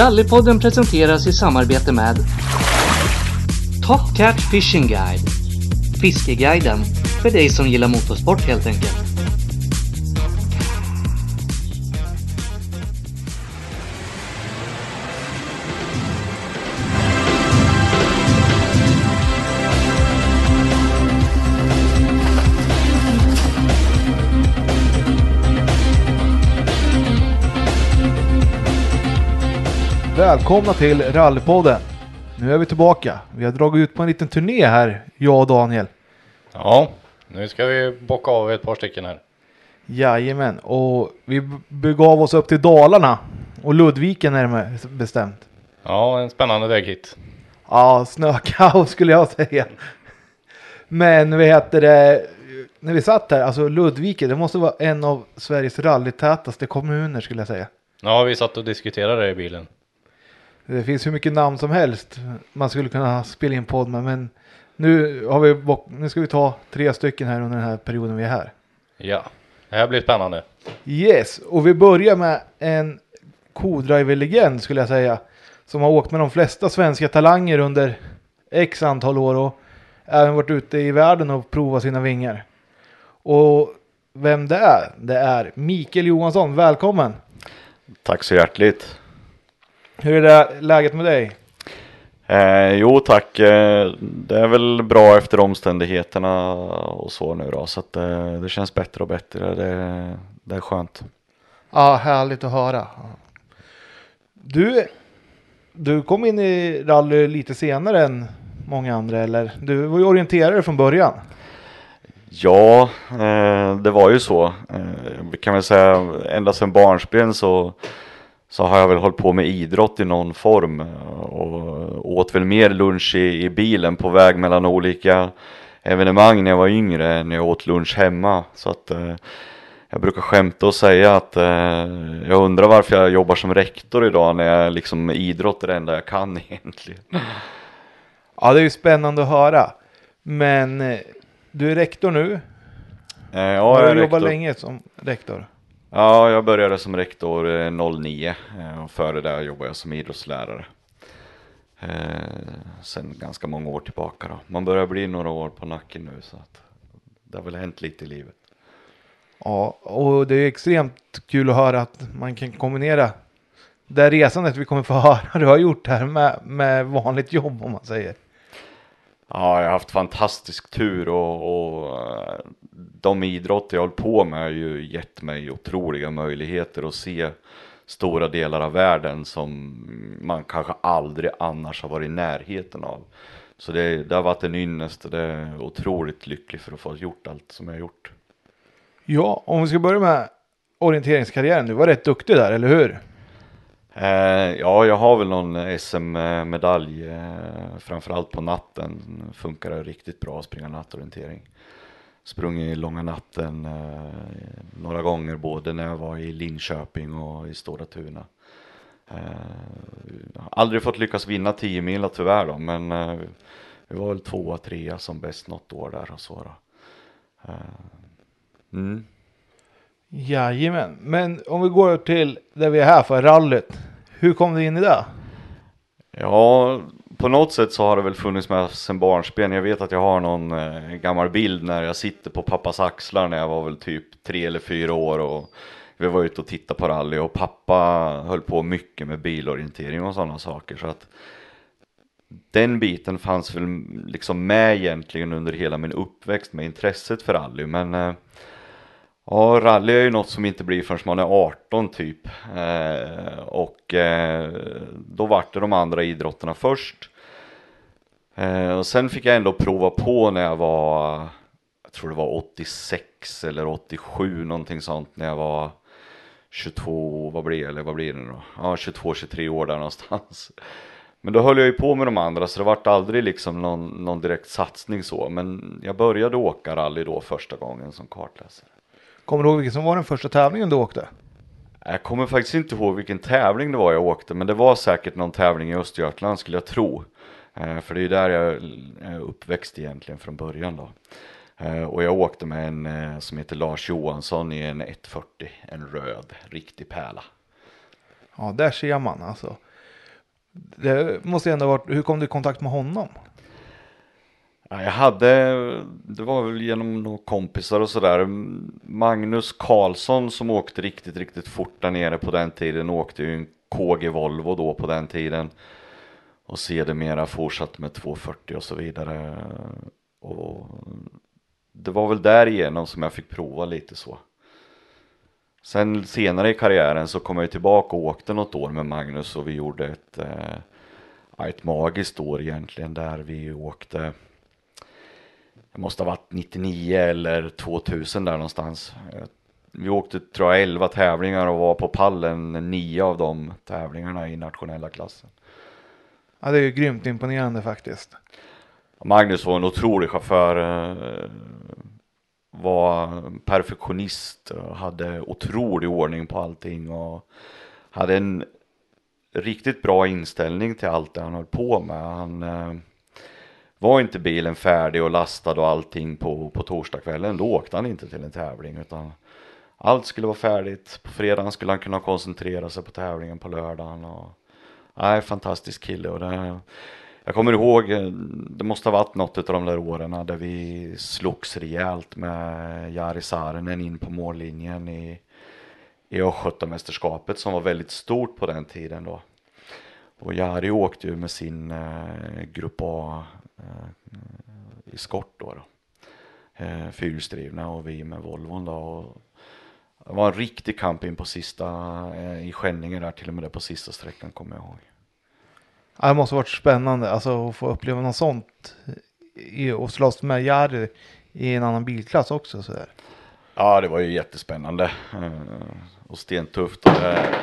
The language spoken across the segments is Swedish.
Rallypodden presenteras i samarbete med Top Catch Fishing Guide Fiskeguiden för dig som gillar motorsport helt enkelt. Välkomna till Rallypodden. Nu är vi tillbaka. Vi har dragit ut på en liten turné här, jag och Daniel. Ja, nu ska vi bocka av ett par stycken här. Jajamän, och vi begav oss upp till Dalarna och Ludviken närmare bestämt. Ja, en spännande väg hit. Ja, snökaos skulle jag säga. Men vad heter det, när vi satt här, alltså Ludviken, det måste vara en av Sveriges rallytätaste kommuner skulle jag säga. Ja, vi satt och diskuterade det i bilen. Det finns hur mycket namn som helst man skulle kunna spela in podd med, men nu, har vi, nu ska vi ta tre stycken här under den här perioden vi är här. Ja, det här blir spännande. Yes, och vi börjar med en co-driver-legend skulle jag säga. Som har åkt med de flesta svenska talanger under x antal år och även varit ute i världen och provat sina vingar. Och vem det är? Det är Mikael Johansson, välkommen! Tack så hjärtligt. Hur är det läget med dig? Eh, jo tack, eh, det är väl bra efter omständigheterna och så nu då. Så att eh, det känns bättre och bättre. Det, det är skönt. Ja, härligt att höra. Du, du kom in i rally lite senare än många andra eller? Du var ju orienterare från början. Ja, eh, det var ju så. Eh, kan väl säga ända sedan barnsben så, så har jag väl hållit på med idrott i någon form. eh, Och åt väl mer lunch i, i bilen på väg mellan olika evenemang när jag var yngre än jag åt lunch hemma. Så att eh, jag brukar skämta och säga att eh, jag undrar varför jag jobbar som rektor idag när jag liksom idrott är det enda jag kan egentligen. Ja, det är ju spännande att höra. Men eh, du är rektor nu. Eh, ja, har jag är du jobbat rektor. länge som rektor? Ja, jag började som rektor eh, 09 eh, och före det jobbade jag som idrottslärare. Eh, sen ganska många år tillbaka då. Man börjar bli några år på nacken nu så att det har väl hänt lite i livet. Ja, och det är extremt kul att höra att man kan kombinera det resandet vi kommer få höra du har gjort här med, med vanligt jobb om man säger. Ja, jag har haft fantastisk tur och, och eh, de idrotter jag hållit på med har ju gett mig otroliga möjligheter att se stora delar av världen som man kanske aldrig annars har varit i närheten av. Så det, det har varit en ynnest och det är otroligt lycklig för att få gjort allt som jag har gjort. Ja, om vi ska börja med orienteringskarriären. Du var rätt duktig där, eller hur? Eh, ja, jag har väl någon SM-medalj, eh, framförallt på natten funkar det riktigt bra att springa nattorientering. Sprungit långa natten eh, några gånger både när jag var i Linköping och i Stora Tuna. Eh, aldrig fått lyckas vinna 10 mil tyvärr då, men eh, vi var väl tvåa, trea som bäst något år där och så då. Eh, mm. Jajamän, men om vi går till där vi är här för, rallyt. Hur kom du in i det? Ja, på något sätt så har det väl funnits med sedan barnsben. Jag vet att jag har någon eh, gammal bild när jag sitter på pappas axlar när jag var väl typ tre eller fyra år och vi var ute och tittade på rally och pappa höll på mycket med bilorientering och sådana saker så att den biten fanns väl liksom med egentligen under hela min uppväxt med intresset för rally men eh, Ja, rally är ju något som inte blir förrän man är 18 typ. Eh, och eh, då vart det de andra idrotterna först. Eh, och sen fick jag ändå prova på när jag var, jag tror det var 86 eller 87 någonting sånt när jag var 22, vad blir, eller vad blir det då? Ja, 22, 23 år där någonstans. Men då höll jag ju på med de andra så det vart aldrig liksom någon, någon direkt satsning så. Men jag började åka rally då första gången som kartläsare. Kommer du ihåg vilken som var den första tävlingen du åkte? Jag kommer faktiskt inte ihåg vilken tävling det var jag åkte, men det var säkert någon tävling i Östergötland skulle jag tro. Eh, för det är ju där jag är uppväxt egentligen från början då. Eh, och jag åkte med en eh, som heter Lars Johansson i en 140, en röd, riktig pärla. Ja, där ser man alltså. Det måste ändå varit, hur kom du i kontakt med honom? Ja, jag hade, det var väl genom några kompisar och sådär. Magnus Karlsson som åkte riktigt, riktigt fort där nere på den tiden. Åkte ju en KG Volvo då på den tiden. Och sedermera fortsatte med 240 och så vidare. Och det var väl därigenom som jag fick prova lite så. Sen senare i karriären så kom jag tillbaka och åkte något år med Magnus och vi gjorde ett, eh, ett magiskt år egentligen där vi åkte det måste ha varit 99 eller 2000 där någonstans. Vi åkte tror jag 11 tävlingar och var på pallen nio av de tävlingarna i nationella klassen. Ja, det är ju grymt imponerande faktiskt. Magnus var en otrolig chaufför. eh, Var perfektionist och hade otrolig ordning på allting och hade en riktigt bra inställning till allt det han höll på med. Han eh, var inte bilen färdig och lastad och allting på, på torsdagskvällen, då åkte han inte till en tävling utan allt skulle vara färdigt. På fredagen skulle han kunna koncentrera sig på tävlingen på lördagen. Och, nej, fantastisk kille. Och det, jag kommer ihåg, eh, det måste ha varit något av de där åren där vi slogs rejält med Jari Saarinen in på mållinjen i, i Östgötamästerskapet som var väldigt stort på den tiden då. Och Jari åkte ju med sin eh, Grupp A i skott då. då. Eh, fyrhjulsdrivna och vi med Volvon då. Och det var en riktig kamp in på sista, eh, i Skänninge där till och med där på sista sträckan kommer jag ihåg. Ja, det måste varit spännande alltså, att få uppleva något sånt i, och slåss med Jari i en annan bilklass också. Så där. Ja, det var ju jättespännande eh, och stentufft. Och det,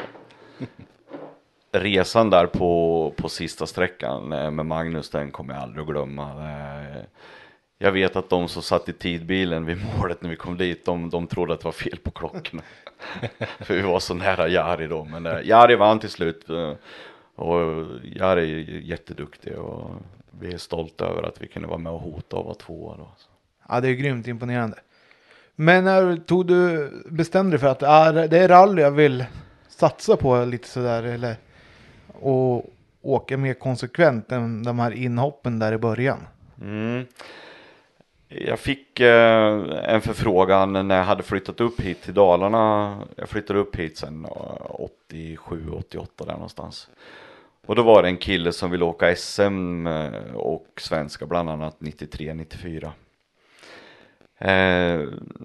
resan där på, på sista sträckan eh, med Magnus, den kommer jag aldrig att glömma. Eh, Jag vet att de som satt i tidbilen vid målet när vi kom dit, de, de trodde att det var fel på klockorna. För vi var så nära Jari då, men eh, Jari vann till slut. Och Jari är jätteduktig och vi är stolta över att vi kunde vara med och hota och vara tvåa då. Ja, det är grymt imponerande. Men när tog du, bestämde dig för att ah, det är rally jag vill satsa på lite sådär eller och åka mer konsekvent än de här inhoppen där i början? Mm. Jag fick eh, en förfrågan när jag hade flyttat upp hit till Dalarna. Jag flyttade upp hit sen eh, 87, 88 där någonstans. Och då var det en kille som ville åka SM eh, och svenska bland annat 93, 94. Eh,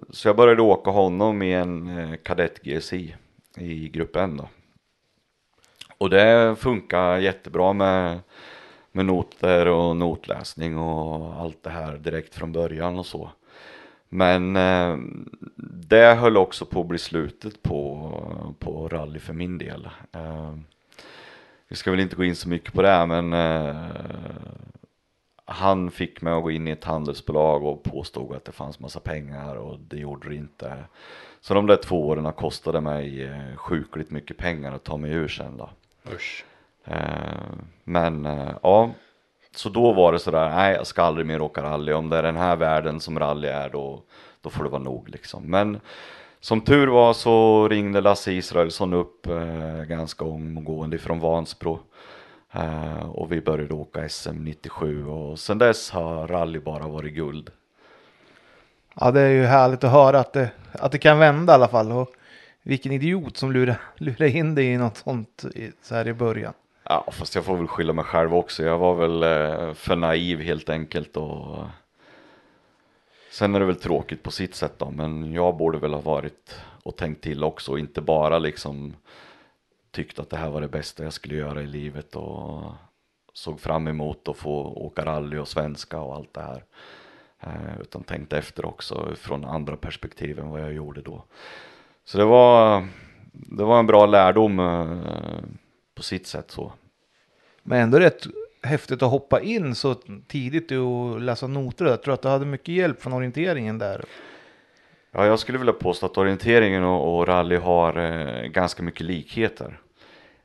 så jag började åka honom i en eh, kadett GSI i gruppen då. Och det funkar jättebra med, med noter och notläsning och allt det här direkt från början och så. Men eh, det höll också på att bli slutet på, på rally för min del. Eh, vi ska väl inte gå in så mycket på det men eh, han fick mig att gå in i ett handelsbolag och påstod att det fanns massa pengar och det gjorde det inte. Så de där två åren kostade mig eh, sjukligt mycket pengar att ta mig ur sen då. Usch. Eh, men eh, ja, så då var det sådär, nej jag ska aldrig mer åka rally. Om det är den här världen som rally är då, då får det vara nog liksom. Men som tur var så ringde Lasse Israelsson upp eh, ganska omgående från Vansbro. Eh, och vi började åka SM 97 och sen dess har rally bara varit guld. Ja, det är ju härligt att höra att det, att det kan vända i alla fall. Och vilken idiot som lurar, lurar in dig i något sånt i, så här i början. Ja, fast jag får väl skylla mig själv också. Jag var väl eh, för naiv helt enkelt och sen är det väl tråkigt på sitt sätt då, men jag borde väl ha varit och tänkt till också och inte bara liksom tyckt att det här var det bästa jag skulle göra i livet och såg fram emot att få åka rally och svenska och allt det här. Eh, utan tänkte efter också från andra perspektiv än vad jag gjorde då. Så det var, det var en bra lärdom eh, på sitt sätt så. Men ändå rätt häftigt att hoppa in så tidigt och läsa noter. Jag tror att du hade mycket hjälp från orienteringen där. Ja, jag skulle vilja påstå att orienteringen och, och rally har eh, ganska mycket likheter.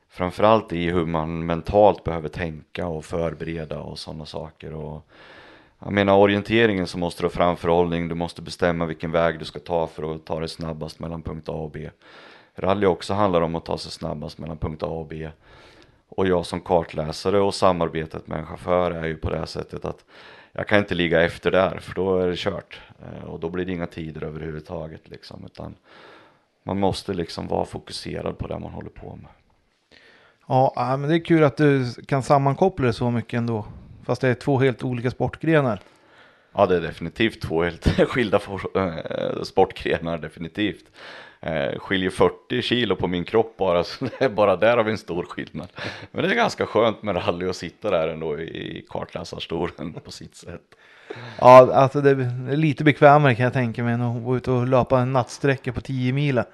Framförallt i hur man mentalt behöver tänka och förbereda och sådana saker. Och, jag menar orienteringen så måste du ha framförhållning, du måste bestämma vilken väg du ska ta för att ta dig snabbast mellan punkt A och B. Rally också handlar om att ta sig snabbast mellan punkt A och B. Och jag som kartläsare och samarbetet med en chaufför är ju på det här sättet att jag kan inte ligga efter där för då är det kört. Eh, och då blir det inga tider överhuvudtaget liksom. Utan man måste liksom vara fokuserad på det man håller på med. Ja, äh, men det är kul att du kan sammankoppla det så mycket ändå. Fast det är två helt olika sportgrenar. Ja, det är definitivt två helt skilda eh, sportgrenar, definitivt. Eh, skiljer 40 kilo på min kropp bara, så det är bara där har vi en stor skillnad. Men det är ganska skönt med rally och sitta där ändå i kartläsarstolen på sitt sätt. Ja, alltså det är lite bekvämare kan jag tänka mig än att gå ut och löpa en nattsträcka på 10 mila.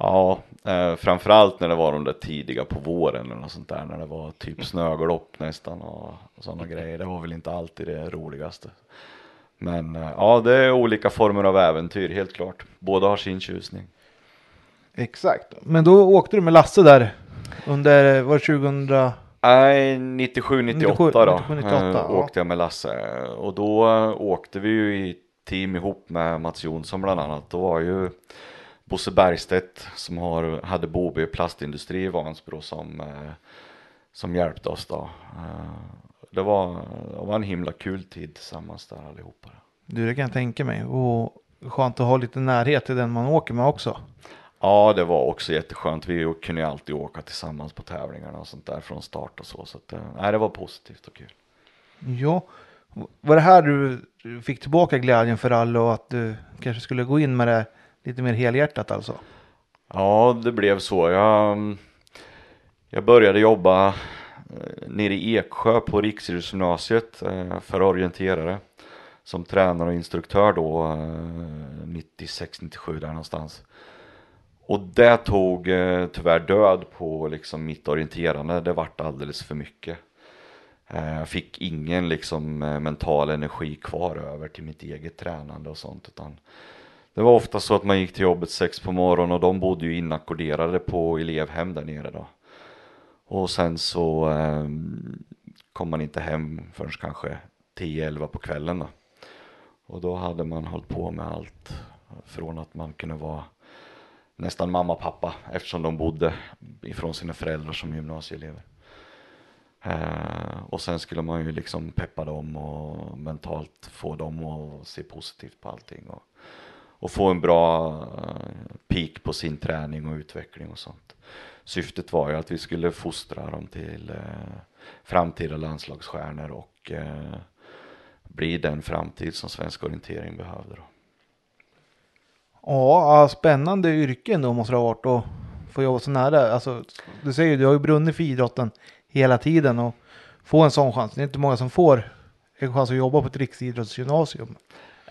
Ja, eh, framförallt när det var de där tidiga på våren eller något sånt där, när det var typ snöglopp nästan och, och sådana grejer. Det var väl inte alltid det roligaste. Men eh, ja, det är olika former av äventyr, helt klart. Båda har sin tjusning. Exakt. Men då åkte du med Lasse där under, var det 2000? Nej, 97, 98 då 97, 98, eh, ja. åkte jag med Lasse. Och då eh, åkte vi ju i team ihop med Mats Jonsson bland annat. Då var ju Bosse Bergstedt som har, hade Bobi plastindustri i Vansbro som, eh, som hjälpte oss då. Eh, det, var, det var en himla kul tid tillsammans där allihopa. Du, det kan jag tänka mig. Och skönt att ha lite närhet till den man åker med också. Ja, det var också jätteskönt. Vi kunde ju alltid åka tillsammans på tävlingarna och sånt där från start och så. Så att, eh, nej, det var positivt och kul. Ja, var det här du fick tillbaka glädjen för alla och att du kanske skulle gå in med det lite mer helhjärtat alltså? Ja, det blev så. Jag, jag började jobba eh, nere i Eksjö på Riksidrottsgymnasiet eh, för orienterare som tränare och instruktör då eh, 96-97 där någonstans. Och det tog tyvärr död på liksom mitt orienterande. Det vart alldeles för mycket. Jag fick ingen liksom mental energi kvar över till mitt eget tränande och sånt utan det var ofta så att man gick till jobbet sex på morgonen och de bodde ju inackorderade på elevhem där nere då. Och sen så eh, kom man inte hem förrän kanske 10-11 på kvällen då. Och då hade man hållit på med allt från att man kunde vara nästan mamma och pappa eftersom de bodde ifrån sina föräldrar som gymnasieelever. Eh, och sen skulle man ju liksom peppa dem och mentalt få dem att se positivt på allting. Och, och få en bra eh, peak på sin träning och utveckling och sånt. Syftet var ju att vi skulle fostra dem till eh, framtida landslagsstjärnor och eh, bli den framtid som svensk orientering behövde. Då. Ja, ja, spännande yrke ändå måste det ha varit att få jobba så nära. Alltså, du säger ju, du har ju brunnit för idrotten hela tiden och få en sån chans. Det är inte många som får en chans att jobba på ett riksidrottsgymnasium.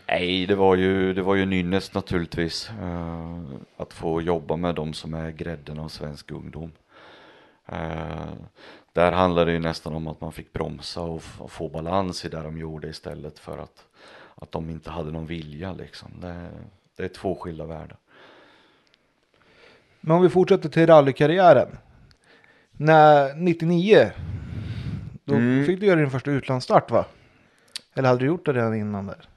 Nej, det var ju, det var ju en ynnest naturligtvis. eh, att få jobba med de som är grädden av svensk ungdom. Eh, där handlade det ju nästan om att man fick bromsa och, och få balans i det de gjorde istället för att, att de inte hade någon vilja liksom. Det, det är två skilda världar. Men om vi fortsätter till rallykarriären. När 99, då Mm. fick du göra din första utlandsstart va? Eller hade du gjort det redan innan där?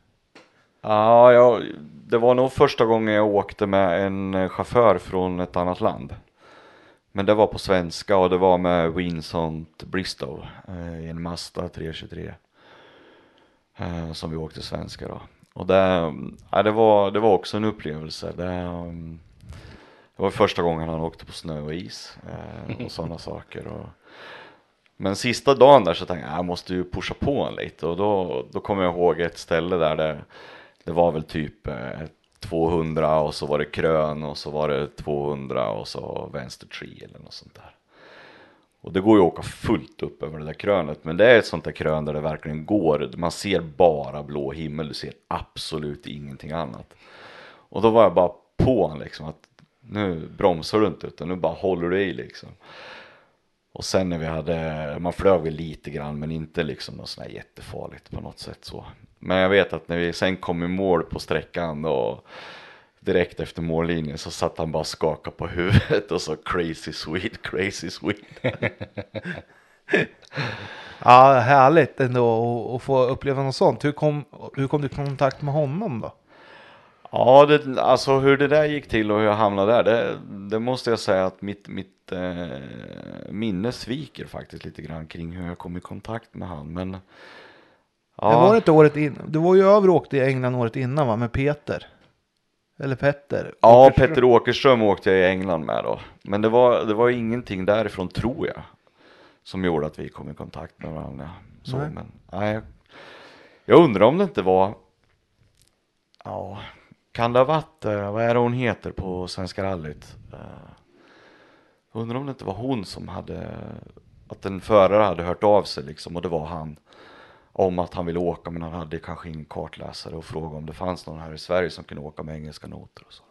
Ja, jag, det var nog första gången jag åkte med en eh, chaufför från ett annat land. Men det var på svenska och det var med Winsont Bristol eh, i en Mazda 323. Eh, som vi åkte svenska då. Och det, ja, det, var, det var också en upplevelse. Det, um, det var första gången han åkte på snö och is och sådana saker. Och, men sista dagen där så tänkte jag, jag måste ju pusha på honom lite och då, då kommer jag ihåg ett ställe där det, det var väl typ eh, 200 och så var det krön och så var det 200 och så vänster tree eller något sånt där. Och det går ju att åka fullt upp över det där krönet men det är ett sånt där krön där det verkligen går, man ser bara blå himmel, du ser absolut ingenting annat. Och då var jag bara på honom liksom att nu bromsar du inte utan nu bara håller du i liksom. Och sen när vi hade, man flög väl lite grann men inte liksom något sånt här jättefarligt på något sätt så. Men jag vet att när vi sen kom i mål på sträckan och direkt efter mållinjen så satt han bara och skakade på huvudet och så crazy sweet, crazy sweet. Ja, härligt ändå att- att få uppleva något sånt. Hur kom, hur kom du i kontakt med honom då? Ja, det, alltså hur det där gick till och hur jag hamnade där, det, det måste jag säga att mitt, mitt eh, minne sviker faktiskt lite grann kring hur jag kom i kontakt med han. Men Det var inte året innan. Du var ju över och åkte i England året innan va? Med Peter. Eller Petter. Ja, Åkerström. Petter Åkerström åkte jag i England med då. Men det var, det var ingenting därifrån tror jag. Som gjorde att vi kom i kontakt med varandra. Så, Nej. men nej. Jag undrar om det inte var. Ja, kan det ha varit, vad är det hon heter på Svenska rallyt? Eh, undrar om det inte var hon som hade, att en förare hade hört av sig liksom och det var han. Om att han ville åka men han hade kanske ingen kartläsare och frågade om det fanns någon här i Sverige som kunde åka med engelska noter och så.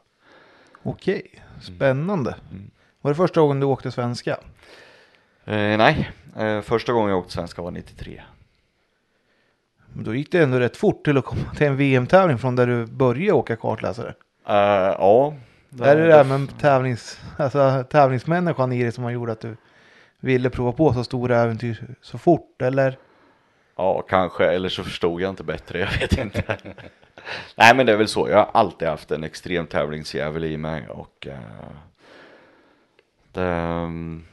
Okej, spännande. Mm. Var det första gången du åkte svenska? Eh, nej, eh, första gången jag åkte svenska var 93. Men Då gick det ändå rätt fort till att komma till en VM-tävling från där du började åka kartläsare. Eh, ja. är det det där med tävlings, alltså, tävlingsmänniskan i dig som har gjort att du ville prova på så stora äventyr så fort? Eller? Ja, kanske, eller så förstod jag inte bättre, jag vet inte. Nej, men det är väl så. Jag har alltid haft en extrem tävlingsjävel i mig och uh, det, mm,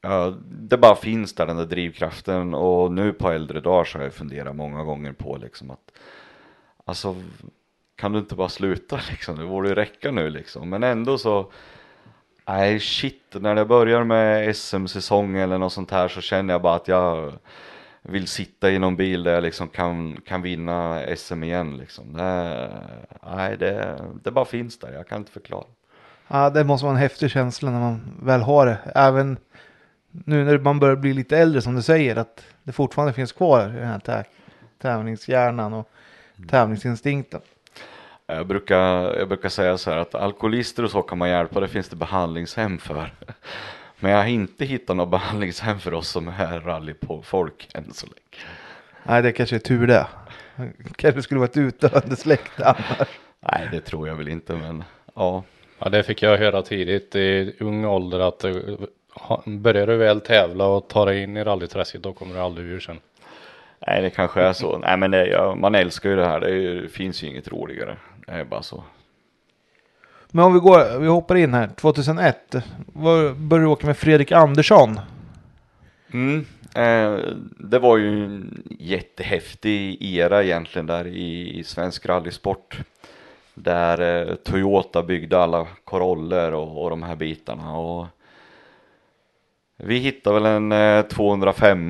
ja, det bara finns där den där drivkraften och nu på äldre dagar så har jag funderat många gånger på liksom att alltså kan du inte bara sluta liksom, det borde ju räcka nu liksom, men ändå så Nej shit, när det börjar med SM-säsong eller något sånt här så känner jag bara att jag vill sitta i någon bil där jag liksom kan, kan vinna SM igen liksom. Det, nej, det, det bara finns där, jag kan inte förklara. Ja, det måste vara en häftig känsla när man väl har det. Även nu när man börjar bli lite äldre som du säger. Att det fortfarande finns kvar i den här tä- tävlingshjärnan och tävlingsinstinkten. Jag brukar, jag brukar säga så här att alkoholister och så kan man hjälpa, det finns det behandlingshem för. Men jag har inte hittat något behandlingshem för oss som är rallyfolk än så länge. Nej, det kanske är tur det. Kanske skulle vara ett utdöende släkte annars. Nej, det tror jag väl inte, men ja. Ja, det fick jag höra tidigt i ung ålder att eh, börjar du väl tävla och ta dig in i rallyträsket då kommer du aldrig ur sen. Nej, det kanske är så. Nej, men det, ja, man älskar ju det här. Det, är, det finns ju inget roligare. Det är bara så. Men om vi går, vi hoppar in här. 2001. Var, började du åka med Fredrik Andersson. Mm. Eh, det var ju en jättehäftig era egentligen där i, i svensk rallysport. Där eh, Toyota byggde alla Coroller och, och de här bitarna. Och vi hittade väl en eh, 205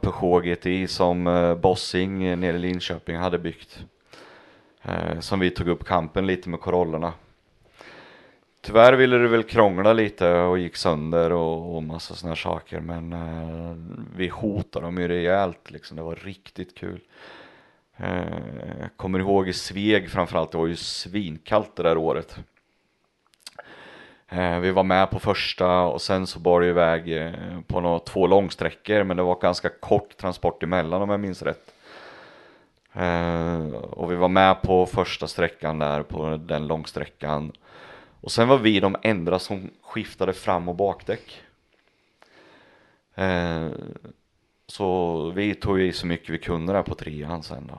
Peugeot GTI som eh, Bossing nere i Linköping hade byggt. Eh, som vi tog upp kampen lite med Corollerna. Tyvärr ville det väl krångla lite och gick sönder och, och massa sådana saker. Men eh, vi hotade dem ju rejält liksom. Det var riktigt kul. Eh, kommer ihåg i Sveg framförallt. Det var ju svinkallt det där året. Eh, vi var med på första och sen så bar det iväg eh, på några, två långsträckor. Men det var ganska kort transport emellan om jag minns rätt. Eh, och vi var med på första sträckan där på den långsträckan. Och sen var vi de enda som skiftade fram och bakdäck. Eh, så vi tog i så mycket vi kunde där på trean sen då.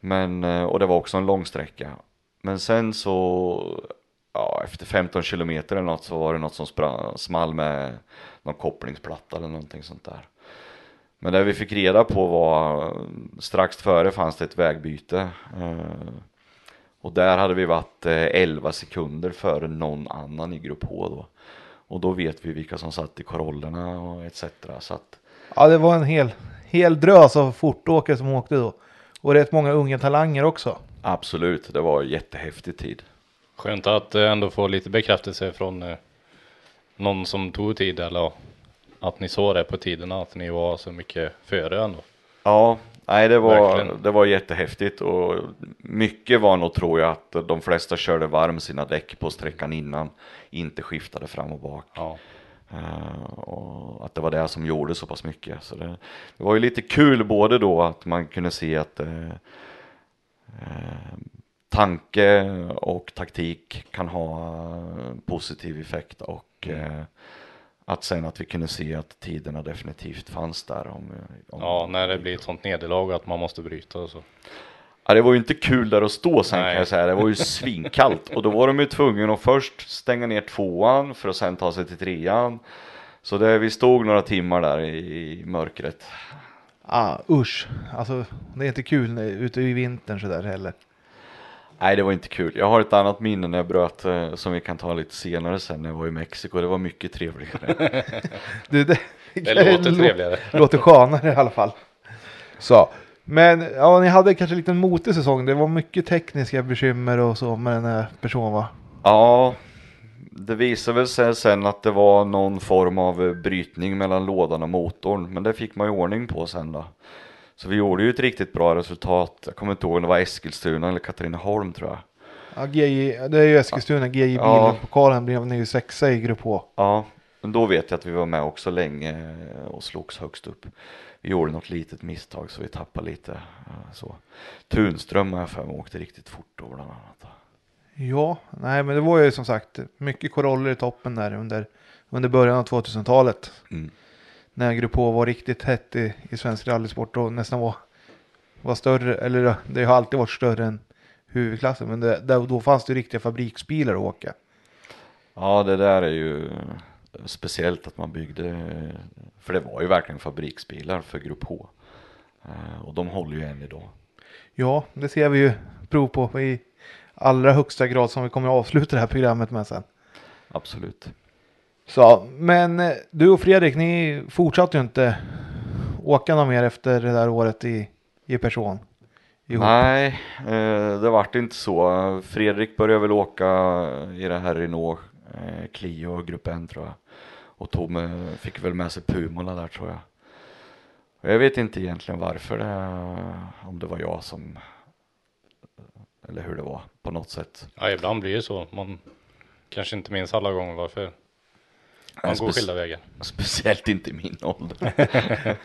Men, eh, och det var också en lång sträcka. Men sen så, ja efter 15 kilometer eller något så var det något som sprang, small med någon kopplingsplatta eller någonting sånt där. Men det vi fick reda på var, eh, strax före fanns det ett vägbyte. Eh, och där hade vi varit eh, 11 sekunder före någon annan i grupp H då. Och då vet vi vilka som satt i korollerna och etc. Så att, Ja, det var en hel, hel drös av fortåkare som åkte då. Och rätt många unga talanger också. absolut, det var en jättehäftig tid. Skönt att eh, ändå få lite bekräftelse från eh, någon som tog tid eller att ni såg det på tiderna att ni var så mycket före ändå. Ja, nej det var, Verkligen. det var jättehäftigt och mycket var nog tror jag att de flesta körde varm sina däck på sträckan innan, inte skiftade fram och bak. Ja. Eh, och att det var det som gjorde så pass mycket. Så det, det var ju lite kul både då att man kunde se att eh, tanke och taktik kan ha positiv effekt och eh, att sen att vi kunde se att tiderna definitivt fanns där. Om, om, ja, när det blir ett sånt nederlag att man måste bryta och så. Ja, det var ju inte kul där att stå sen kan Nej. jag säga. Det var ju svinkallt och då var de ju tvungna att först stänga ner tvåan för att sen ta sig till trean. Så det, vi stod några timmar där i, i mörkret. Ah, usch. Alltså, det är inte kul ute i vintern sådär heller. Nej, det var inte kul. Jag har ett annat minne när jag bröt eh, som vi kan ta lite senare sen när jag var i Mexiko. Det var mycket trevligare. Du, det, Det låter lå- trevligare. Låter skönare i alla fall. Så. Men ja, ni hade kanske en liten motig säsong. Det var mycket tekniska bekymmer och så med den här personen va? ja, det visade väl sig sen att det var någon form av eh, brytning mellan lådan och motorn. Men det fick man ju ordning på sen då. Så vi gjorde ju ett riktigt bra resultat. Jag kommer inte ihåg om det var Eskilstuna eller Katrineholm tror jag. Ja, GJ, det är ju Eskilstuna, GJ Ja. bilen pokalen blev ni ju sexa i grupp H. Ja, men då vet jag att vi var med också länge och slogs högst upp. Vi gjorde något litet misstag så vi tappade lite eh, så. Tunström har jag för mig åkte riktigt fort då bland annat. Ja, nej men det var ju som sagt mycket koroller i toppen där under, under början av 2000-talet. Mm. När grupp H var riktigt hett i, i svensk rallysport och nästan var, var större, eller det har alltid varit större än huvudklassen. Men det, där, då fanns det riktiga fabriksbilar att åka. Ja, det där är ju speciellt att man byggde, för det var ju verkligen fabriksbilar för grupp H. Eh, Och de håller ju än idag. Ja, det ser vi ju prov på i allra högsta grad som vi kommer att avsluta det här programmet med sen. Absolut. Så, men eh, du och Fredrik, ni fortsatte ju inte åka någon mer efter det där året i, i person. ihop. Nej, eh, det vart inte så. Fredrik började väl åka i det här Renault eh, Clio grupp N tror jag. Och tog med, fick väl med sig Pumorna där tror jag. Och Jag vet inte egentligen varför det, om det var jag som, eller hur det var på något sätt. Ja, ibland blir det så. Man kanske inte minns alla gånger varför. Man går skilda vägar. Speciellt inte i min ålder.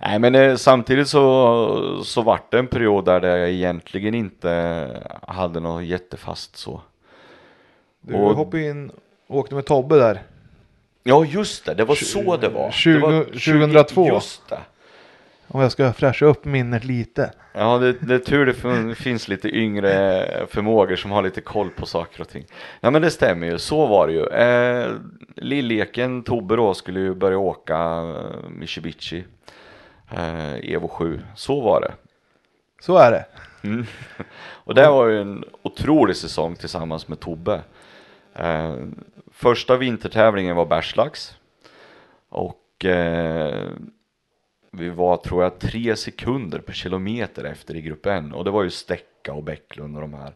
Nej men eh, samtidigt så, så vart det en period där det egentligen inte hade något jättefast så. Du och- hoppade in och åkte med Tobbe där. Ja just det, det var så det var. det var 20- 2002. Just det. Om jag ska fräscha upp minnet lite. Ja det, det är tur det fin- finns lite yngre förmågor som har lite koll på saker och ting. Ja men det stämmer ju, så var det ju. Eh, Lilleken, Tobbe då, skulle ju börja åka eh, Mitsubishi. Eh, Evo 7, så var det. Så är det. Mm. Och det var ju en otrolig säsong tillsammans med Tobbe. Eh, första vintertävlingen var Bergslags. Och eh, vi var tror jag tre sekunder per kilometer efter i grupp N. Och det var ju Stecka och Bäcklund och de här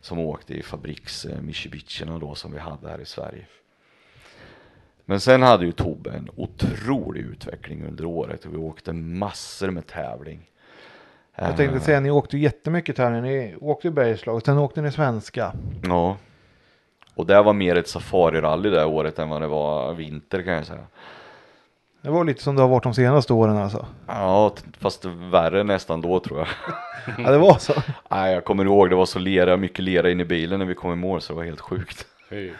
som åkte i fabriks eh, Mitsubishierna då som vi hade här i Sverige. Men sen hade ju Tobbe en otrolig utveckling under året och vi åkte massor med tävling. Jag tänkte Eh, säga, ni åkte jättemycket tävlingar. Ni åkte ju bergslag, sen åkte ni svenska. Ja. Och det var mer ett safarirally det året än vad det var vinter kan jag säga. Det var lite som det har varit de senaste åren alltså. Ja, fast värre nästan då tror jag. Ja, det var så. Nej, jag kommer ihåg det var så lera, mycket lera in i bilen när vi kom i mål så det var helt sjukt. Fy.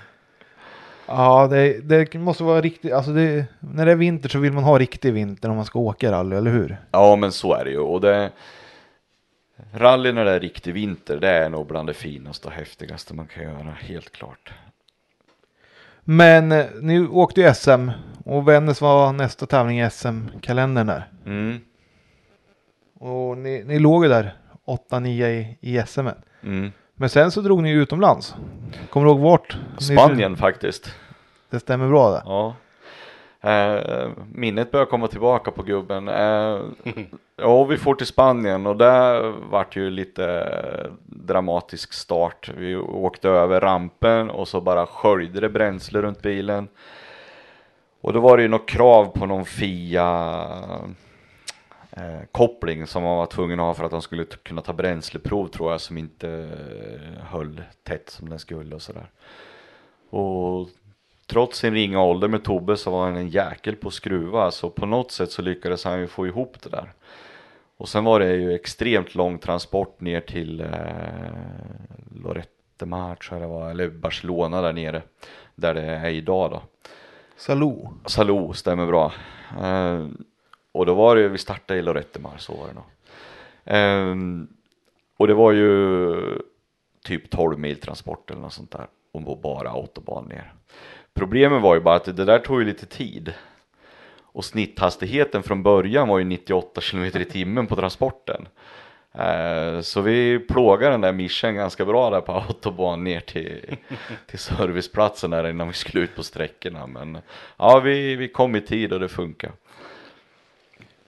Ja, det, det måste vara riktigt. Alltså det, när det är vinter så vill man ha riktig vinter om man ska åka rally, eller hur? Ja, men så är det ju. Och det... Rally när det är riktig vinter, det är nog bland det finaste och häftigaste man kan göra, helt klart. Men eh, ni åkte ju SM och Vännäs var nästa tävling i SM-kalendern där. Mm, Och ni, ni låg ju där 8-9 i, i SM. mm. Men sen så drog ni utomlands. Kommer du ihåg vart? Ni- Spanien faktiskt. Det stämmer bra det. Ja. Eh, minnet börjar komma tillbaka på gubben. Eh, ja, vi får till Spanien och där vart ju lite dramatisk start. Vi åkte över rampen och så bara sköljde det bränsle runt bilen. Och då var det ju något krav på någon Fia eh, koppling som man var tvungen att ha för att de skulle kunna ta bränsleprov tror jag som inte eh, höll tätt som den skulle och sådär. Och trots sin ringa ålder med Tobbe så var han en jäkel på att skruva så på något sätt så lyckades han ju få ihop det där. Och sen var det ju extremt lång transport ner till eh, Lorette Mar tror jag det var, eller Barcelona där nere. Där det är idag då. Salou. Salou stämmer bra. Eh, och då var det, vi startade i Lorette Mar, så var det nog. Eh, och det var ju typ 12 mil transport eller något sånt där. Och bara autobahn ner. Problemet var ju bara att det där tog ju lite tid. Och snitthastigheten från början var ju 98 km i timmen på transporten. Eh, så vi plågade den där mischen ganska bra där på autobahn ner till, till serviceplatsen där innan vi skulle ut på sträckorna. Men ja, vi, vi kom i tid och det funkar.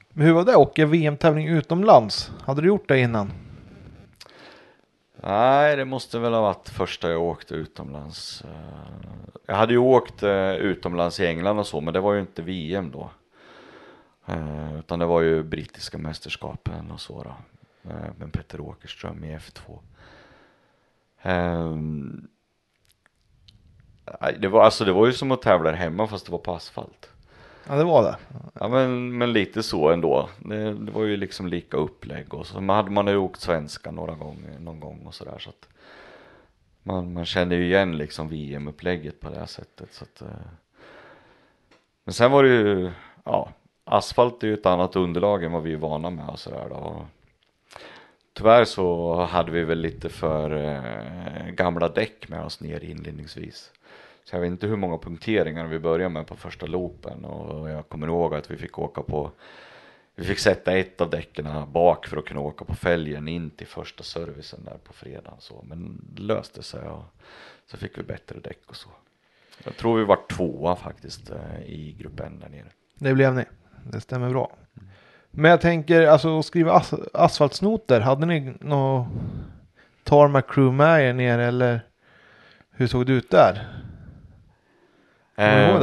Men hur var det att åka VM-tävling utomlands? Hade du gjort det innan? Nej, det måste väl ha varit första jag åkte utomlands. Eh, jag hade ju åkt eh, utomlands i England och så, men det var ju inte VM då. Eh, utan det var ju brittiska mästerskapen och så då. Med Peter Åkerström i F2. Ehm, det var, alltså det var ju som att tävla hemma fast det var på asfalt. Ja, det var det. Ja men, men lite så ändå. Det, det var ju liksom lika upplägg och så man hade man ju åkt svenska några gånger, någon gång och sådär så att man, man känner ju igen liksom VM-upplägget på det här sättet så att. Eh. Men sen var det ju, ja, asfalt är ju ett annat underlag än vad vi är vana med och sådär då. Tyvärr så hade vi väl lite för eh, gamla däck med oss ner inledningsvis. Så jag vet inte hur många punkteringar vi började med på första loopen och jag kommer ihåg att vi fick åka på vi fick sätta ett av däcken bak för att kunna åka på fälgen in till första servicen där på fredagen så men det löste sig och så fick vi bättre däck och så. Jag tror vi var tvåa faktiskt eh, i gruppen där nere. Det blev ni. Det stämmer bra. Men jag tänker alltså att skriva as asfaltsnoter. Hade ni något Tarmac Crew med er ner eller hur såg det ut där? Eh,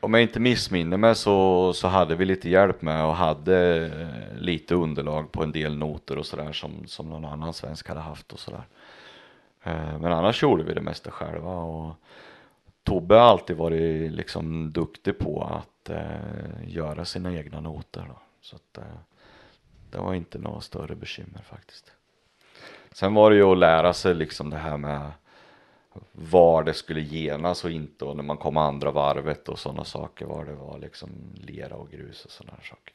om jag inte missminner mig så, så hade vi lite hjälp med och hade eh, lite underlag på en del noter och sådär som, som någon annan svensk hade haft och sådär. Eh, men annars gjorde vi det mesta själva och Tobbe har alltid varit liksom duktig på att eh, göra sina egna noter då. Så att eh, det var inte några större bekymmer faktiskt. Sen var det ju att lära sig liksom det här med var det skulle genas och inte och när man kom andra varvet och sådana saker var det var liksom lera och grus och sådana saker.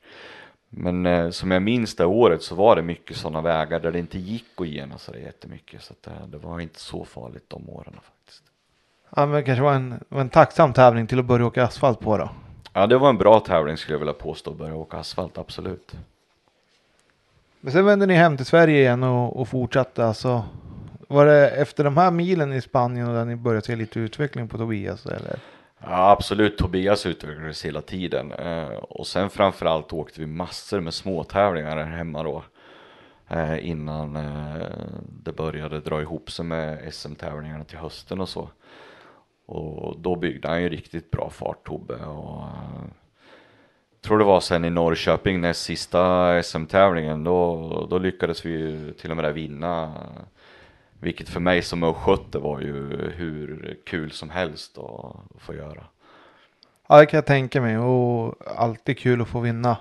Men eh, som jag minns det året så var det mycket sådana vägar där det inte gick att gena så jättemycket så att det, det var inte så farligt de åren faktiskt. Ja, men det kanske var en, var en tacksam tävling till att börja åka asfalt på då. Ja det var en bra tävling skulle jag vilja påstå att börja åka asfalt absolut. Men sen vände ni hem till Sverige igen och, och fortsatte alltså. Var det efter de här milen i Spanien och där ni började se lite utveckling på Tobias eller? Ja, absolut, Tobias utvecklades hela tiden. Eh, och sen framförallt åkte vi massor med småtävlingar här hemma då. Eh, innan eh, det började dra ihop sig med SM-tävlingarna till hösten och så. Och då byggde han ju riktigt bra fart Tobbe. Och, tror det var sen i Norrköping näst sista SM-tävlingen då, då lyckades vi ju till och med där vinna. Vilket för mig som östgöte var ju hur kul som helst att få göra. Ja, det kan jag tänka mig och alltid kul att få vinna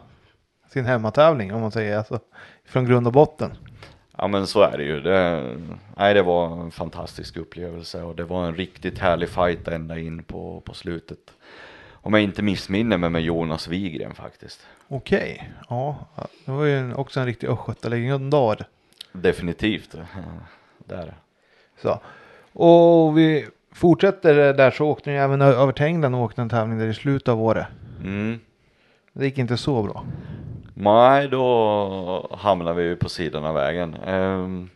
sin hemmatävling om man säger alltså från grund och botten. Ja men så är det ju. Det, nej, det var en fantastisk upplevelse och det var en riktigt härlig fight ända in på, på slutet. Om jag inte missminner mig med Jonas Wigren faktiskt. Okej, ja, det var ju en, också en riktig östgötalegendar. Definitivt. Det är det. Så. Och vi fortsätter där så åkte ni även över till England och åkte en tävling där i slutet av året. Mm. Det gick inte så bra. Nej, då hamnade vi ju på sidan av vägen. Ehm,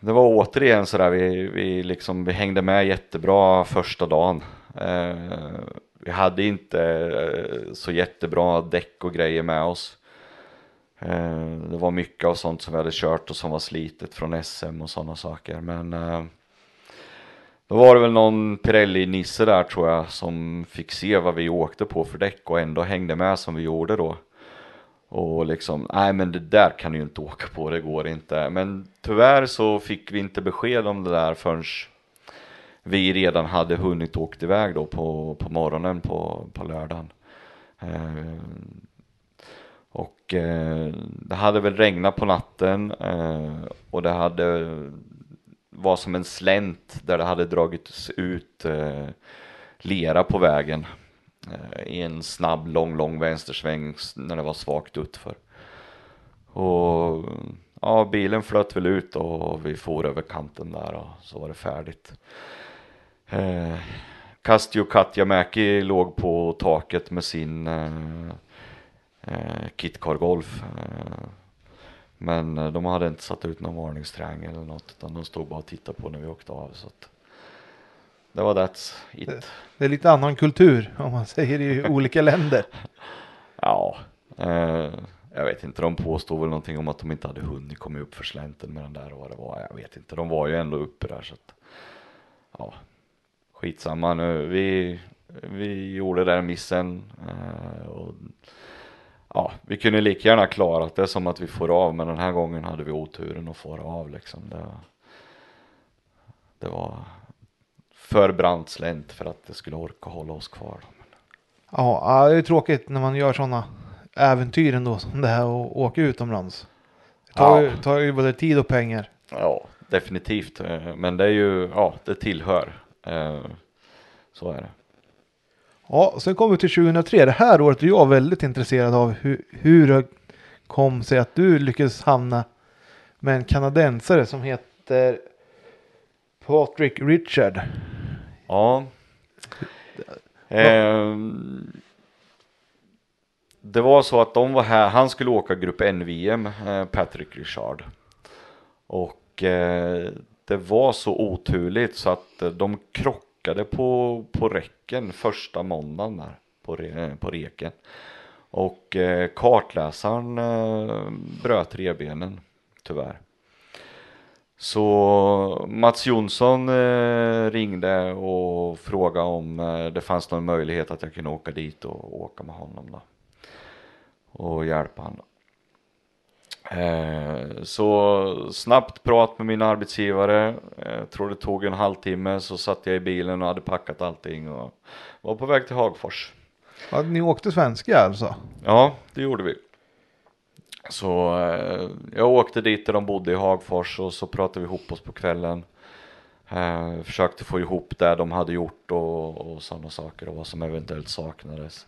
det var återigen sådär, vi, vi, liksom, vi hängde med jättebra första dagen. Ehm, vi hade inte eh, så jättebra däck och grejer med oss. Eh, det var mycket av sånt som vi hade kört och som var slitet från SM och sådana saker. Men eh, Då var det väl någon Pirelli-nisse där tror jag som fick se vad vi åkte på för däck och ändå hängde med som vi gjorde då. Och liksom, nej men det där kan du ju inte åka på, det går inte. Men tyvärr så fick vi inte besked om det där förrän vi redan hade hunnit åkt iväg då på, på morgonen på, på lördagen. Eh, och eh, det hade väl regnat på natten eh, och det hade var som en slänt där det hade dragits ut eh, lera på vägen eh, i en snabb, lång, lång vänstersväng när det var svagt utför. Och ja, bilen flöt väl ut och vi for över kanten där och så var det färdigt. Eh, Kastio Katjamäki låg på taket med sin eh, eh, Kitcar Golf. Eh, men eh, de hade inte satt ut någon varningstriangel eller något utan de stod bara och tittade på när vi åkte av. Så att det var that's it. Det är lite annan kultur om man säger i olika länder. Ja, eh, jag vet inte. De påstod väl någonting om att de inte hade hunnit komma upp för slänten med den där och vad det var. Jag vet inte. De var ju ändå uppe där så att ja, skitsamma nu. Vi, vi gjorde den missen eh, och ja, vi kunde lika gärna klarat det som att vi får av, men den här gången hade vi oturen att få av liksom. Det, det var för brant slänt för att det skulle orka hålla oss kvar. Ja, det är tråkigt när man gör sådana äventyr ändå som det här och åka utomlands. Det tar, Ja. ju, tar ju både tid och pengar. Ja, definitivt. Eh, Men det är ju, ja, det tillhör. Eh, Så är det. Ja, sen kommer vi till 2003. Det här året är jag väldigt intresserad av hur, hur det kom sig att du lyckades hamna med en kanadensare som heter Patrick Richard. Ja. Ehm, det var så att de var här, han skulle åka grupp N-VM, eh, Patrick Richard. Och eh, det var så oturligt så att eh, de krockade på, på räcken första måndagen där på, re, på reken. Och eh, kartläsaren eh, bröt revbenen tyvärr. Så Mats Jonsson eh, ringde och frågade om eh, det fanns någon möjlighet att jag kunde åka dit och åka med honom då. Och hjälpa honom. Eh, så snabbt prat med min arbetsgivare. Jag tror det tog en halvtimme så satt jag i bilen och hade packat allting och var på väg till Hagfors. Ja, ni åkte svenska alltså? Ja, det gjorde vi. Så eh, jag åkte dit där de bodde i Hagfors och så pratade vi ihop oss på kvällen. Eh, försökte få ihop det de hade gjort och, och sådana saker och vad som eventuellt saknades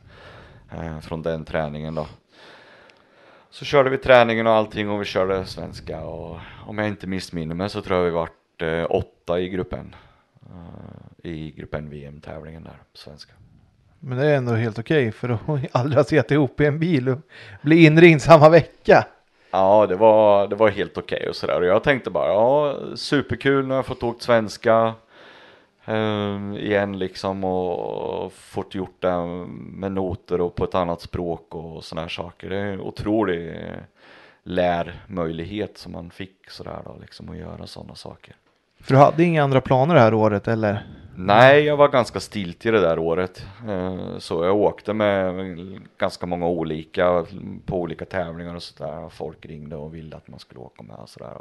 eh, från den träningen då. Så körde vi träningen och allting och vi körde svenska och om jag inte missminner mig så tror jag vi vart eh, åtta i gruppen. Eh, I gruppen VM-tävlingen där, svenska. Men det är ändå helt okej för att aldrig ha sett ihop i en bil och bli inringd samma vecka. Ja, det var, det var helt okej och sådär. Och jag tänkte bara, ja, superkul, nu har jag fått åkt svenska eh, igen liksom och, fått gjort det med noter och på ett annat språk och sådana här saker. Det är en otrolig lärmöjlighet som man fick sådär då, liksom att göra sådana saker. För du hade inga andra planer det här året eller? Nej, jag var ganska stiltig det där året. Eh, Så jag åkte med ganska många olika på olika tävlingar och sådär. Folk ringde och ville att man skulle åka med och sådär.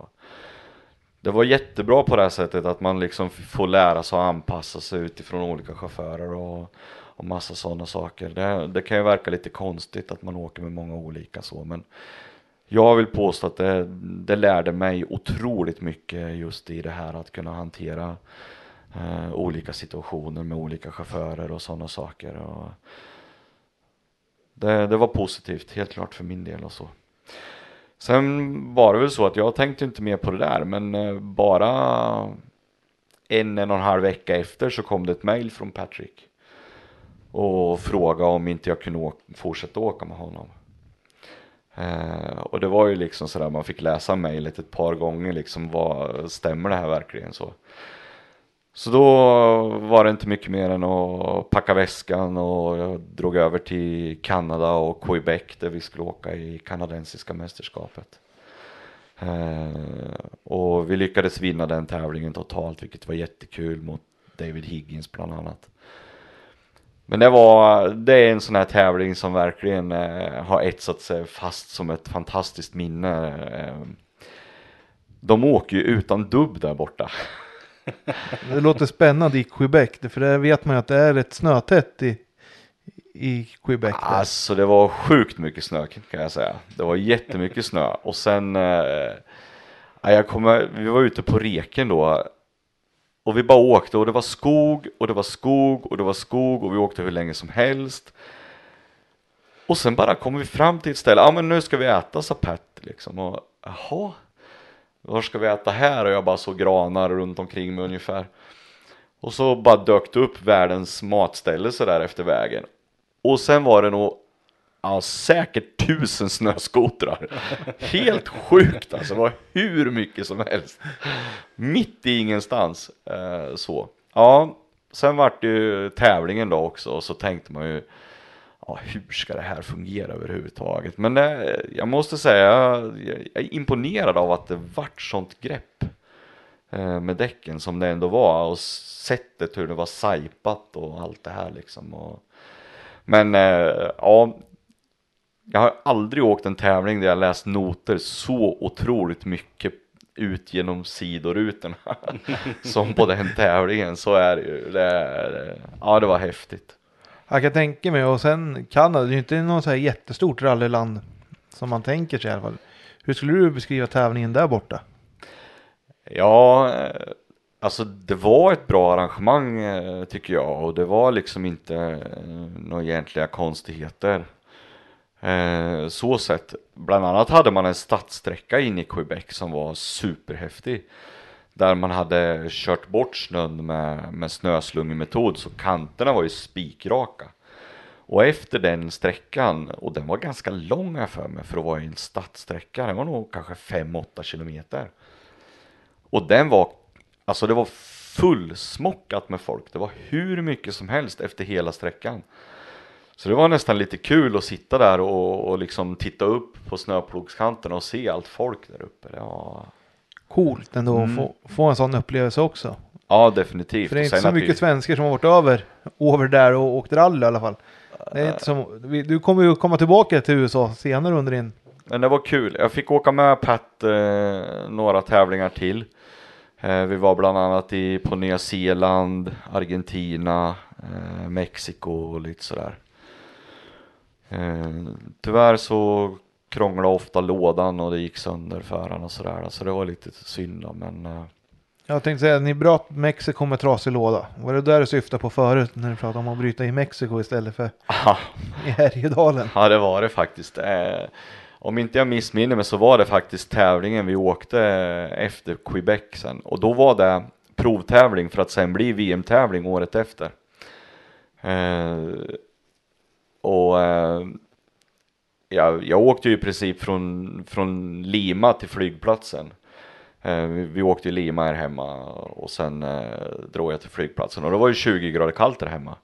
Det var jättebra på det här sättet att man liksom får lära sig att anpassa sig utifrån olika chaufförer och, och massa sådana saker. Det, det kan ju verka lite konstigt att man åker med många olika så, men jag vill påstå att det, det lärde mig otroligt mycket just i det här att kunna hantera eh, olika situationer med olika chaufförer och sådana saker. Och det, det var positivt, helt klart för min del och så. Sen var det väl så att jag tänkte inte mer på det där, men eh, bara en, en och en halv vecka efter så kom det ett mail från Patrick och frågade om inte jag kunde åka, fortsätta åka med honom. Eh, och det var ju liksom sådär, man fick läsa mejlet ett par gånger liksom, vad, stämmer det här verkligen så? Så då var det inte mycket mer än att packa väskan och jag drog över till Kanada och Quebec där vi skulle åka i kanadensiska mästerskapet. Eh, och vi lyckades vinna den tävlingen totalt vilket var jättekul mot David Higgins bland annat. Men det var, det är en sån här tävling som verkligen eh, har etsat sig fast som ett fantastiskt minne. Eh, de åker ju utan dubb där borta. Det låter spännande i Quebec. För där vet man ju att det är rätt snötätt i, i Quebec. Där. Alltså det var sjukt mycket snö kan jag säga. Det var jättemycket snö och sen eh, jag kommer, vi var ute på reken då och vi bara åkte och det var skog och det var skog och det var skog och vi åkte hur länge som helst. Och sen bara kom vi fram till ett ställe, ja men nu ska vi äta sa Pat liksom och jaha, var ska vi äta här? Och jag bara såg granar runt omkring mig ungefär. Och så bara dök det upp världens matställe så där efter vägen. Och sen var det nog ja, säkert tusen snöskotrar. Helt sjukt alltså, det var hur mycket som helst. Mitt i ingenstans. Eh, så. Ja, sen vart det ju tävlingen då också och så tänkte man ju ja, hur ska det här fungera överhuvudtaget? Men det, jag måste säga, jag, jag är imponerad av att det vart sånt grepp eh, med däcken som det ändå var och sättet hur det var sajpat och allt det här liksom. Och, men eh, ja, jag har aldrig åkt en tävling där jag läst noter så otroligt mycket ut genom sidorutorna som på den tävlingen. Så är det ju. Det det, ja, det var häftigt. Jag kan tänka mig och sen Kanada, det är ju inte något så här jättestort rallyland som man tänker sig i alla fall. Hur skulle du beskriva tävlingen där borta? Ja, eh, alltså det var ett bra arrangemang eh, tycker jag och det var liksom inte eh, några egentliga konstigheter. Så sett, bland annat hade man en stadssträcka in i Quebec som var superhäftig. Där man hade kört bort snön med, med snöslungemetod så kanterna var ju spikraka. Och efter den sträckan, och den var ganska lång här för mig för att vara en stadssträcka, den var nog kanske 5-8 kilometer. Och den var, alltså det var fullsmockat med folk. Det var hur mycket som helst efter hela sträckan. Så det var nästan lite kul att sitta där och, och liksom titta upp på snöplogskanterna och se allt folk där uppe. Det var Coolt ändå Mm. att få, få en sån upplevelse också. Ja, definitivt. För det är inte så att vi- mycket svenskar som har varit över, över där och åkt rally i alla fall. Det är inte som, du kommer ju komma tillbaka till USA senare under din... Men det var kul. Jag fick åka med Pat eh, några tävlingar till. Eh, vi var bland annat i, på Nya Zeeland, Argentina, eh, Mexiko och lite sådär. Eh, tyvärr så krånglade ofta lådan och det gick sönder för och sådär. Så det var lite synd då, men eh, Jag tänkte säga, ni bröt Mexiko med trasig låda. Var det där du syftade på förut när du pratade om att bryta i Mexiko istället för i Härjedalen? Ja, det var det faktiskt. Eh, om inte jag missminner mig så var det faktiskt tävlingen vi åkte eh, efter Quebec sen. Och då var det provtävling för att sen bli VM-tävling året efter. Eh, och jag, jag åkte ju i princip från, från Lima till flygplatsen. Eh, vi, vi åkte i Lima här hemma och sen eh, drog jag till flygplatsen och det var ju 20 grader kallt där hemma.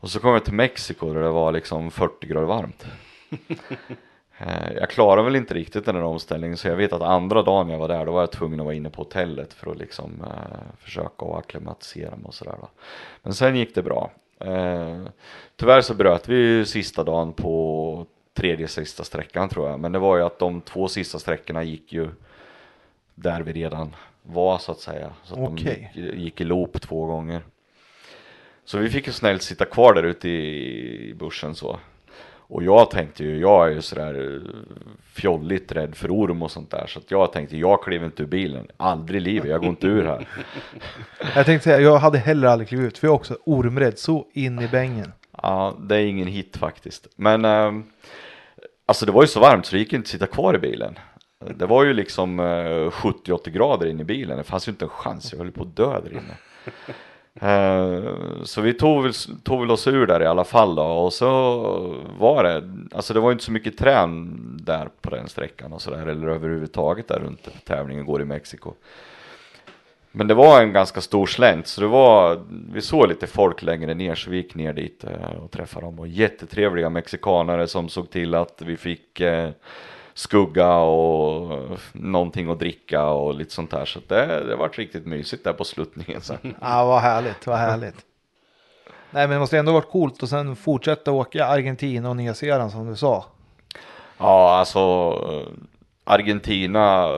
Och så kom jag till Mexiko där det var liksom 40 grader varmt. Eh, jag klarade väl inte riktigt den här omställningen så jag vet att andra dagen jag var där då var jag tvungen att vara inne på hotellet för att liksom eh, försöka att acklimatisera mig och sådär. då. Men sen gick det bra. Eh, tyvärr så bröt vi sista dagen på tredje sista sträckan tror jag. Men det var ju att de två sista sträckorna gick ju där vi redan var så att säga. Så att Okej. de gick, gick i loop två gånger. Så vi fick ju snällt sitta kvar där ute i, i bussen så. Och jag tänkte ju, jag är ju sådär eh, fjolligt rädd för orm och sånt där. Så att jag tänkte, jag kliver inte ur bilen. Aldrig i livet, jag går inte ur här. Jag tänkte säga, jag hade heller aldrig klivit ut för jag är också ormrädd så in i bängen. Ja, det är ingen hit faktiskt. Men ehm, alltså det var ju så varmt så det gick inte att sitta kvar i bilen. Det var ju liksom eh, 70-80 grader in i bilen. Det fanns ju inte en chans. Jag höll på att dö där inne. Eh, så vi tog väl, tog väl oss ur där i alla fall då. Och så var det, alltså det var ju inte så mycket trän där på den sträckan och sådär. Eller överhuvudtaget där runt tävlingen går i Mexiko. Men det var en ganska stor slänt så det var, vi såg lite folk längre ner så vi gick ner dit eh, och träffade dem och jättetrevliga mexikanare som såg till att vi fick eh, skugga och någonting att dricka och lite sånt där. Så det, det varit riktigt mysigt där på sluttningen sen. Ja, vad härligt, vad härligt. Nej, men det måste ändå varit coolt och sen fortsätta åka Argentina och Nya Zeeland som du sa. Ja, alltså eh, Argentina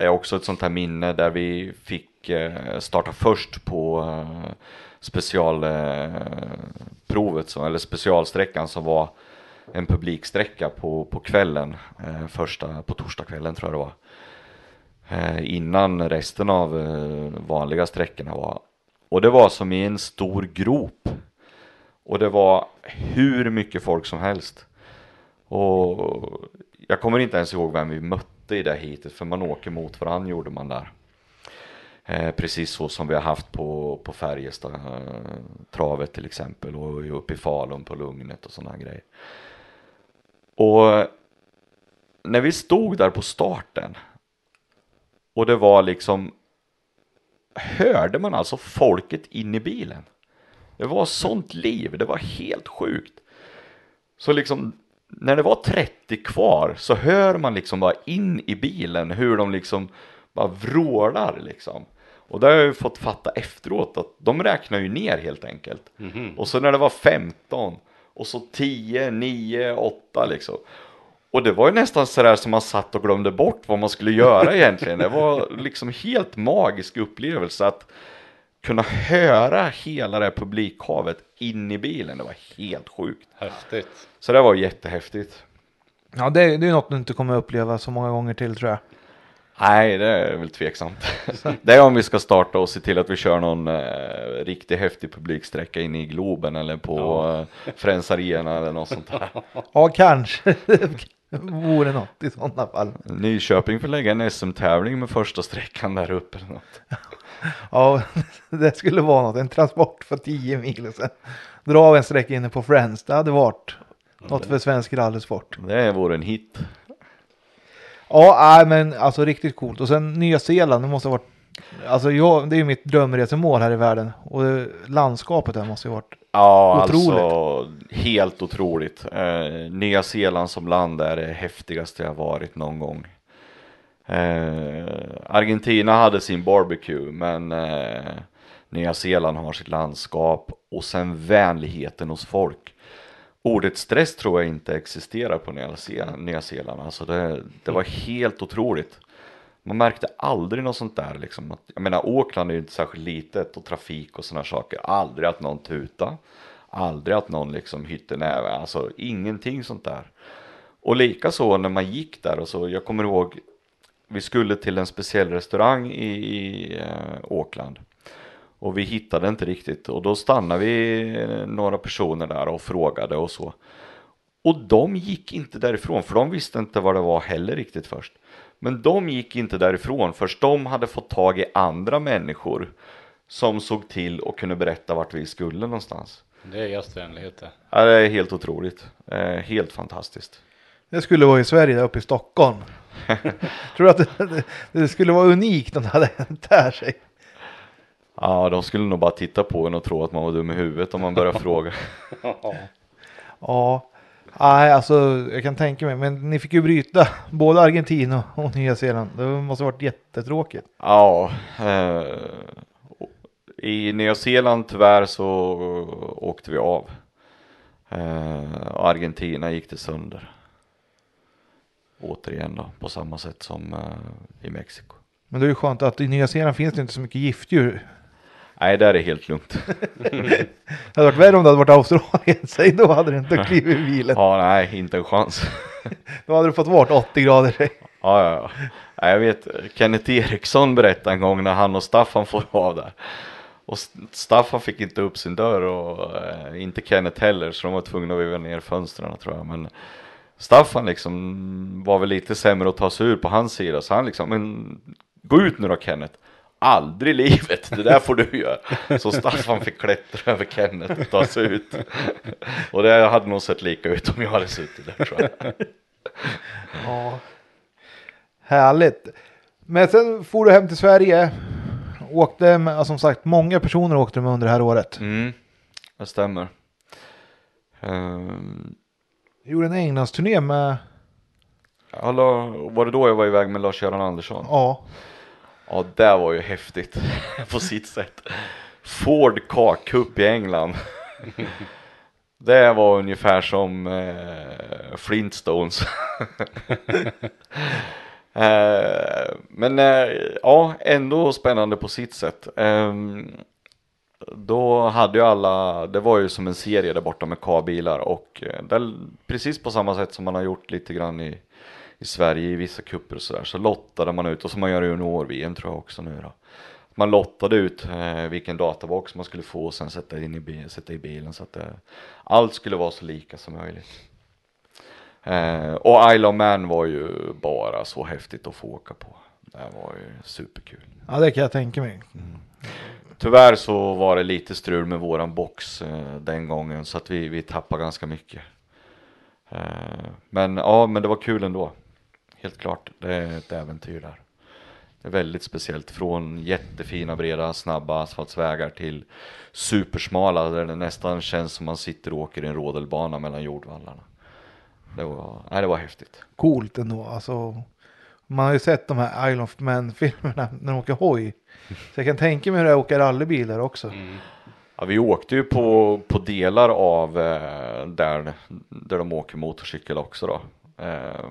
är också ett sånt här minne där vi fick eh, starta först på eh, specialprovet, eh, eller specialsträckan som var en publiksträcka på, på kvällen, eh, första, på torsdagskvällen tror jag det var. Innan resten av vanliga sträckorna var. Och det var som i en stor grop. Och det var hur mycket folk som helst. Och jag kommer inte ens ihåg vem vi mötte i det hitet för man åker mot varandra gjorde man där. Eh, precis så som vi har haft på, på Färjestad, eh, travet till exempel och uppe i Falun på Lugnet och sådana grejer. Och när vi stod där på starten och det var liksom hörde man alltså folket in i bilen. Det var sånt liv, det var helt sjukt. Så liksom när det var 30 kvar så hör man liksom bara in i bilen hur de liksom bara vrålar liksom. Och det har jag ju fått fatta efteråt att de räknar ju ner helt enkelt. Och så när det var 15 och så 10, 9, 8 liksom. Och det var ju nästan sådär som man satt och glömde bort vad man skulle göra egentligen. Det var liksom helt magisk upplevelse att kunna höra hela det här publikhavet in i bilen. Det var helt sjukt. Häftigt. Så det var jättehäftigt. Ja, det, det är något du inte kommer uppleva så många gånger till tror jag. Nej, det är väl tveksamt. det är om vi ska starta och se till att vi kör någon eh, riktigt häftig publiksträcka inne i Globen eller på eh, Friends Arena eller något sånt där. Ja, kanske. Vore något i sådana fall. Nyköping får lägga en SM-tävling med första sträckan där uppe. Eller något. Ja, det skulle vara något. En transport för 10 mil och sen dra av en sträcka inne på Friends. Det hade varit något för svensk rallysport. Det vore en hit. Ja, nej, men alltså riktigt coolt. Och sen Nya Zeeland, det måste ha varit. Alltså jag, det är ju mitt drömresemål här i världen. Och landskapet där måste ju varit. Ja, Otroligt. alltså helt otroligt. Eh, Nya Zeeland som land är det häftigaste jag varit någon gång. Eh, Argentina hade sin barbecue, men eh, Nya Zeeland har sitt landskap och sen vänligheten hos folk. Ordet stress tror jag inte existerar på Nya Zeeland. Nya Zeeland. Alltså det, det var helt otroligt. Man märkte aldrig något sånt där liksom. Att, jag menar Auckland är ju inte särskilt litet och trafik och sådana saker. Aldrig att någon tuta. Aldrig att någon liksom hytte näve. Alltså ingenting sånt där. Och likaså när man gick där och så. Jag kommer ihåg. Vi skulle till en speciell restaurang i, i eh, Auckland. Och vi hittade inte riktigt. Och då stannade vi eh, några personer där och frågade och så. Och de gick inte därifrån för de visste inte vad det var heller riktigt först. Men de gick inte därifrån först de hade fått tag i andra människor som såg till och kunde berätta vart vi skulle någonstans. Det är gästvänlighet det. Ja, det är helt otroligt. Eh, helt fantastiskt. Det skulle vara i Sverige där uppe i Stockholm. Tror du att det, det, det skulle vara unikt om det hade hänt där sig? Ja, de skulle nog bara titta på en och tro att man var dum i huvudet om man börjar fråga. Ja, nej alltså jag kan tänka mig. Men ni fick ju bryta både Argentina och Nya Zeeland. Det måste ha varit jättetråkigt. Ja, eh, i Nya Zeeland tyvärr så åkte vi av. Eh, Argentina gick det sönder. Återigen då, på samma sätt som eh, i Mexiko. Men det är ju skönt att i Nya Zeeland finns det inte så mycket giftdjur. Nej, där är helt lugnt. Det hade varit värre om det hade varit Australien. Säg då hade du inte klivit i bilen. Ja, nej, inte en chans. Då hade du fått vart 80 grader. Ja, ja, ja. Ja, Jag vet, Kenneth Eriksson berättade en gång när han och Staffan får av där. Och Staffan fick inte upp sin dörr och eh, inte Kenneth heller så de var tvungna att veva ner fönstren tror jag. Men Staffan liksom var väl lite sämre att ta sig ur på hans sida så han liksom, men gå ut nu då Kenneth. Aldrig i livet, det där får du göra. Så Staffan fick klättra över Kenneth och ta sig ut. Och det hade nog sett lika ut om jag hade suttit där tror jag. Ja. Härligt. Men sen for du hem till Sverige. Åkte med, ja, som sagt, många personer åkte med under det här året. Mm, det stämmer. Ehm, Gjorde en Englandsturné med, Alla, var det då jag var iväg med Lars-Göran Andersson? Ja. Ja, det var ju häftigt på sitt sätt. Ford Car-cup i England. Det var ungefär som eh, Flintstones. eh, men eh, ja, ändå spännande på sitt sätt. Ehm, då hade ju alla, det var ju som en serie där borta med K-bilar och eh, där, precis på samma sätt som man har gjort lite grann i, i Sverige i vissa kupper och sådär så lottade man ut och som man gör i junior-VM tror jag också nu då. Man lottade ut eh, vilken databox man skulle få och sen sätta in i, bil, sätta i bilen så att det, allt skulle vara så lika som möjligt. Eh, och Isle of Man var ju bara så häftigt att få åka på. Det var ju superkul. ja, det kan jag tänka mig. Tyvärr så var det lite strul med våran box eh, den gången så att vi, vi tappade ganska mycket. Eh, men ja, men det var kul ändå. Helt klart, det är ett äventyr där. Det är väldigt speciellt från jättefina breda snabba asfaltsvägar till supersmala där det nästan känns som man sitter och åker i en rodelbana mellan jordvallarna. Det var, nej, det var häftigt. Coolt ändå. Alltså, man har ju sett de här Isle of Man-filmerna när de åker hoj. Så jag kan tänka mig hur det är att åka rallybilar också. Ja, vi åkte ju på, på delar av eh, där, där de åker motorcykel också då. Eh,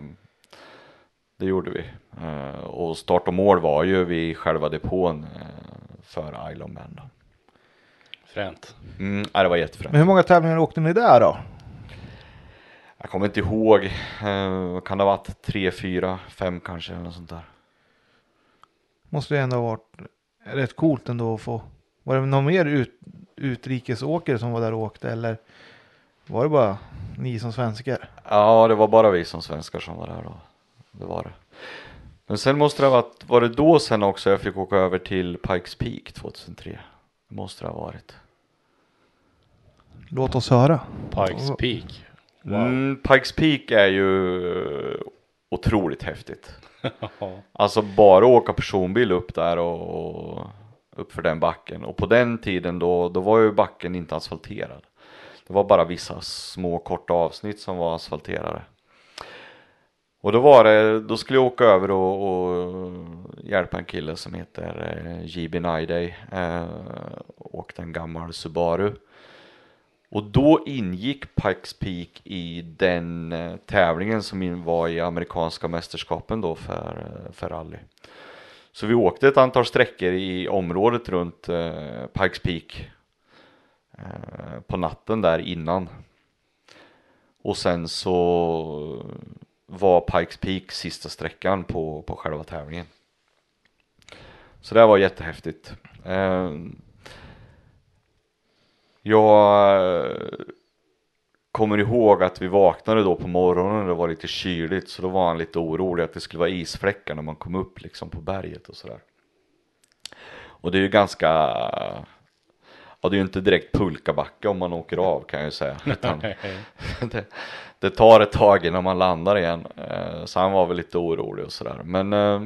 det gjorde vi. Eh, och start och mål var ju vid själva depån eh, för Isle of Man då. Fränt. Mm, ja, det var jättefränt. Men hur många tävlingar åkte ni där då? Jag kommer inte ihåg. Eh, kan det ha varit tre, fyra, fem kanske eller något sånt där. Måste det ändå ha varit rätt coolt ändå att få. Var det någon mer ut, utrikesåkare som var där och åkte eller var det bara ni som svenskar? Ja, det var bara vi som svenskar som var där då. Det var det. Men sen måste det ha varit, var det då sen också jag fick åka över till Pikes Peak 2003? Det måste det ha varit. Låt oss höra. Pikes Peak. Wow. Mm, Pikes Peak är ju otroligt häftigt. Alltså bara åka personbil upp där och, och upp för den backen. Och på den tiden då, då var ju backen inte asfalterad. Det var bara vissa små korta avsnitt som var asfalterade. Och då var det, då skulle jag åka över och, och hjälpa en kille som heter eh, JB Niday. Eh, åkte en gammal Subaru. Och då ingick Pikes Peak i den eh, tävlingen som var i amerikanska mästerskapen då för, eh, för rally. Så vi åkte ett antal sträckor i området runt eh, Pikes Peak eh, på natten där innan. Och sen så var Pikes Peak sista sträckan på, på själva tävlingen. Så det var jättehäftigt. Eh, jag eh, kommer ihåg att vi vaknade då på morgonen och det var lite kyligt så då var han lite orolig att det skulle vara isfläckar när man kom upp liksom på berget och sådär. Och det är ju ganska, ja det är ju inte direkt pulkabacke om man åker av kan jag ju säga. Utan det, det tar ett tag innan man landar igen. Eh, så han var väl lite orolig och sådär. Men eh,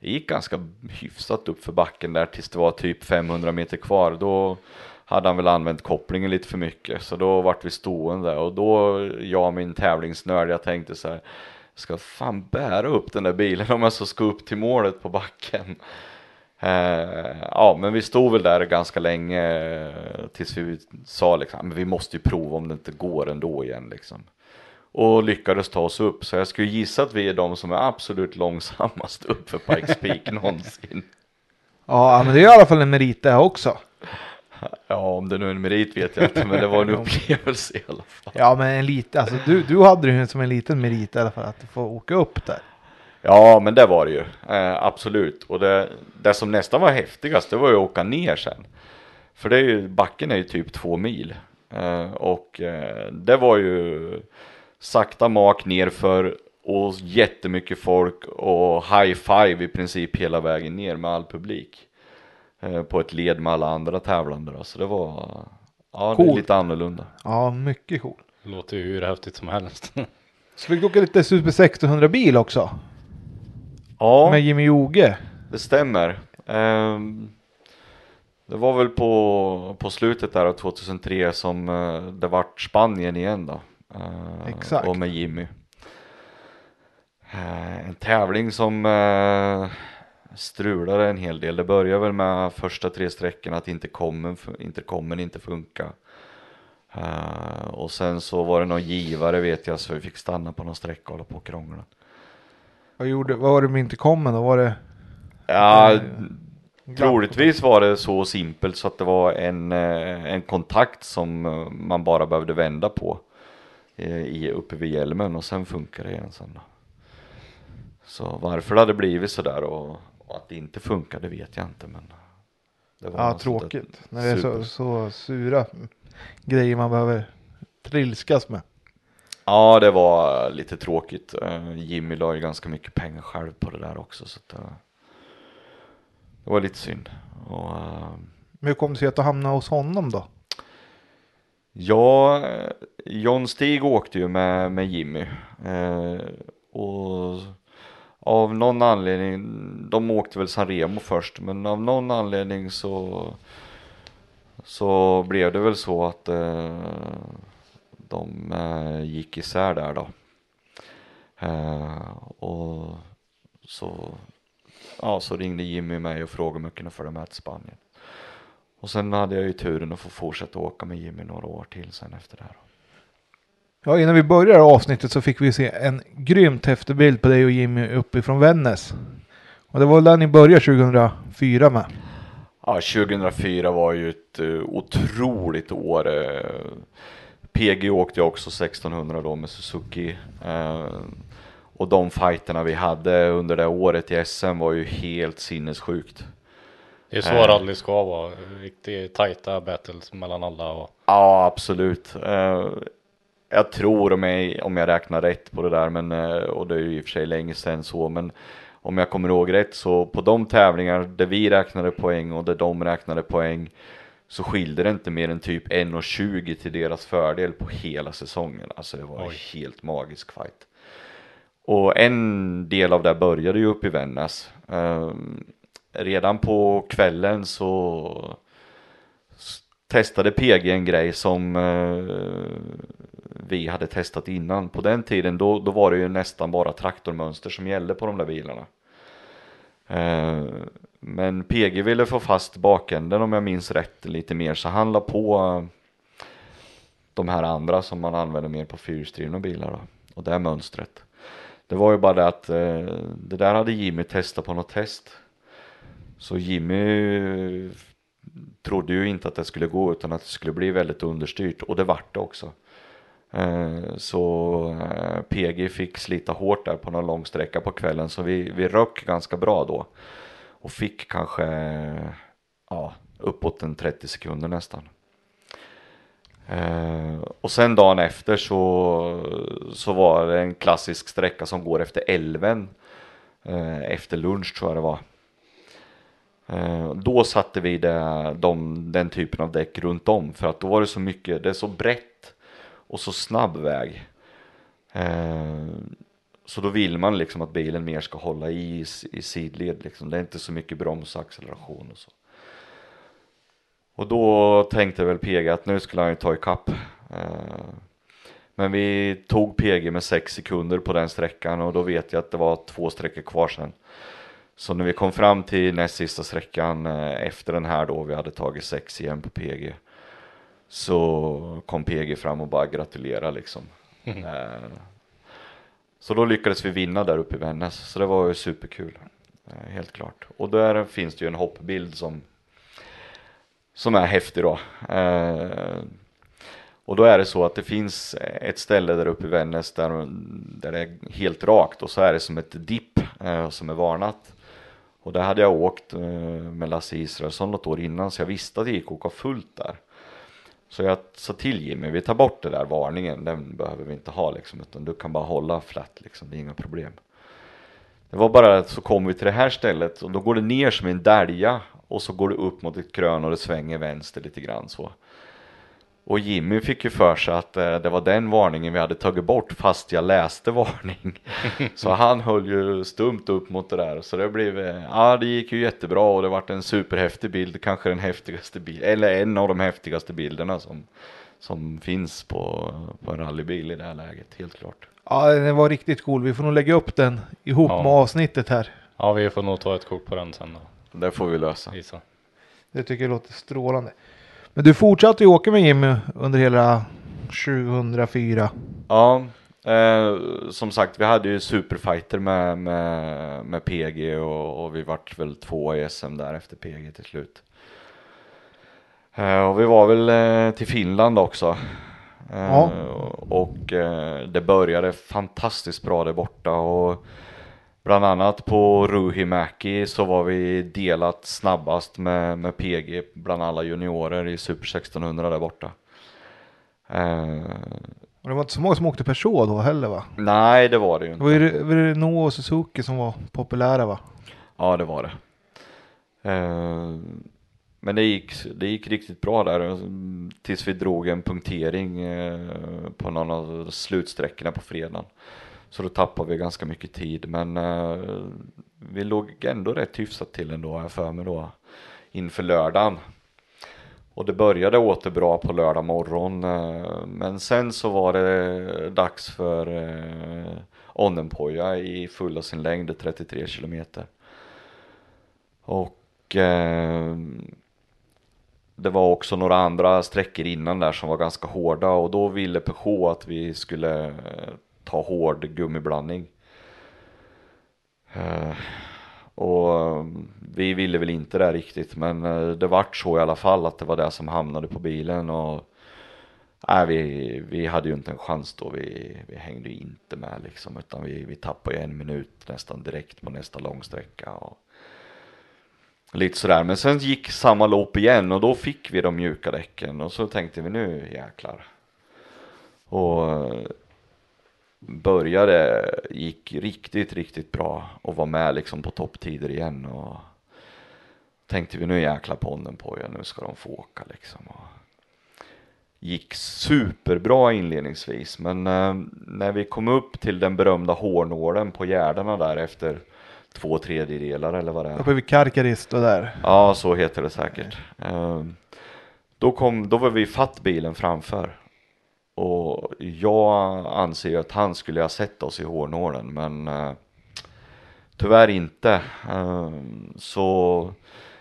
det gick ganska hyfsat upp för backen där tills det var typ 500 meter kvar. Då hade han väl använt kopplingen lite för mycket. Så då vart vi stående och då, jag min tävlingsnörd, jag tänkte så här. "Jag Ska fan bära upp den där bilen om jag så ska upp till målet på backen. Eh, ja, men vi stod väl där ganska länge eh, tills vi sa liksom, men vi måste ju prova om det inte går ändå igen liksom. Och lyckades ta oss upp, så jag skulle gissa att vi är de som är absolut långsammast upp för Pikes Peak någonsin. Ja, men det är i alla fall en merit det också. Ja, om det nu är en merit vet jag inte, men det var en upplevelse i alla fall. Ja, men en liten, alltså du, du hade det ju som en liten merit i alla fall att få åka upp där. Ja, men det var det ju. Eh, absolut. Och det, det som nästan var häftigast, det var ju att åka ner sen. För det är ju, backen är ju typ två mil. Eh, och eh, det var ju sakta mak nerför och jättemycket folk och high five i princip hela vägen ner med all publik. Eh, på ett led med alla andra tävlande då. Så det var, ja det Coolt. lite annorlunda. Ja, mycket cool. Låter ju hur häftigt som helst. Så fick du åka lite Super 1600 bil också. Ja. Med Jimmy Joge. Det stämmer. Ehm, det var väl på, på slutet där av 2003 som eh, det vart Spanien igen då. Eh, Exakt. Och med Jimmy. Eh, en tävling som eh, strulade en hel del. Det började väl med första tre sträckorna att inte kommer, inte kommer inte funka. Och sen så var det någon givare vet jag så vi fick stanna på någon sträcka och hålla på och krångla. Vad, gjorde, vad var det med inte kommer då? Var det? Ja, Eh, troligtvis var det så simpelt så att det var en, eh, en kontakt som eh, man bara behövde vända på eh, i, uppe vid hjälmen och sen funkar det igen sen då. Så varför det hade blivit sådär och, och att det inte funkade vet jag inte men det var Ja, tråkigt. När det är så, så sura grejer man behöver trilskas med. Ja, det var lite tråkigt. Eh, Jimmy la ju ganska mycket pengar själv på det där också så att eh, det var lite synd. Och, eh, Men hur kom det sig att du hamnade hos honom då? Ja, John Stig åkte ju med, med Jimmy. Eh, och av någon anledning, de åkte väl San Remo först, men av någon anledning så så blev det väl så att eh, de eh, gick isär där då. Eh, och så, ja, så ringde Jimmy mig och frågade om jag kunde följa med till Spanien. Och sen hade jag ju turen att få fortsätta åka med Jimmy några år till sen efter det här. Ja, innan vi börjar avsnittet så fick vi se en grymt häftig bild på dig och Jimmy uppifrån Vännäs. Och det var där ni började 2004 med. Ja, 2004 var ju ett uh, otroligt år. PG åkte jag också 1600 då med Suzuki. Uh, och de fighterna vi hade under det året i SM var ju helt sinnessjukt. Det är så Eh. rally ska vara. Riktigt tajta battles mellan alla och Ja, absolut. Eh, jag tror om jag, om jag räknar rätt på det där, men, eh, och det är ju i och för sig länge sedan så, men om jag kommer ihåg rätt så på de tävlingar där vi räknade poäng och där de räknade poäng så skilde det inte mer än typ 1,20 till deras fördel på hela säsongen. Alltså det var en Oj. helt magisk fight. Och en del av det började ju upp i Vännäs. Ehm, redan på kvällen så testade PG en grej som eh, vi hade testat innan. På den tiden då, då var det ju nästan bara traktormönster som gällde på de där bilarna. Eh, men PG ville få fast bakänden om jag minns rätt lite mer så han la på eh, de här andra som man använder mer på fyrhjulsdrivna bilar då. Och det här mönstret. Det var ju bara det att eh, det där hade Jimmy testat på något test. Så Jimmy eh, trodde ju inte att det skulle gå utan att det skulle bli väldigt understyrt och det vart det också. Så PG fick slita hårt där på någon lång sträcka på kvällen så vi, vi röck ganska bra då. Och fick kanske ja, uppåt en 30 sekunder nästan. Eh, och sen dagen efter så, så var det en klassisk sträcka som går efter älven. Eh, efter lunch tror jag det var. Eh, då satte vi det, de, den typen av däck runt om för att då var det så mycket, det är så brett och så snabb väg. Eh, så då vill man liksom att bilen mer ska hålla i, i sidled liksom. Det är inte så mycket broms och acceleration och så. Och då tänkte väl PG att nu skulle han ju ta ikapp. Eh, men vi tog PG med sex sekunder på den sträckan och då vet jag att det var två sträckor kvar sen. Så när vi kom fram till näst sista sträckan eh, efter den här då vi hade tagit sex igen på PG. Så kom PG fram och bara gratulera liksom. Eh, så då lyckades vi vinna där uppe i Vännäs. Så det var ju superkul. Eh, helt klart. Och där finns det ju en hoppbild som som är häftig då. Eh, och då är det så att det finns ett ställe där uppe i Vännäs där, där det är helt rakt och så är det som ett dipp eh, som är varnat. Och där hade jag åkt eh, med Lasse Israelsson något år innan så jag visste att det gick att åka fullt där. Så jag sa till Jimmy, vi tar bort den där varningen, den behöver vi inte ha liksom, utan du kan bara hålla flat liksom, det är inga problem. Det var bara att så kom vi till det här stället och då går det ner som en dälja och så går det upp mot ett krön och det svänger vänster lite grann så. Och Jimmy fick ju för sig att eh, det var den varningen vi hade tagit bort fast jag läste varning. Så han höll ju stumt upp mot det där. Så det blev, eh, ja det gick ju jättebra och det vart en superhäftig bild. Kanske den häftigaste bilden, eller en av de häftigaste bilderna som, som finns på, på en rallybil i det här läget, helt klart. Ja, den var riktigt cool. Vi får nog lägga upp den ihop Ja. med avsnittet här. Ja, vi får nog ta ett kort på den sen då. Det får vi lösa. Visa. Det tycker jag låter strålande. Men du fortsatte ju åka med Jimmy under hela 2004. Ja, eh, som sagt, vi hade ju superfighter med, med, med PG och, och vi vart väl två i SM där efter PG till slut. Eh, och vi var väl eh, till Finland också. Eh, Ja. Och eh, det började fantastiskt bra där borta och bland annat på Ruhimäki så var vi delat snabbast med, med PG bland alla juniorer i Super 1600 där borta. Eh, Och det var inte så många som åkte Peugeot då heller va? Nej, det var det ju Det var ju inte. Re- Renault och Suzuki som var populära va? Ja, det var det. Eh, men det gick, det gick riktigt bra där mm, tills vi drog en punktering eh, på någon av slutsträckorna på fredagen. Så då tappade vi ganska mycket tid, men eh, vi låg ändå rätt hyfsat till ändå, har jag för mig då, inför lördagen. Och det började åter bra på lördag morgon, eh, men sen så var det dags för eh, Onnenpoja i fulla sin längd, 33 kilometer. Och eh, det var också några andra sträckor innan där som var ganska hårda och då ville Peugeot att vi skulle eh, ta hård gummiblandning. Eh, och mm, vi ville väl inte det riktigt men eh, det vart så i alla fall att det var det som hamnade på bilen och Nej, vi, vi hade ju inte en chans då, vi, vi hängde ju inte med liksom utan vi, vi tappade ju en minut nästan direkt på nästa långsträcka och lite sådär. Men sen gick samma lopp igen och då fick vi de mjuka däcken och så tänkte vi nu jäklar. Och eh, började, gick riktigt, riktigt bra och var med liksom på topptider igen och tänkte vi nu jäklar på den på nu ska de få åka liksom. Och gick superbra inledningsvis men eh, när vi kom upp till den berömda hårnålen på gärdena där efter två tredjedelar eller vad det är. Uppe vid Karkarist och där. Ja, så heter det säkert. Ehm, Då, kom, då var vi fatt bilen framför. Och jag anser ju att han skulle ha sett oss i hårnålen, men eh, tyvärr inte. Ehm, Så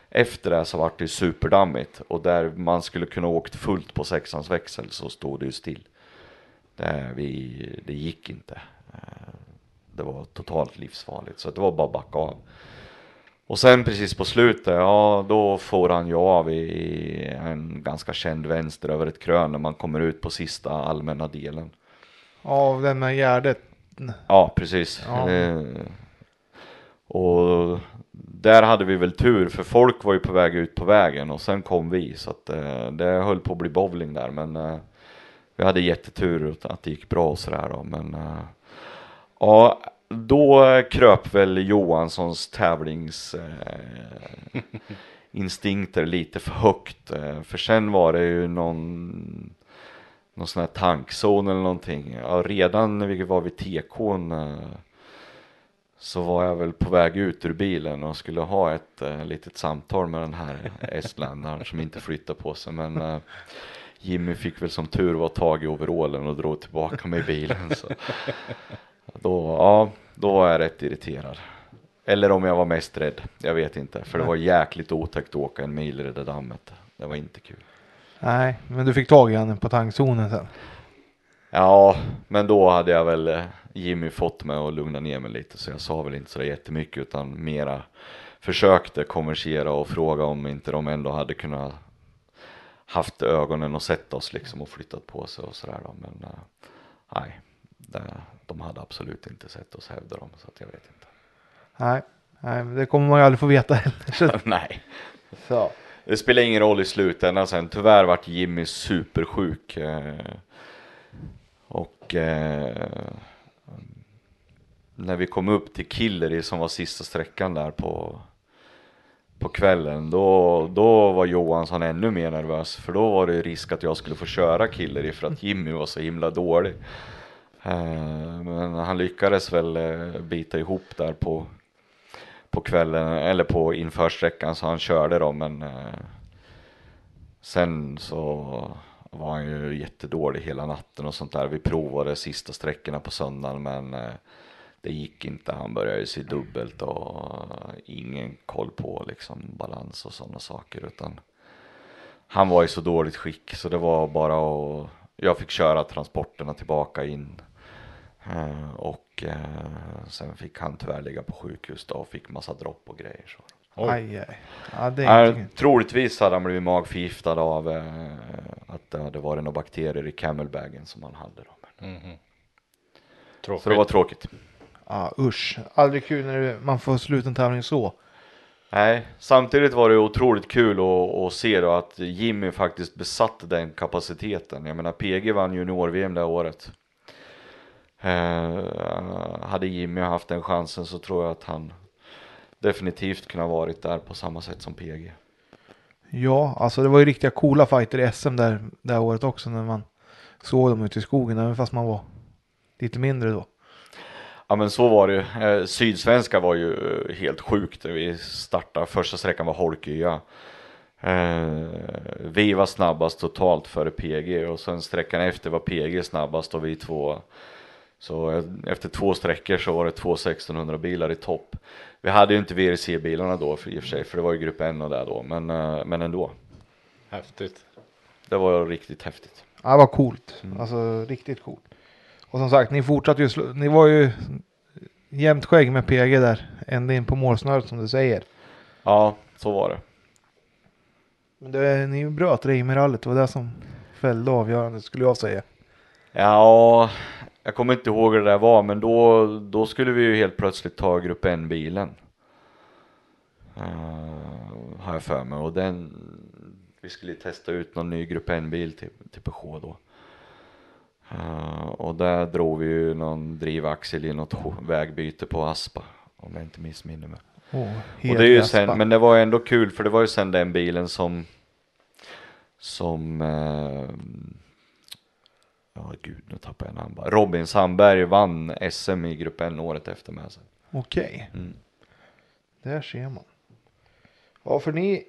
efter det så vart det superdammigt och där man skulle kunna åkt fullt på sexans växel så stod det ju still. Det, vi, det gick inte. Eh, det var totalt livsfarligt så det var bara att backa av. Och sen precis på slutet, ja då får han ju av i en ganska känd vänster över ett krön när man kommer ut på sista allmänna delen. Av den med Gärdet. Ja, precis. Ja. Eh, och där hade vi väl tur för folk var ju på väg ut på vägen och sen kom vi så att eh, det höll på att bli bowling där men eh, vi hade jättetur att- det gick bra och sådär då men eh, ja då kröp väl Johanssons tävlingsinstinkter eh, lite för högt eh, för sen var det ju någon någon sån här tankzon eller någonting. Ja, redan när vi var vid TK eh, så var jag väl på väg ut ur bilen och skulle ha ett eh, litet samtal med den här estländaren som inte flyttar på sig. Men eh, Jimmy fick väl som tur var tag i overallen och drog tillbaka mig i bilen. Så. Då, ja, då var jag rätt irriterad. Eller om jag var mest rädd, jag vet inte. För det var jäkligt otäckt att åka en mil i det där dammet. Det var inte kul. Nej, men du fick tag i henne på tankzonen sen. Ja, men då hade jag väl eh, Jimmy fått mig att lugna ner mig lite så jag sa väl inte så jättemycket utan mera försökte konversera och fråga om inte de ändå hade kunnat haft ögonen och sett oss liksom och flyttat på sig och sådär då. Men eh, nej, det, de hade absolut inte sett oss hävda dem så att jag vet inte. Nej, nej det kommer man ju aldrig få veta heller. Nej, så. det spelar ingen roll i slutändan sen. Tyvärr vart Jimmy supersjuk. Eh, och eh, när vi kom upp till Killery som var sista sträckan där på, på kvällen. Då, då var Johansson ännu mer nervös. För då var det risk att jag skulle få köra Killery för att Jimmy var så himla dålig. Eh, men han lyckades väl eh, bita ihop där på på kvällen eller på införsträckan så han körde då men eh, sen så var han ju jättedålig hela natten och sånt där. Vi provade sista sträckorna på söndagen men det gick inte. Han började ju se dubbelt och ingen koll på liksom balans och sådana saker utan han var i så dåligt skick så det var bara att jag fick köra transporterna tillbaka in och eh, sen fick han tyvärr ligga på sjukhus då och fick massa dropp och grejer. Så. Oj. Aj, aj. Ja, det är Eh, inte... troligtvis hade han blivit magförgiftad av eh, att det hade varit några bakterier i camelbagen som han hade. Då. Mhm. Så det Tråkigt. var tråkigt. Ja, usch. Aldrig kul när man får sluta en tävling så. Nej, samtidigt var det otroligt kul att, att se då att Jimmy faktiskt besatte den kapaciteten. Jag menar PG vann junior-VM det året. Eh, hade Jimmy haft den chansen så tror jag att han definitivt kunde ha varit där på samma sätt som PG. Ja, alltså det var ju riktiga coola fighter i SM där, det här året också när man såg dem ute i skogen, även fast man var lite mindre då. Ja men så var det ju. Eh, Sydsvenska var ju eh, helt sjukt. Vi startade, första sträckan var Holkya. Eh, vi var snabbast totalt före PG och sen sträckan efter var PG snabbast och vi två. Så eh, efter två sträckor så var det två 1600 bilar i topp. Vi hade ju inte VRC-bilarna då för, i och för sig, för det var ju grupp N och där då, men, eh, men ändå. Häftigt. Det var riktigt häftigt. Ja, det var coolt. Mm. Alltså riktigt coolt. Och som sagt, ni fortsatte ju, ni var ju jämnt skägg med PG där, ända in på målsnöret som du säger. Ja, så var det. Men det, ni bröt Reimerrallyt, det var det som fällde avgörandet skulle jag säga. Ja, jag kommer inte ihåg hur det där var, men då, då skulle vi ju helt plötsligt ta grupp N-bilen. Uh, har jag för mig. Och den, vi skulle testa ut någon ny grupp N-bil till, till Peugeot då. Eh, och där drog vi ju någon drivaxel i något vägbyte på Aspa. Om jag inte missminner mig. Åh, Och det är ju sen, men det var ändå kul för det var ju sen den bilen som som eh, ja gud nu tappar jag namn bara. Robin Sandberg vann SM i grupp N året efter med sig. Okej, Mm. där ser man. Ja, för ni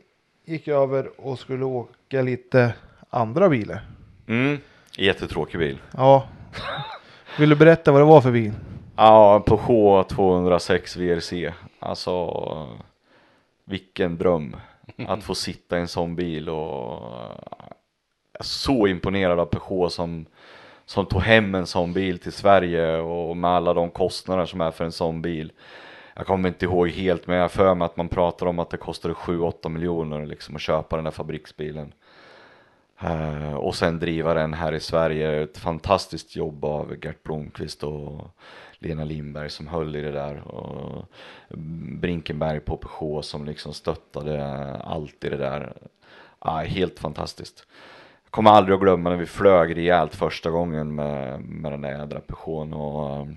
gick över och skulle åka lite andra bilar. Mm. Jättetråkig bil. Ja. Vill du berätta vad det var för bil? Ja, Peugeot 206 VRC. Alltså vilken dröm att få sitta i en sån bil och jag är så imponerad av Peugeot som som tog hem en sån bil till Sverige och med alla de kostnader som är för en sån bil. Jag kommer inte ihåg helt men jag har för mig att man pratar om att det kostade 7-8 miljoner liksom att köpa den där fabriksbilen. Uh, och sen driva den här i Sverige. Ett fantastiskt jobb av Gert Blomqvist och Lena Lindberg som höll i det där. Och Brinkenberg på Peugeot som liksom stöttade allt i det där. Uh, helt fantastiskt. Kommer aldrig att glömma när vi flög rejält första gången med, med den där jädra Peugeoten och um,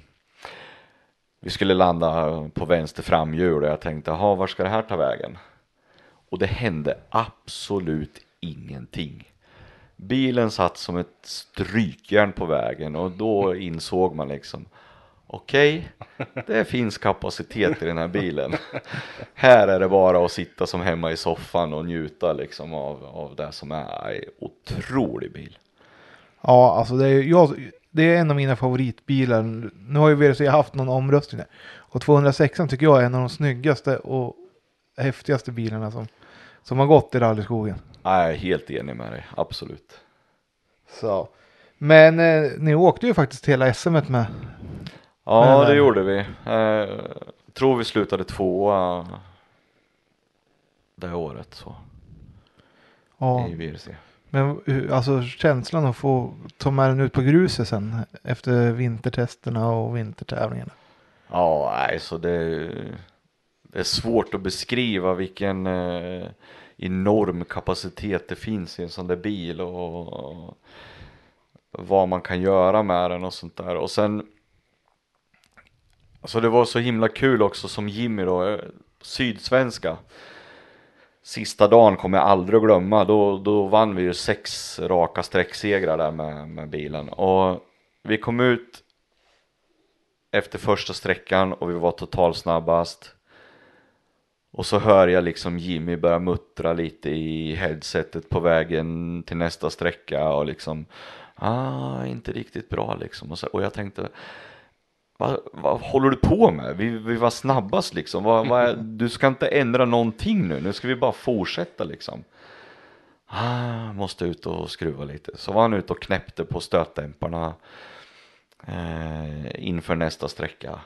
vi skulle landa på vänster framhjul och jag tänkte, jaha, var ska det här ta vägen? Och det hände absolut ingenting. Bilen satt som ett strykjärn på vägen och då insåg man liksom Okej, det finns kapacitet i den här bilen. Här är det bara att sitta som hemma i soffan och njuta liksom av, av det som är en otrolig bil. Ja, alltså det är, jag, det är en av mina favoritbilar. Nu har ju VRC haft någon omröstning där. Och 206 tycker jag är en av de snyggaste och häftigaste bilarna som, som har gått i rallyskogen. Jag är helt enig med dig, absolut. Så. Men eh, ni åkte ju faktiskt hela SM med. Ja, Men, det eh, gjorde vi. Eh, tror vi slutade tvåa det året så, Ja, i VRC. men hur- alltså känslan att få ta med den ut på gruset sen efter vintertesterna och vintertävlingarna. Ja, nej, så det, det är svårt att beskriva vilken eh, enorm kapacitet det finns i en sån där bil och, och vad man kan göra med den och sånt där. Och sen, alltså det var så himla kul också som Jimmy då, eh, sydsvenska. Sista dagen kommer jag aldrig att glömma, då, då vann vi ju sex raka sträcksegrar där med, med bilen. Och vi kom ut efter första sträckan och vi var totalsnabbast. Och så hör jag liksom Jimmy börja muttra lite i headsetet på vägen till nästa sträcka och liksom ah, inte riktigt bra liksom. Och, så, och jag tänkte vad, vad håller du på med? Vi, vi var snabbast liksom. Vad, vad är, du ska inte ändra någonting nu. Nu ska vi bara fortsätta liksom. Ah, måste ut och skruva lite. Så var han ute och knäppte på stötdämparna eh, inför nästa sträcka.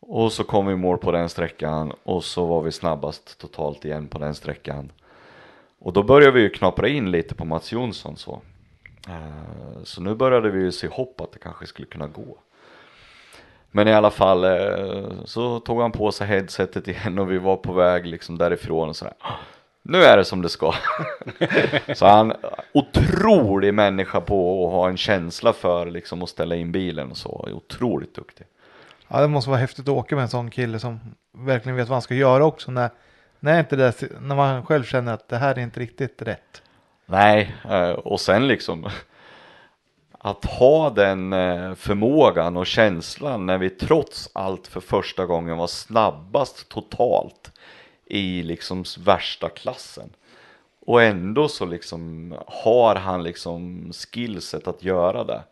Och så kom vi i mål på den sträckan och så var vi snabbast totalt igen på den sträckan. Och då började vi ju knapra in lite på Mats Jonsson så. Eh, så nu började vi ju se hopp att det kanske skulle kunna gå. Men i alla fall eh, så tog han på sig headsetet igen och vi var på väg liksom därifrån och sådär. Nu är det som det ska. så han, otrolig människa på att ha en känsla för liksom att ställa in bilen och så. Otroligt duktig. Ja, det måste vara häftigt att åka med en sån kille som verkligen vet vad han ska göra också. När, när, inte det, när man själv känner att det här är inte riktigt rätt. Nej, eh, och sen liksom att ha den eh, förmågan och känslan när vi trots allt för första gången var snabbast totalt i liksom värsta klassen. Och ändå så liksom har han liksom skillset att göra det.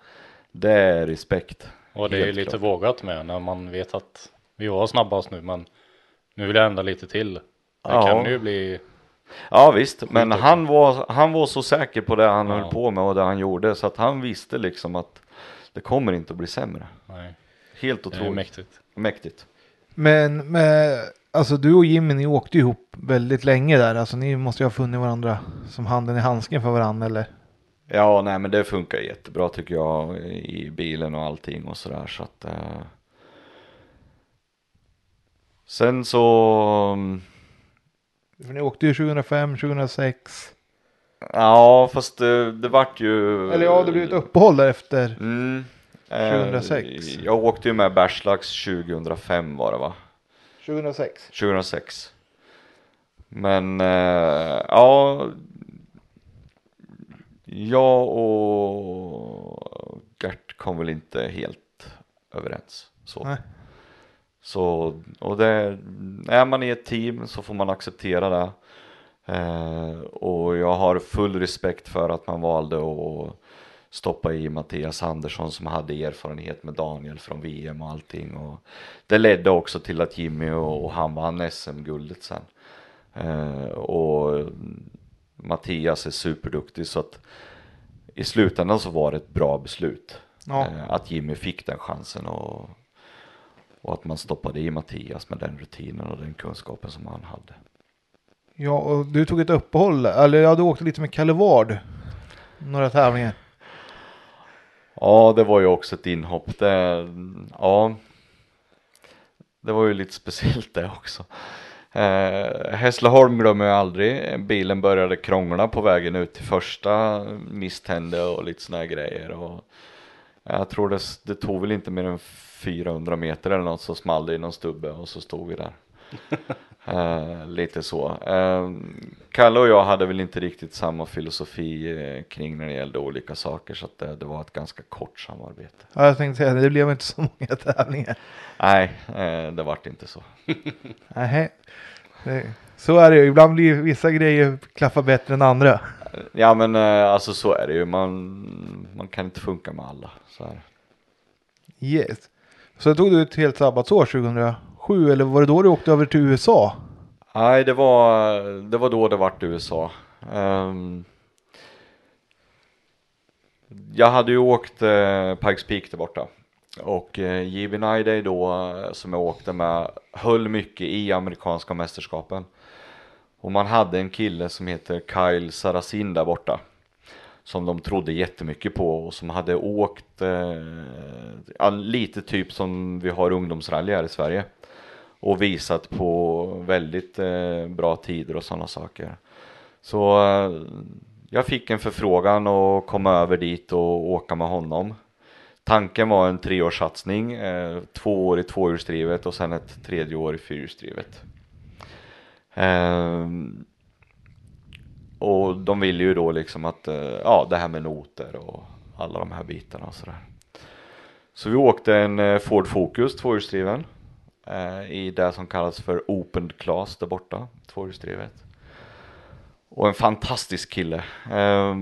Det är respekt. Och det är lite klart. vågat med när man vet att vi var snabbast nu men nu vill jag ändra lite till. Det Ja. kan ju bli Ja visst, men han var, han var så säker på det han Ja. höll på med och det han gjorde så att han visste liksom att det kommer inte att bli sämre. nej, Helt det är otroligt. mäktigt. Mäktigt. Men med, alltså du och Jimmy, ni åkte ihop väldigt länge där. Alltså ni måste ju ha funnit varandra som handen i handsken för varandra eller? Ja, nej men det funkar jättebra tycker jag i bilen och allting och sådär så att eh... Sen så För ni åkte ju 2005, 2006. Ja fast det, det vart ju Eller ja, det blev ett uppehåll där efter. mm, eh, 2006. Jag åkte ju med Bergslags 2005 var det va? 2006. 2006 Men eh, ja Jag och Gert kom väl inte helt överens så. Nej. Så, och det, är man i ett team så får man acceptera det. Eh, och jag har full respekt för att man valde att stoppa i Mattias Andersson som hade erfarenhet med Daniel från VM och allting. Och det ledde också till att Jimmy och, och han vann SM-guldet sen. Eh, och Mattias är superduktig så att i slutändan så var det ett bra beslut. Ja. Eh, att Jimmy fick den chansen och, och att man stoppade i Mattias med den rutinen och den kunskapen som han hade. Ja, och du tog ett uppehåll. Eller ja, du åkte lite med Kalle Ward. Några tävlingar. Ja, det var ju också ett inhopp. Det, ja, det var ju lite speciellt det också. Eh, Hässleholm glömmer jag aldrig. Bilen började krångla på vägen ut till första misstände och lite här grejer. Och jag tror det, det tog väl inte mer än 400 meter eller något så small det i någon stubbe och så stod vi där. Eh, lite så. Eh, Kalle och jag hade väl inte riktigt samma filosofi eh, kring när det gällde olika saker så att det, det var ett ganska kort samarbete. Ja, jag tänkte säga det. Det blev inte så många tävlingar. Nej, eh, det vart inte så. Nej. Så är det ju. Ibland blir vissa grejer klaffa bättre än andra. Ja men eh, alltså så är det ju. Man, man kan inte funka med alla. Så här. Yes. Så tog du ett helt sabbatsår 2007 eller var det då du åkte över till USA? Nej, det var, det var då det vart USA. Ehm, jag hade ju åkt uh, Pikes Peak där borta. Och uh, JB Niday då, eh, som jag åkte med, höll mycket i amerikanska mästerskapen. Och man hade en kille som heter Kyle Sarasin där borta. Som de trodde jättemycket på och som hade åkt eh, lite typ som vi har ungdomsrally här i Sverige och visat på väldigt eh, bra tider och sådana saker. Så eh, jag fick en förfrågan och kom över dit och åka med honom. Tanken var en treårssatsning, eh, två år i tvåhjulsdrivet och sen ett tredje år i fyrhjulsdrivet. Ehm, och de ville ju då liksom att, eh, ja det här med noter och alla de här bitarna och sådär. Så vi åkte en eh, Ford Focus tvåhjulsdriven. eh, i det som kallas för Open Class där borta, tvåhjulsdrivet. Och en fantastisk kille. Eh,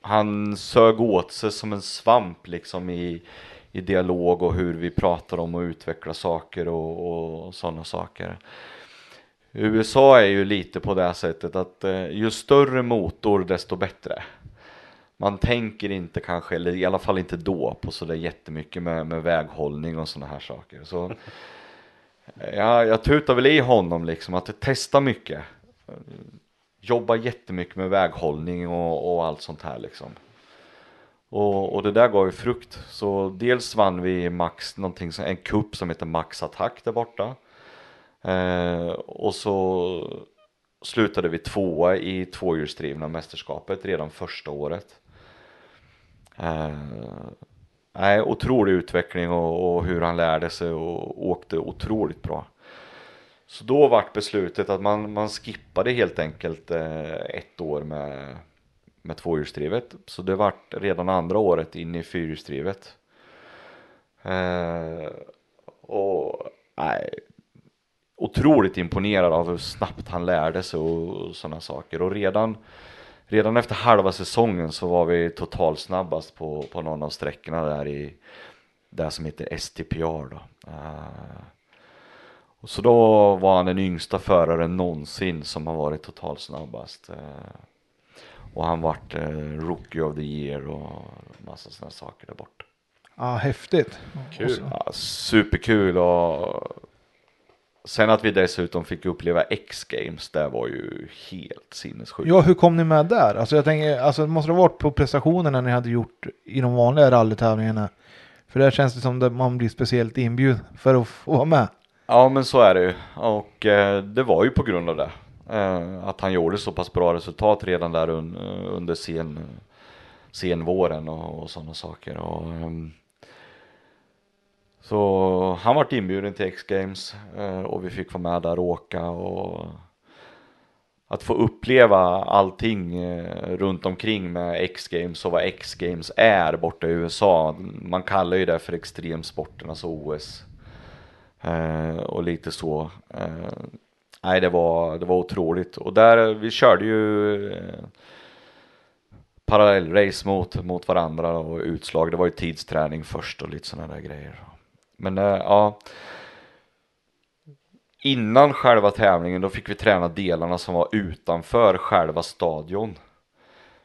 han sög åt sig som en svamp liksom i, i dialog och hur vi pratar om att utveckla saker och, och sådana saker. USA är ju lite på det sättet att eh, ju större motor desto bättre. Man tänker inte kanske, eller i alla fall inte då, på sådär jättemycket med, med väghållning och sådana här saker. Så eh, ja, jag tutar väl i honom liksom att testa mycket. Jobba jättemycket med väghållning och, och allt sånt här liksom. Och, och det där gav ju frukt. Så dels vann vi Max, någonting som, en kupp som heter Max Attack där borta. Eh, och så slutade vi tvåa i tvåhjulsdrivna mästerskapet redan första året. Eh, otrolig utveckling och, och, hur han lärde sig och åkte otroligt bra. Så då vart beslutet att man, man skippade helt enkelt eh, ett år med, med tvåhjulsdrivet. Så det vart redan andra året in i fyrhjulsdrivet. Eh, och nej, otroligt imponerad av hur snabbt han lärde sig och sådana saker. Och redan, redan efter halva säsongen så var vi totalt snabbast på, på någon av sträckorna där i det som heter STPR då. Uh, och så då var han den yngsta föraren någonsin som har varit totalt snabbast. Uh, och han vart uh, Rookie of the Year och massa sådana saker där borta. Ja, häftigt. Kul. Ja, superkul och Sen att vi dessutom fick uppleva X-games, det var ju helt sinnessjukt. Ja, hur kom ni med där? Alltså jag tänker, alltså det måste ha varit på prestationerna ni hade gjort i de vanliga rallytävlingarna. För där känns det som att man blir speciellt inbjuden för att få vara med. Ja, men så är det ju. Och eh, det var ju på grund av det. Eh, att han gjorde så pass bra resultat redan där un, under sen, senvåren och, och sådana saker. Och, um, så han vart inbjuden till X-games eh, och vi fick vara med där och åka och att få uppleva allting eh, runt omkring med X-games och vad X-games är borta i USA. Man kallar ju det för extremsporten, alltså OS. Eh, och lite så. Nej, det var, det var otroligt. Och där, vi körde ju parallellrace mot, mot varandra och utslag. Det var ju tidsträning först och lite sådana där grejer. Men äh, ja. Innan själva tävlingen då fick vi träna delarna som var utanför själva stadion.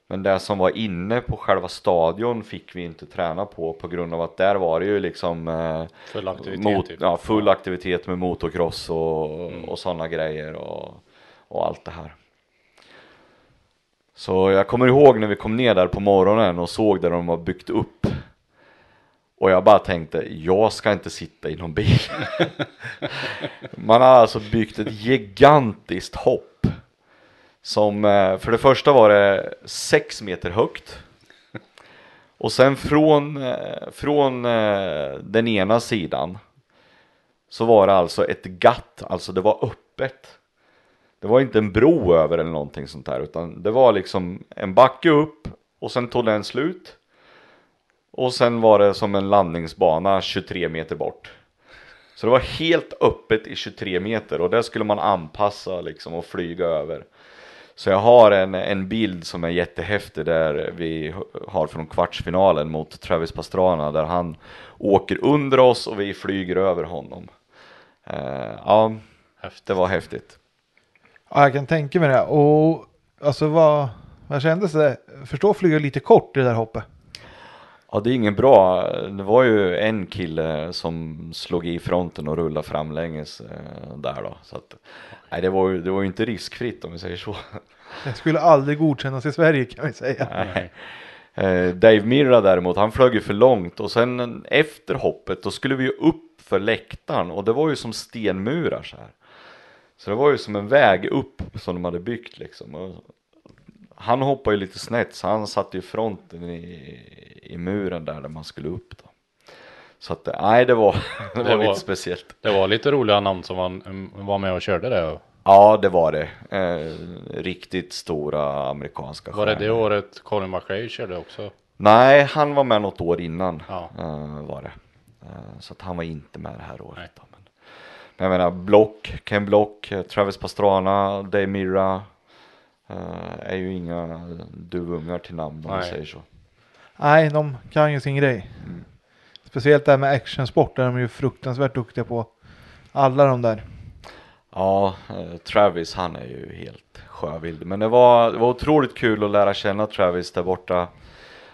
Men det som var inne på själva stadion fick vi inte träna på på grund av att där var det ju liksom eh, full, aktivitet, mot, typ. ja, full aktivitet med motocross och, mm. och sådana grejer och, och allt det här. Så jag kommer ihåg när vi kom ner där på morgonen och såg där de har byggt upp och jag bara tänkte, jag ska inte sitta i någon bil. Man har alltså byggt ett gigantiskt hopp. Som, eh, för det första var det sex meter högt. Och sen från, eh, från eh, den ena sidan så var det alltså ett gatt, alltså det var öppet. Det var inte en bro över eller någonting sånt där utan det var liksom en backe upp och sen tog den slut. Och sen var det som en landningsbana 23 meter bort. Så det var helt öppet i 23 meter och det skulle man anpassa liksom och flyga över. Så jag har en, en bild som är jättehäftig där vi har från kvartsfinalen mot Travis Pastrana där han åker under oss och vi flyger över honom. Uh, ja, häftigt. det var häftigt. Ja, jag kan tänka mig det. Och alltså vad, vad kändes det? Förstå att flyga lite kort i det där hoppet. Ja, det är ingen bra. Det var ju en kille som slog i fronten och rullade framlänges eh, där då. Så att, nej, det var ju det var ju inte riskfritt om vi säger så. Det skulle aldrig godkännas i Sverige kan vi säga. Nej. Eh, Dave Mirra däremot, han flög ju för långt och sen efter hoppet då skulle vi ju upp för läktaren och det var ju som stenmurar så här. Så det var ju som en väg upp som de hade byggt liksom. Han hoppade ju lite snett så han satte ju fronten i, i muren där, där man skulle upp då. Så att nej det var, det, det var, lite speciellt. Det var lite roliga namn som var, var med och körde det. Ja det var det. Eh, riktigt stora amerikanska Var det det året Colin McRae körde också? Nej han var med något år innan. Ja. Eh, var det. Eh, så att han var inte med det här året. Då, men, men jag menar Block, Ken Block, Travis Pastrana, Dave Mirra är ju inga duvungar till namn om man säger så. Nej, de kan ju sin grej. Mm. Speciellt det här med actionsport där de är ju fruktansvärt duktiga på. Alla de där. Ja, eh, Travis han är ju helt sjövild. Men det var, det var otroligt kul att lära känna Travis där borta.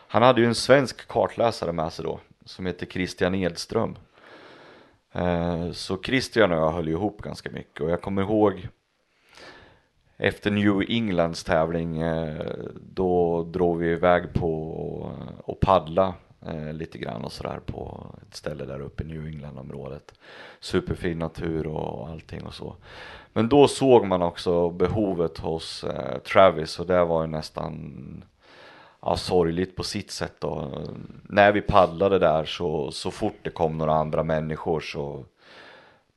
Han hade ju en svensk kartläsare med sig då, som heter Christian Edström. Eh, Så Christian och jag höll ju ihop ganska mycket och jag kommer ihåg efter New Englands tävling eh, då drog vi iväg på och paddla eh, lite grann och sådär på ett ställe där uppe i New England-området. Superfin natur och allting och så. Men då såg man också behovet hos eh, Travis och det var ju nästan ja, sorgligt på sitt sätt då. När vi paddlade där så, så fort det kom några andra människor så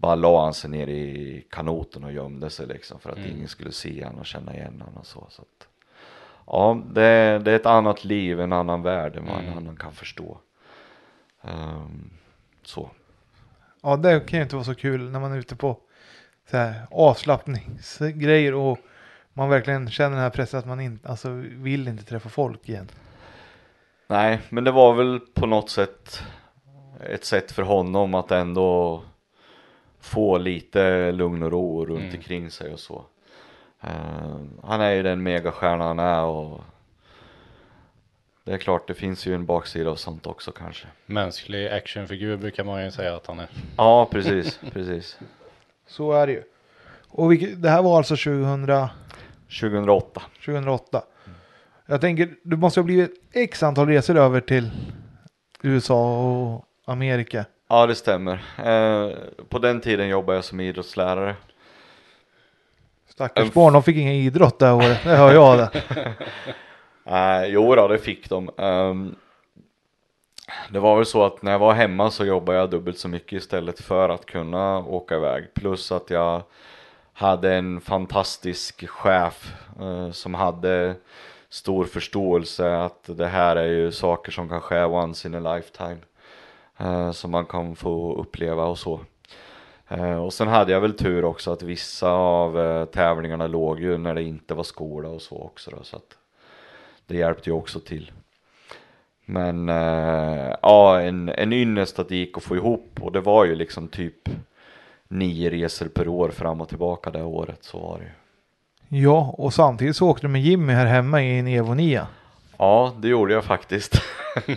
bara la han sig ner i kanoten och gömde sig liksom för att ingen skulle se han och känna igen han och så. så att, ja, det, det är ett annat liv, en annan värld än vad en annan kan förstå. Ehm, så. Ja, det kan ju inte vara så kul när man är ute på så här avslappningsgrejer och man verkligen känner den här pressen att man inte, alltså vill inte träffa folk igen. Nej, men det var väl på något sätt ett sätt för honom att ändå få lite lugn och ro runt Mm. omkring sig och så. Eh, han är ju den megastjärna han är och det är klart, det finns ju en baksida av sånt också kanske. Mänsklig actionfigur brukar man ju säga att han är. Ja, precis, precis. Så är det ju. Och vilket, det här var alltså 2000, 2008. 2008. Jag tänker, du måste ha blivit x antal resor över till USA och Amerika. Ja, det stämmer. Eh, på den tiden jobbade jag som idrottslärare. Stackars barn, de fick ingen idrott det här året. Det hör jag det. Uh, jo då, det fick de. Ehm, det var väl så att när jag var hemma så jobbade jag dubbelt så mycket istället för att kunna åka iväg. Plus att jag hade en fantastisk chef eh, som hade stor förståelse att det här är ju saker som kan ske once in a lifetime eh, som man kan få uppleva och så. Eh, och sen hade jag väl tur också att vissa av eh, tävlingarna låg ju när det inte var skola och så också då, så att det hjälpte ju också till. Men eh, ja, en, en ynnest att det gick att få ihop och det var ju liksom typ nio resor per år fram och tillbaka det året, så var det ju. Ja, och samtidigt så åkte du med Jimmy här hemma i en Evo 9. Ja, det gjorde jag faktiskt.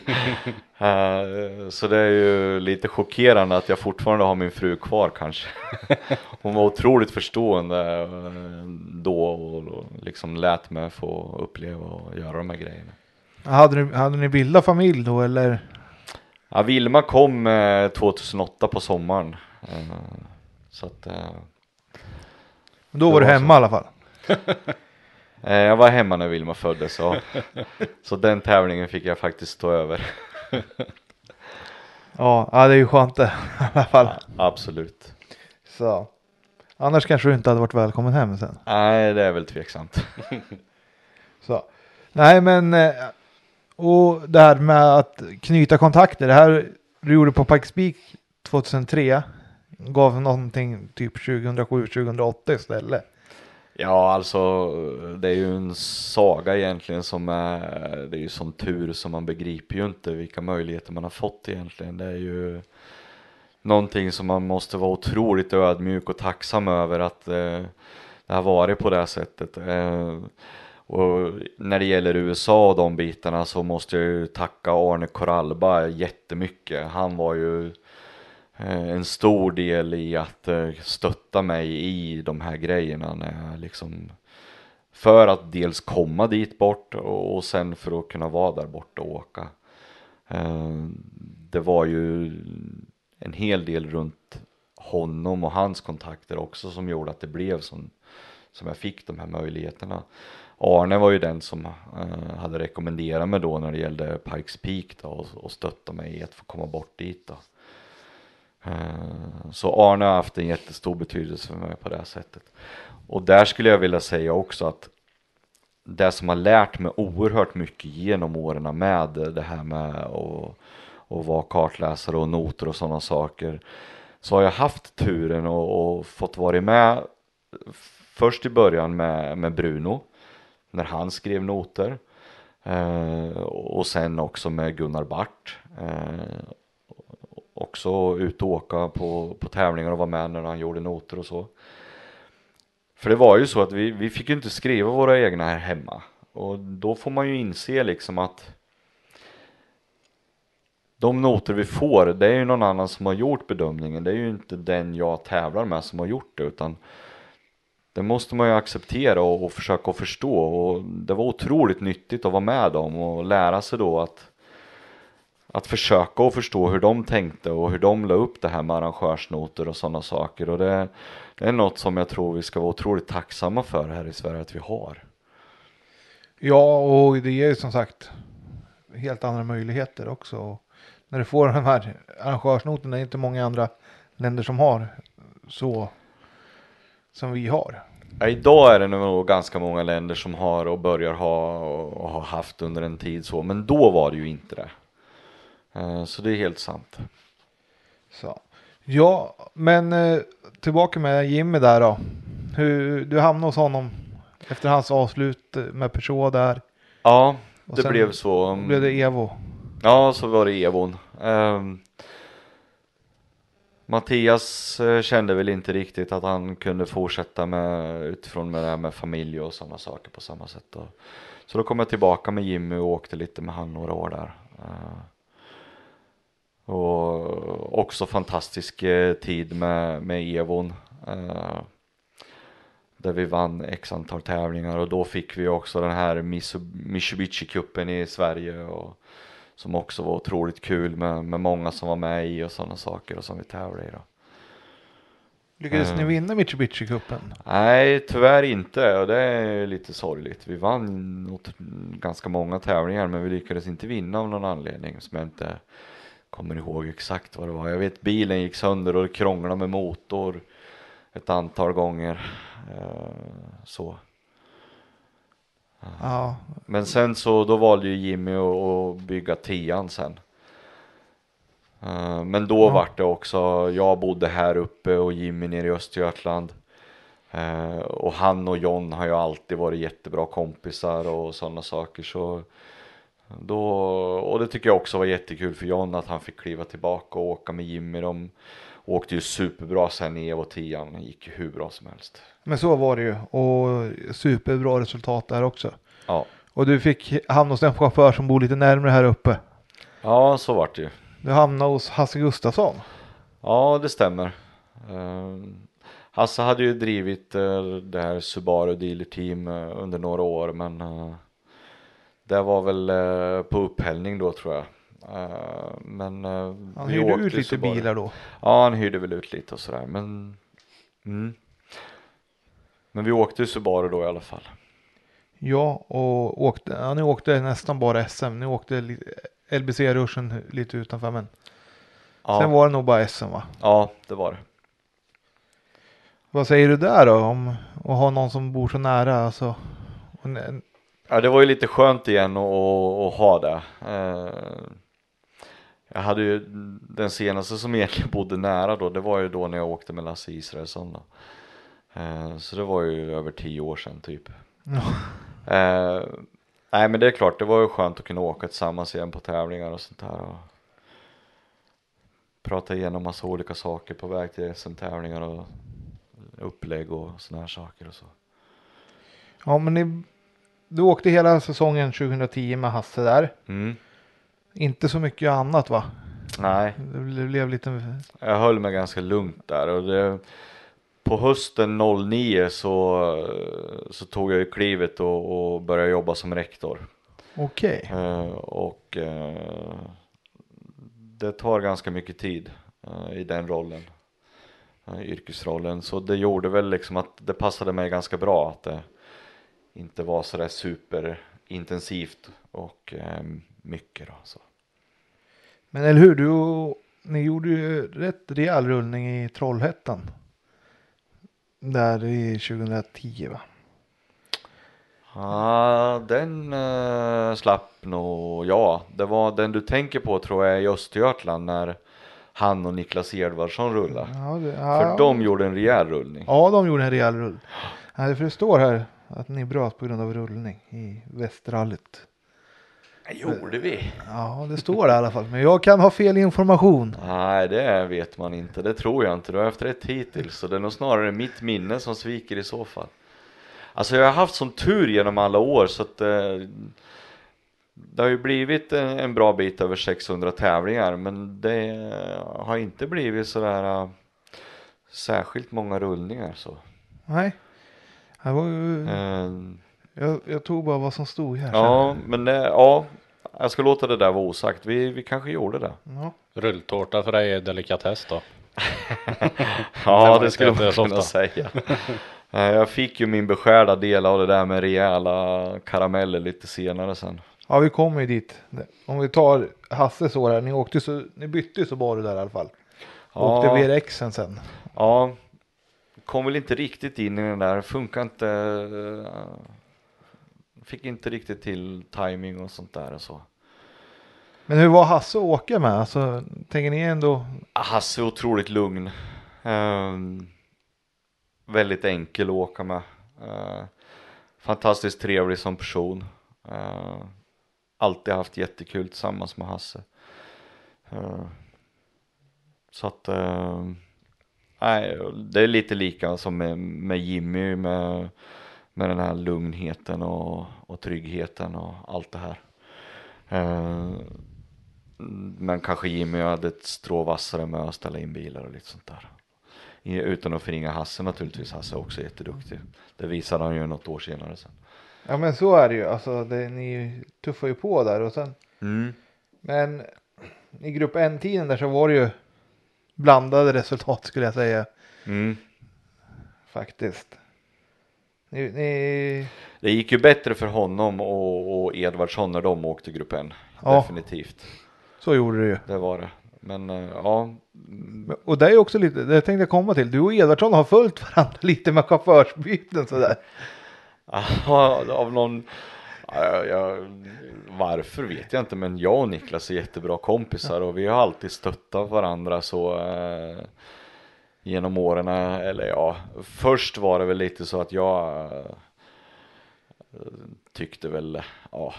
Eh, så det är ju lite chockerande att jag fortfarande har min fru kvar kanske. Hon var otroligt förstående eh, då och liksom lät mig få uppleva och göra de här grejerna. Hade, du, hade ni bildat familj då eller? Ja, Vilma kom eh, 2008 på sommaren. Eh, så att eh, Då var du hemma i alla fall. eh, jag var hemma när Vilma föddes så, så den tävlingen fick jag faktiskt stå över. Ja, ja det är ju skönt det i alla fall. Absolut. Så. Annars kanske du inte hade varit välkommen hem sen. Nej, det är väl tveksamt. Så. Nej men, eh, och det här med att knyta kontakter. Det här du gjorde på Pikes Peak 2003. Gav någonting typ 2007-2008 istället. Ja, alltså det är ju en saga egentligen som är, det är ju som tur så man begriper ju inte vilka möjligheter man har fått egentligen. Det är ju någonting som man måste vara otroligt ödmjuk och tacksam över att eh, det har varit på det här sättet. Eh, och när det gäller USA och de bitarna så måste jag ju tacka Arne Coralba jättemycket. Han var ju eh, Eh, en stor del i att eh, stötta mig i de här grejerna när jag liksom för att dels komma dit bort och, sen för att kunna vara där borta och åka. Eh, det var ju en hel del runt honom och hans kontakter också som gjorde att det blev som, som jag fick de här möjligheterna. Arne var ju den som hade rekommenderat mig då när det gällde Pikes Peak då och, och stötta mig i att få komma bort dit då. Eh, så Arne har haft en jättestor betydelse för mig på det här sättet. Och där skulle jag vilja säga också att det som har lärt mig oerhört mycket genom åren med det här med att, att vara kartläsare och noter och sådana saker så har jag haft turen och, och fått vara med först i början med, med Bruno när han skrev noter eh, och sen också med Gunnar Bart eh, också ut och åka på, på tävlingar och vara med när han gjorde noter och så. För det var ju så att vi, vi fick ju inte skriva våra egna här hemma och då får man ju inse liksom att de noter vi får, det är ju någon annan som har gjort bedömningen. Det är ju inte den jag tävlar med som har gjort det utan det måste man ju acceptera och, och försöka förstå och det var otroligt nyttigt att vara med dem och lära sig då att att försöka och förstå hur de tänkte och hur de la upp det här med arrangörsnoter och sådana saker och det, det är något som jag tror vi ska vara otroligt tacksamma för här i Sverige att vi har. Ja, och det ger ju som sagt helt andra möjligheter också. Och när du får de här arrangörsnoterna, det är inte många andra länder som har så som vi har. Ja, idag är det nog ganska många länder som har och börjar ha och har haft under en tid så, men då var det ju inte det. Eh, så det är helt sant. Så. Ja, men eh, tillbaka med Jimmy där då. Hur, du hamnade hos honom efter hans avslut med Peugeot där. Ja, det blev så. blev det Evo. Ja, så var det Evon. Um, Mattias eh, kände väl inte riktigt att han kunde fortsätta med utifrån med det här med familj och sådana saker på samma sätt. Och, så då kom jag tillbaka med Jimmy och åkte lite med han några år där. Uh, och också fantastisk eh, tid med, med Evon. Uh, där vi vann x antal tävlingar och då fick vi också den här Mitsubishi-cupen i Sverige och som också var otroligt kul med, med många som var med i och sådana saker och som vi tävlade i då. Lyckades Eh. ni vinna Mitsubishi-cupen? Nej, tyvärr inte och det är lite sorgligt. Vi vann ganska många tävlingar men vi lyckades inte vinna av någon anledning som jag inte kommer ihåg exakt vad det var. Jag vet bilen gick sönder och det krånglade med motor ett antal gånger. Eh, så. Ja, Men sen så då valde ju Jimmy att, att bygga tian sen. Eh, Men då Ja. vart det också, jag bodde här uppe och Jimmy nere i Östergötland. Eh, Och han och John har ju alltid varit jättebra kompisar och sådana saker så då, och det tycker jag också var jättekul för John att han fick kliva tillbaka och åka med Jimmy. De åkte ju superbra sen i Evo 10 det gick ju hur bra som helst. men så var det ju. Och superbra resultat där också. Ja, Och du fick hamna hos en chaufför som bor lite närmare här uppe. ja så vart det ju. Du hamnade hos Hasse Gustafsson. Ja, det stämmer. Uh, Hasse hade ju drivit uh, det här Subaru Dealer Team uh, under några år men uh, det var väl uh, på upphällning då tror jag. Uh, men uh, Han vi hyrde åkte ut lite bilar då. Ja, han hyrde väl ut lite och sådär men mm. Men vi åkte Subaru då i alla fall. Ja, och åkte, ja, ni åkte nästan bara SM. Ni åkte LBC-ruschen lite utanför men Ja, sen var det nog bara SM va? ja det var det. Vad säger du där då om att ha någon som bor så nära alltså? Ja, det var ju lite skönt igen att, ha det. Eh, Jag hade ju den senaste som egentligen bodde nära då, det var ju då när jag åkte med Lasse Israelsson då. Eh, Så det var ju över tio år sedan typ. Eh, Nej men det är klart, det var ju skönt att kunna åka tillsammans igen på tävlingar och sånt där. Och prata igenom massa olika saker på väg till SM-tävlingar och upplägg och såna här saker och så. ja men ni, du åkte hela säsongen 2010 med Hasse där. Mm. Inte så mycket annat va? Nej, Det blev lite Jag höll mig ganska lugnt där och det, på hösten 09 så, så tog jag ju klivet och, och började jobba som rektor. okej. Eh, och eh, det tar ganska mycket tid eh, i den rollen, yrkesrollen. Så det gjorde väl liksom att det passade mig ganska bra att det inte var sådär superintensivt och eh, mycket då. Så. Men eller hur, du, ni gjorde ju rätt rejäl rullning i Trollhättan. Där i 2010 va? Ja, den uh, slapp nog, ja. Det var den du tänker på tror jag i Östergötland när han och Niklas Edvardsson rullade. Ja, det, ja, För de gjorde en rejäl rullning. Ja, de gjorde en rejäl rull. Ja, för det står här att ni bröt på grund av rullning i västrallet. Gjorde vi? Ja, det står det i alla fall. Men jag kan ha fel information. Nej, det vet man inte. Det tror jag inte. Du har haft rätt hittills. Så det är nog snarare mitt minne som sviker i så fall. Alltså jag har haft sån tur genom alla år så att eh, det har ju blivit en, en, bra bit över 600 tävlingar men det har inte blivit sådär uh, särskilt många rullningar så. Nej. Det var ju... Uh, jag, jag, tog bara vad som stod här. Ja, men det, ja, jag ska låta det där vara osagt. Vi, vi kanske gjorde det. Ja. Rulltårta för dig är delikatess då? ja, det skulle man kunna säga. Jag fick ju min beskärda del av det där med rejäla karameller lite senare sen. Ja, vi kommer ju dit. Om vi tar Hasses år här. Ni, åkte så, ni bytte ju så bra där i alla fall. Ja. Åkte VRXen sen. Ja, kom väl inte riktigt in i den där. Funkar inte. Fick inte riktigt till timing och sånt där och så. Men hur var Hasse att åka med? Alltså, tänker ni ändå? Hasse är otroligt lugn. Um, väldigt enkel att åka med. Uh, fantastiskt trevlig som person. Uh, alltid haft jättekul tillsammans med Hasse. Uh, så att, nej, det är lite lika som med, med Jimmy med, med den här lugnheten och, och tryggheten och allt det här. men kanske Jimmy hade ett strå vassare med att ställa in bilar och lite sånt där. Utan att förringa Hasse naturligtvis. Hasse är också jätteduktig. Det visade han ju något år senare sen. Ja men så är det ju. Alltså det, ni tuffar ju på där och sen. Mm. Men i grupp N-tiden där så var det ju blandade resultat skulle jag säga. Mm. Faktiskt. Ni, ni... Det gick ju bättre för honom och, och Edvardsson när de åkte grupp N. Ja. Definitivt. Så gjorde det ju. Det var det. Men eh, ja. Och det är också lite, det tänkte jag komma till. Du och Edvardsson har följt varandra lite med chaufförsbyten sådär. Ja, av någon, ja, jag, varför vet jag inte men jag och Niklas är jättebra kompisar och vi har alltid stöttat varandra så eh, genom åren. Eller ja, först var det väl lite så att jag eh, tyckte väl, ja,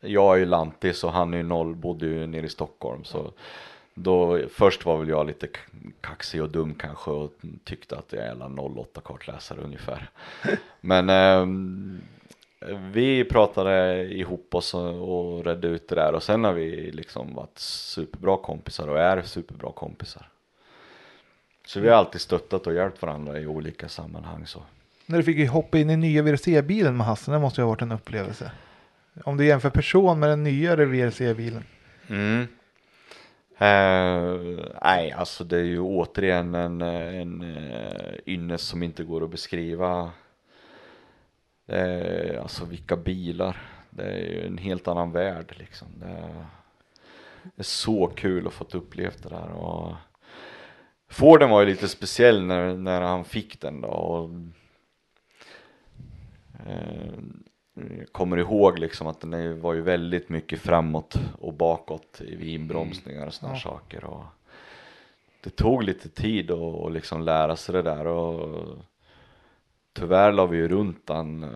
jag är ju lantis och han är ju noll, bodde ju nere i Stockholm så då, först var väl jag lite kaxig och dum kanske och tyckte att jag är en 08 kartläsare ungefär. Men eh, vi pratade ihop oss och, redde ut det där och sen har vi liksom varit superbra kompisar och är superbra kompisar. Så vi har alltid stöttat och hjälpt varandra i olika sammanhang så. När du fick hoppa in i nya VRC-bilen med Hasse, det måste ju ha varit en upplevelse. Om du jämför person med den nyare VRC-bilen. Mm. Uh, nej, alltså det är ju återigen en, en uh, ynnest som inte går att beskriva. Uh, alltså vilka bilar. Det är ju en helt annan värld liksom. Det är, det är så kul att få uppleva det där. Och Forden var ju lite speciell när, när han fick den då. Och, uh, jag kommer ihåg liksom att den var ju väldigt mycket framåt och bakåt i inbromsningar och sådana mm. saker. Och det tog lite tid att liksom lära sig det där och tyvärr la vi ju runt den eh,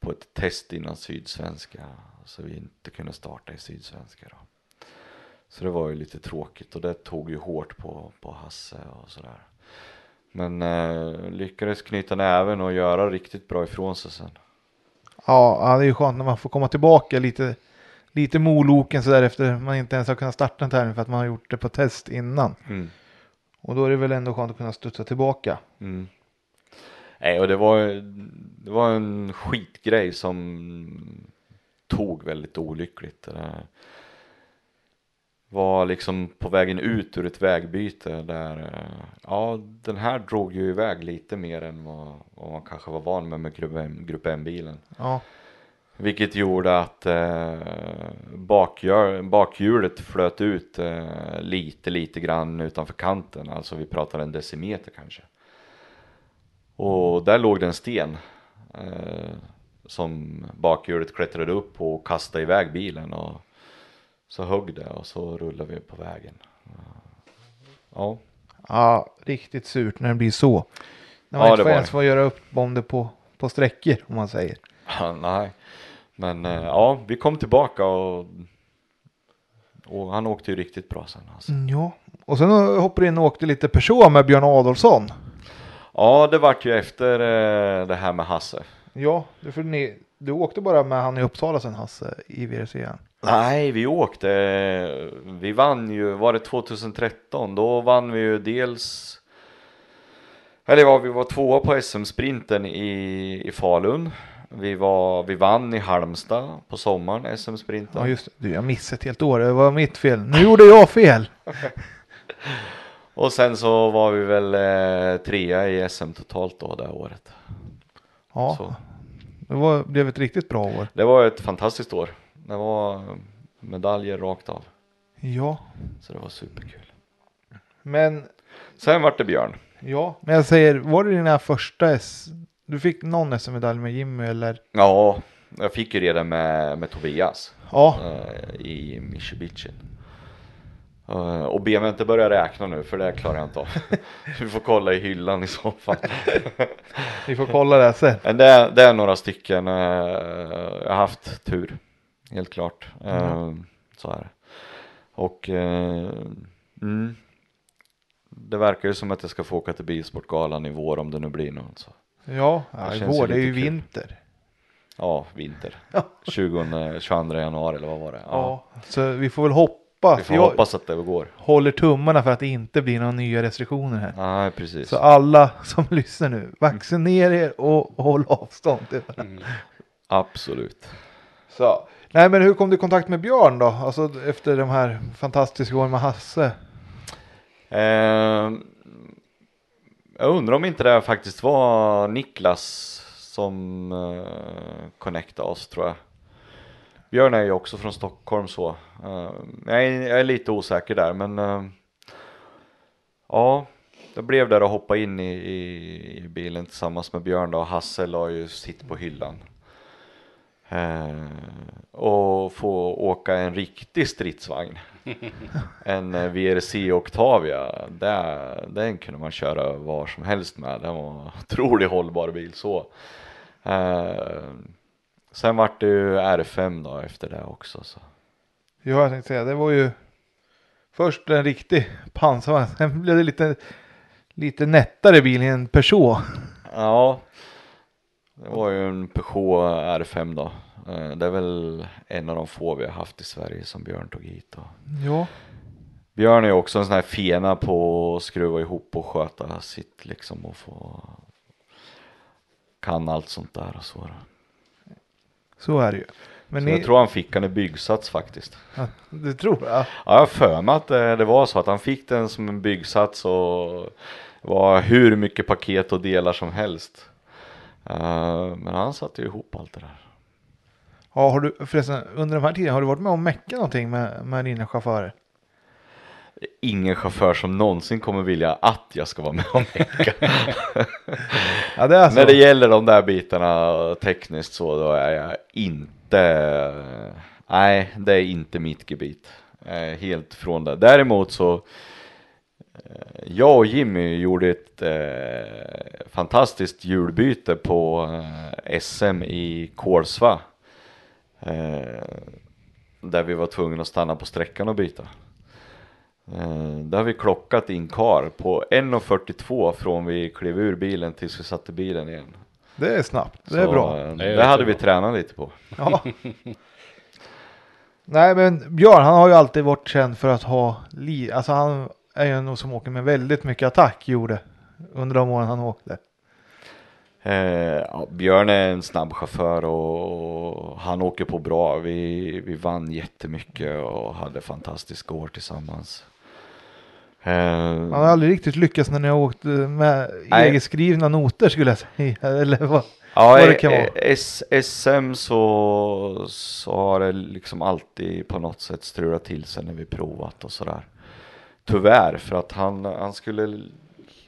på ett test innan Sydsvenska så vi inte kunde starta i Sydsvenska då. Så det var ju lite tråkigt och det tog ju hårt på, på Hasse och sådär. Men eh, lyckades knyta näven och göra riktigt bra ifrån sig sen. Ja, det är ju skönt när man får komma tillbaka lite, lite moloken sådär efter man inte ens har kunnat starta en tävling för att man har gjort det på test innan. Mm. Och då är det väl ändå skönt att kunna studsa tillbaka. Mm. Nej, och det var, det var en skitgrej som tog väldigt olyckligt. Det var liksom på vägen ut ur ett vägbyte där, ja den här drog ju iväg lite mer än vad, vad man kanske var van med med grupp M-bilen. Ja. Vilket gjorde att eh, bakhjulet flöt ut eh, lite, lite grann utanför kanten. Alltså vi pratar en decimeter kanske. Och där låg det en sten. Eh, som bakhjulet klättrade upp på och kastade iväg bilen och så högg det och så rullade vi på vägen. Ja, Ja, riktigt surt när det blir så. När man Ja, inte får ens får göra upp om det på, på sträckor om man säger. nej. Men eh, ja, vi kom tillbaka och, och han åkte ju riktigt bra sen alltså. Mm, Ja, och sen hoppade in och åkte lite Peugeot med Björn Adolfsson. Ja, det vart ju efter eh, det här med Hasse. Ja, för ni, du åkte bara med han i Uppsala sen Hasse i VRC. Nej, vi åkte. Vi vann ju, var det 2013? Då vann vi ju dels eller ja, vi var tvåa på SM-sprinten i, i Falun. Vi, var, vi vann i Halmstad på sommaren, SM-sprinten. Ja just det, du, jag missade ett helt år, det var mitt fel. Nu gjorde jag fel. Och sen så var vi väl eh, trea i SM totalt då det året. Ja, Så. det var, blev ett riktigt bra år. Det var ett fantastiskt år. Det var medaljer rakt av. Ja, Så det var superkul. men Sen vart det Björn. ja, men jag säger, var det dina första S? Du fick någon SM-medalj med Jimmy eller? Ja, jag fick ju redan med, med Tobias. Ja, eh, i Mitsubishi. Uh, och be mig inte börja räkna nu för det klarar jag inte av. Vi får kolla i hyllan i så fall. vi får kolla det sen. Men det är, det är några stycken. eh, jag har haft tur. Helt klart. Eh, Så är det. Och eh, mm, det verkar ju som att jag ska få åka till Bilsportgalan i vår om det nu blir någon. Så. Ja, ja Det i vår, det är ju kul. vinter. Ja, vinter. 20, 22 januari eller vad var det? Ja. så vi får väl hoppas. Vi får jag hoppas att det går. håller tummarna för att det inte blir några nya restriktioner här. Nej, precis. Så alla som lyssnar nu, vaccinera er och håll avstånd. till varandra. Absolut. Så. Nej men hur kom du i kontakt med Björn då? Alltså efter de här fantastiska åren med Hasse. Eh, jag undrar om inte det faktiskt var Niklas som eh, connectade oss tror jag. Björn är ju också från Stockholm så. Eh, jag, är, jag är lite osäker där men eh, ja, det blev där att hoppa in i, i, i bilen tillsammans med Björn då. Hasse la ju sitt på hyllan. Eh, och få åka en riktig stridsvagn. en eh, VRC Octavia, där, den kunde man köra var som helst med. Den var en otroligt hållbar bil så. Eh, sen vart det ju R5 då efter det också. Så. Ja, jag tänkte säga, det var ju först en riktig pansarvagn, sen blev det lite, lite nättare bil i en Peugeot. Ja, det var ju en Peugeot R5 då. Eh, det är väl en av de få vi har haft i Sverige som Björn tog hit. Då. Ja, Björn är ju också en sån här fena på att skruva ihop och sköta sitt liksom och få kan allt sånt där och så. då. Så är det ju. Men Så ni, jag tror han fick den i byggsats faktiskt. ja, det tror jag. Ja, jag för mig att det, det var så att han fick den som en byggsats och var hur mycket paket och delar som helst. Eh, men han satte ju ihop allt det där. Ja, har du förresten under de här tiderna, har du varit med och meckat någonting med, med dina chaufförer? Ingen chaufför som någonsin kommer vilja att jag ska vara med och mecka. Ja, det. När det gäller de där bitarna tekniskt så då är jag inte, nej det är inte mitt gebit. Helt från det. Däremot så, eh, jag och Jimmy gjorde ett eh, fantastiskt hjulbyte på eh, SM i Kolsva. Eh, där vi var tvungna att stanna på sträckan och byta. Eh, där har vi klockat in kar på 1.42 från vi klev ur bilen tills vi satte bilen igen. Det är snabbt, det är Så, bra. eh, Det är Det, hade vi tränat lite på. Ja. Nej men Björn han har ju alltid varit känd för att ha li Alltså han är ju nog som åker med väldigt mycket attack gjorde. Under de åren han åkte. Eh, ja, Björn är en snabb chaufför och han åker på bra. Vi, vi vann jättemycket och hade fantastiska år tillsammans. Eh, Han har aldrig riktigt lyckats när ni har åkt eh, med Nej. egenskrivna noter skulle jag säga. Eller vad? Ja, vad det kan vara. SM så, så har det liksom alltid på något sätt strulat till sig när vi provat och sådär. Tyvärr, för att han, han skulle,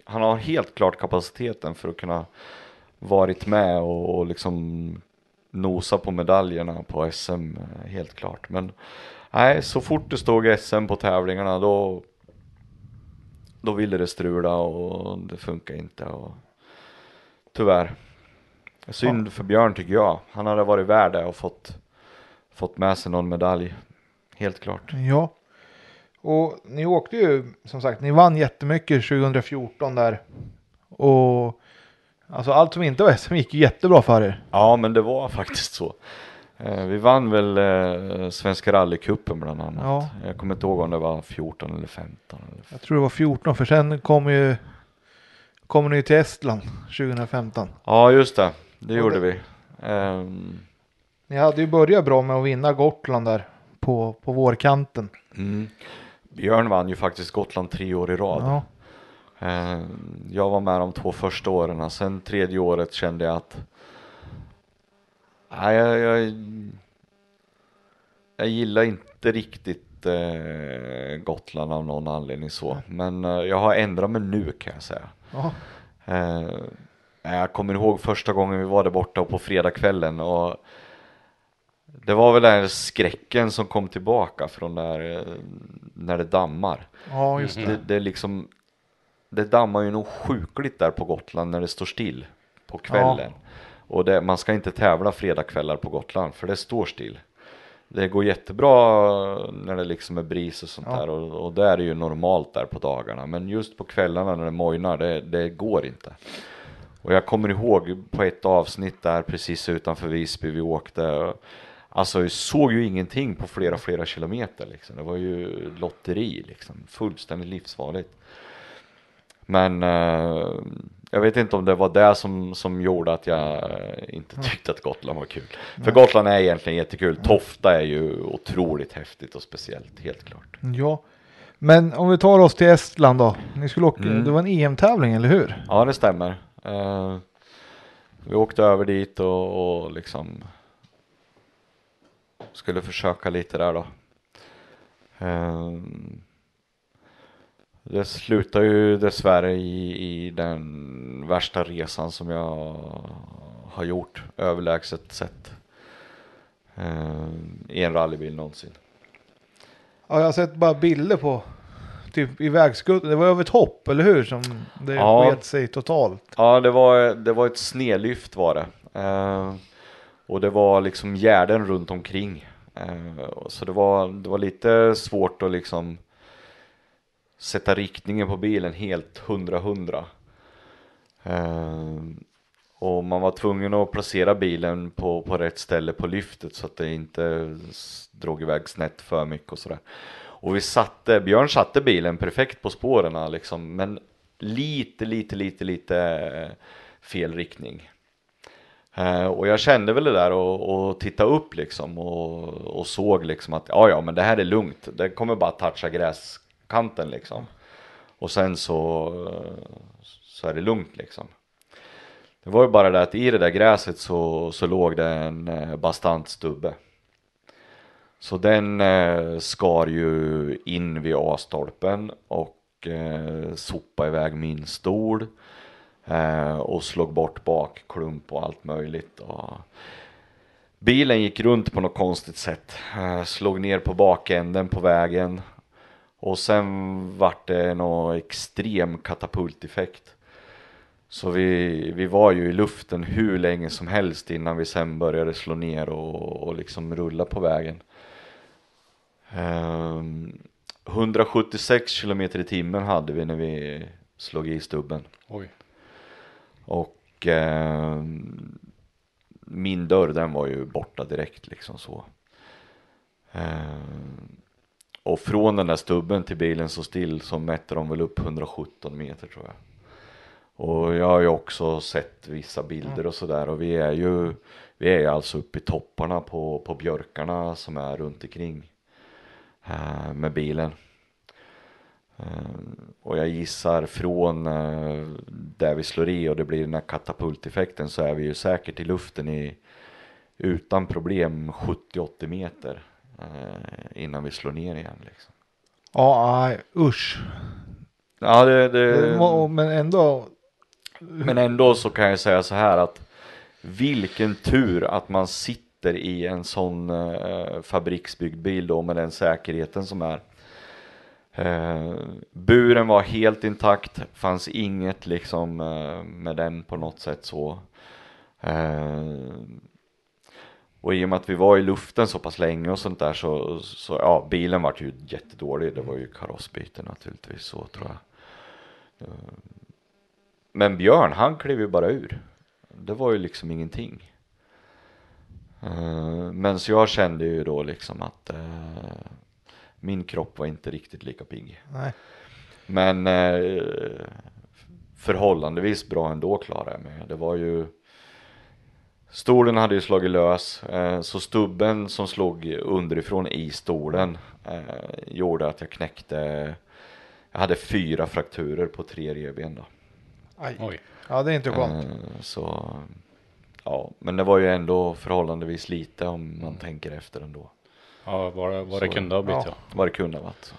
han har helt klart kapaciteten för att kunna varit med och, och liksom nosa på medaljerna på SM eh, helt klart. Men nej, så fort det stod SM på tävlingarna då då ville det strula och det funkar inte och tyvärr. Synd för Björn tycker jag. Han hade varit värd det och fått, fått med sig någon medalj. Helt klart. Ja. Och ni åkte ju, som sagt, ni vann jättemycket 2014 där. Och alltså allt som inte var SM gick ju jättebra för er. Ja, men det var faktiskt så. Eh, vi vann väl eh, Svenska rallycupen bland annat. Ja. Jag kommer inte ihåg om det var 14 eller 15. Eller Jag tror det var 14 för sen kom ju kom ni till Estland 2015. Ja, just det. Det Och gjorde det- vi. Ehm, Ni hade ju börjat bra med att vinna Gotland där på, på vårkanten. mm. Björn vann ju faktiskt Gotland tre år i rad. Ja. Eh, Jag var med de två första åren, sen tredje året kände jag att nej, jag, jag, jag gillar inte riktigt eh, Gotland av någon anledning så. Men eh, jag har ändrat mig nu kan jag säga. Ja. Eh, jag kommer ihåg första gången vi var där borta på fredagskvällen och det var väl den skräcken som kom tillbaka från där eh, när det dammar. ja, just det. Det, det är liksom Det dammar ju nog sjukligt där på Gotland när det står still på kvällen. Och det, man ska inte tävla fredagskvällar på Gotland för det står still. Det går jättebra när det liksom är bris och sånt Ja. där och, och det är det ju normalt där på dagarna. Men just på kvällarna när det mojnar, det, det går inte. Och jag kommer ihåg på ett avsnitt där precis utanför Visby vi åkte. Alltså jag såg ju ingenting på flera, flera kilometer liksom. Det var ju lotteri liksom. Fullständigt livsfarligt. Men eh, jag vet inte om det var det som, som gjorde att jag eh, inte tyckte att Gotland var kul. För Gotland är egentligen jättekul. Tofta är ju otroligt häftigt och speciellt, helt klart. Ja. Men om vi tar oss till Estland då. Ni skulle åka, Mm. det var en EM-tävling eller hur? Ja, det stämmer. Eh, vi åkte över dit och, och liksom skulle försöka lite där då. Eh, det slutar ju dessvärre i, i den värsta resan som jag har gjort överlägset sett eh, i en rallybil någonsin. Ja, jag har sett bara bilder på typ i vägskuttet. Det var över ett hopp, eller hur? Som det Ja. sket sig totalt. Ja, det var, det var ett snedlyft var det. Eh, och det var liksom gärden runt omkring. Eh, så det var, det var lite svårt att liksom sätta riktningen på bilen helt hundra hundra. Eh, och man var tvungen att placera bilen på, på rätt ställe på lyftet så att det inte drog iväg snett för mycket och sådär. Och vi satte, Björn satte bilen perfekt på spåren liksom, men lite, lite, lite, lite eh, fel riktning. Eh, och jag kände väl det där och, och titta upp liksom och, och såg liksom att ja, ja, men det här är lugnt. Det kommer bara toucha gräs kanten liksom. Och sen så, så är det lugnt liksom. Det var ju bara det att i det där gräset så, så låg det en eh, bastant stubbe. Så den eh, skar ju in vid A-stolpen och eh, sopade iväg min stol. Eh, och slog bort bakklump och allt möjligt. Och bilen gick runt på något konstigt sätt. Eh, slog ner på bakänden på vägen. Och sen vart det någon extrem katapulteffekt. Så vi, vi var ju i luften hur länge som helst innan vi sen började slå ner och, och liksom rulla på vägen. Ehm, 176 kilometer i timmen hade vi när vi slog i stubben. Oj. Och ehm, min dörr den var ju borta direkt liksom så. Ehm, och från den där stubben till bilen så still så mätte de väl upp 117 meter tror jag. Och jag har ju också sett vissa bilder och sådär och vi är ju vi är ju alltså uppe i topparna på, på björkarna som är runt omkring eh, med bilen. Eh, och jag gissar från eh, där vi slår i och det blir den här katapulteffekten så är vi ju säkert i luften i utan problem 70-80 meter eh, innan vi slår ner igen liksom. Ja, usch. Ja det, det, Men ändå, Men ändå så kan jag säga så här att vilken tur att man sitter i en sån eh, fabriksbyggd bil då med den säkerheten som är. Eh, buren var helt intakt, fanns inget liksom eh, med den på något sätt så. Eh, och i och med att vi var i luften så pass länge och sånt där så, så ja, bilen var ju jättedålig. Det var ju karossbyte naturligtvis så tror jag. Eh, Men Björn, han klev ju bara ur. Det var ju liksom ingenting. Uh, men så jag kände ju då liksom att eh, min kropp var inte riktigt lika pigg. Nej. Men eh, förhållandevis bra ändå klarade jag mig. Det var ju Stolen hade ju slagit lös, eh, så stubben som slog underifrån i stolen eh, gjorde att jag knäckte Jag hade fyra frakturer på tre revben då. Aj. Oj. Ja, det är inte skönt. Eh, så Ja, men det var ju ändå förhållandevis lite om man tänker efter ändå. Ja, vad det, vad det Så, kunde ha blivit ja. ja. Vad det kunde ha varit. Så.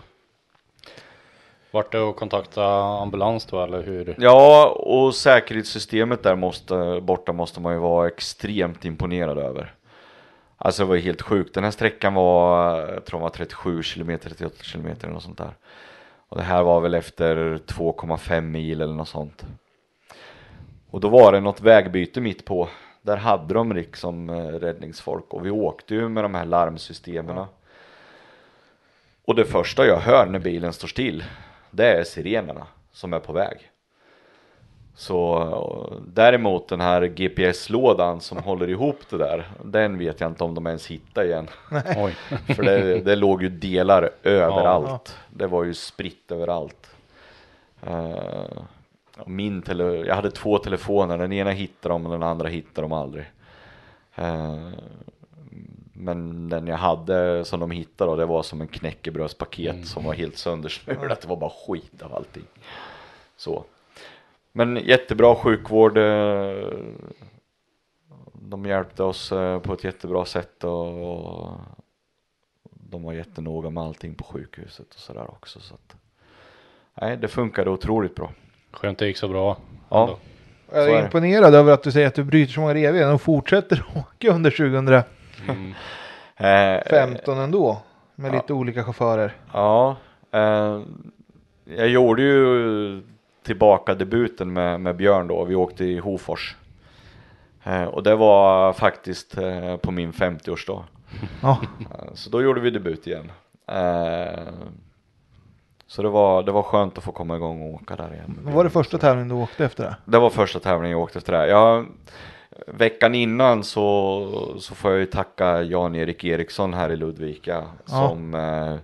Vart det att kontakta ambulans då eller hur? Ja, och säkerhetssystemet där måste, borta måste man ju vara extremt imponerad över. Alltså det var ju helt sjukt. Den här sträckan var, jag tror var 37 kilometer, 38 kilometer eller något sånt där. Och det här var väl efter 2,5 mil eller något sånt. Och då var det något vägbyte mitt på. Där hade de liksom eh, räddningsfolk och vi åkte ju med de här larmsystemen. Och det första jag hör när bilen står still, det är sirenerna som är på väg. Så däremot den här GPS-lådan som håller ihop det där, den vet jag inte om de ens hittar igen. För det, det låg ju delar överallt. Det var ju spritt överallt. Och min tele, jag hade två telefoner, den ena hittade de och den andra hittade de aldrig. Eh, men den jag hade som de hittade då, det var som en knäckebrödspaket som var helt söndersmulat. Det var bara skit av allting. Så. Men jättebra sjukvård. eh, De hjälpte oss eh, på ett jättebra sätt och och de var jättenoga med allting på sjukhuset och sådär också. Så att, nej, det funkade otroligt bra. Skönt det gick så bra. Ja. ändå. Jag så är imponerad över att du säger att du bryter så många revben och fortsätter åka under 2015 Eh, ändå. Med Ja. lite olika chaufförer. Ja, eh, jag gjorde ju tillbaka debuten med, med Björn då. Vi åkte i Hofors. Eh, och det var faktiskt eh, på min 50-årsdag. Ja, Eh, så då gjorde vi debut igen. Eh, så det var, det var skönt att få komma igång och åka där igen. var det första tävlingen du åkte efter det? Det var första tävlingen jag åkte efter det. Jag, veckan innan så, så får jag ju tacka Jan-Erik Eriksson här i Ludvika Ja. som eh,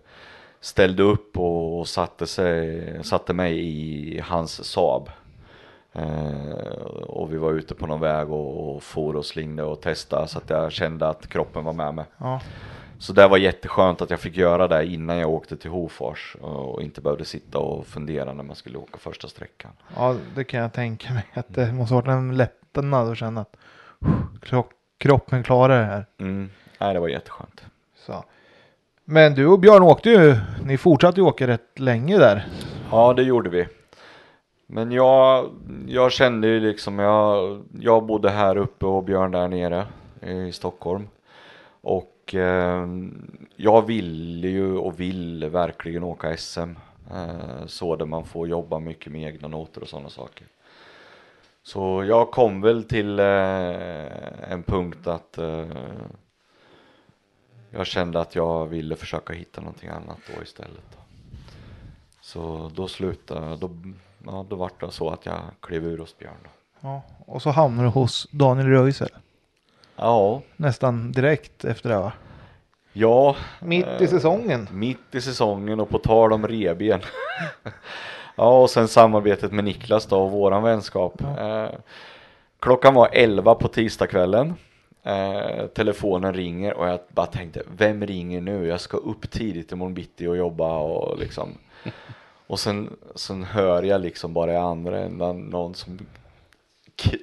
ställde upp och, och satte, sig, satte mig i hans Saab. Eh, och vi var ute på någon väg och, och for och slingde och testade så att jag kände att kroppen var med mig. Ja, Så det var jätteskönt att jag fick göra det innan jag åkte till Hofors och inte behövde sitta och fundera när man skulle åka första sträckan. ja det kan jag tänka mig. Att det måste varit en lättnad att känna att kroppen klarar det här. Mm. Nej, det var jätteskönt. Så. Men du och Björn åkte ju, ni fortsatte ju åka rätt länge där. Ja, det gjorde vi. Men jag, jag kände ju liksom, jag, jag bodde här uppe och Björn där nere i Stockholm. Och eh, jag ville ju och vill verkligen åka SM. Eh, så där man får jobba mycket med egna noter och sådana saker. Så jag kom väl till eh, en punkt att eh, jag kände att jag ville försöka hitta någonting annat då istället. Då. Så då slutade, då, ja, då vart det så att jag klev ur hos Björn. Då. Ja, och så hamnade du hos Daniel Röisel. Ja, Nästan direkt efter det va? ja. Mitt i eh, säsongen. Mitt i säsongen och på tal om reben. ja, och sen samarbetet med Niklas då och våran vänskap. Eh, klockan var 11 på tisdagskvällen. Eh, telefonen ringer och jag bara tänkte, vem ringer nu? Jag ska upp tidigt imorgon bitti och jobba och liksom. Och sen, sen hör jag liksom bara i andra ändan någon som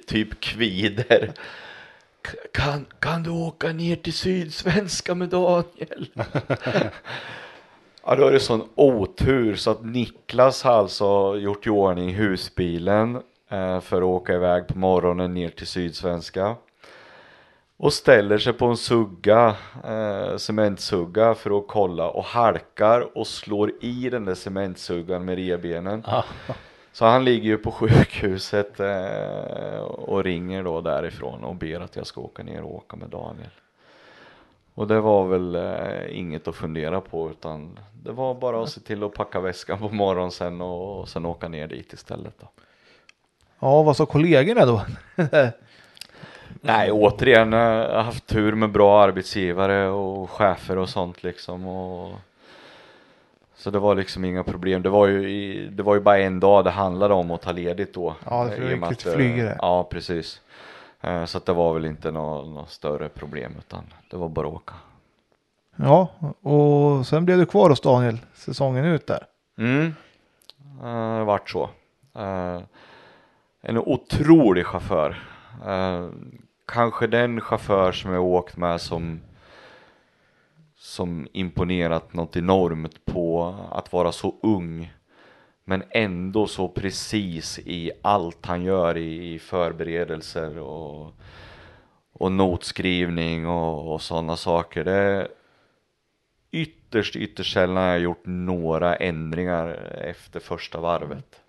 typ kvider. "K- Kan, kan du åka ner till Sydsvenska med Daniel? Ja, då är det sån otur så att Niklas har alltså gjort i ordning husbilen. eh, för att åka iväg på morgonen ner till Sydsvenska. Och ställer sig på en sugga, eh, cementsugga för att kolla och halkar och slår i den där cementsuggan med revbenen. Ah. Så han ligger ju på sjukhuset eh, och ringer då därifrån och ber att jag ska åka ner och åka med Daniel. Och det var väl eh, inget att fundera på utan det var bara att se till att packa väskan på morgonen sen och, och sen åka ner dit istället då. Ja, vad sa kollegorna då? Nej, återigen, eh, jag har haft tur med bra arbetsgivare och chefer och sånt liksom. Och... Så det var liksom inga problem. Det var ju, i, det var ju bara en dag det handlade om att ta ledigt då. Ja, för det med lite att, eh, flygare. Ja, precis. Eh, Så det var väl inte något nå större problem utan det var bara att åka. Ja, och sen blev du kvar hos Daniel säsongen ut där. Mm, uh, det vart så. Eh, en otrolig chaufför. Eh, kanske den chaufför som jag åkt med som som imponerat något enormt på att vara så ung men ändå så precis i allt han gör i, i förberedelser och, och notskrivning och, och sådana saker. Det är ytterst, ytterst sällan jag gjort några ändringar efter första varvet.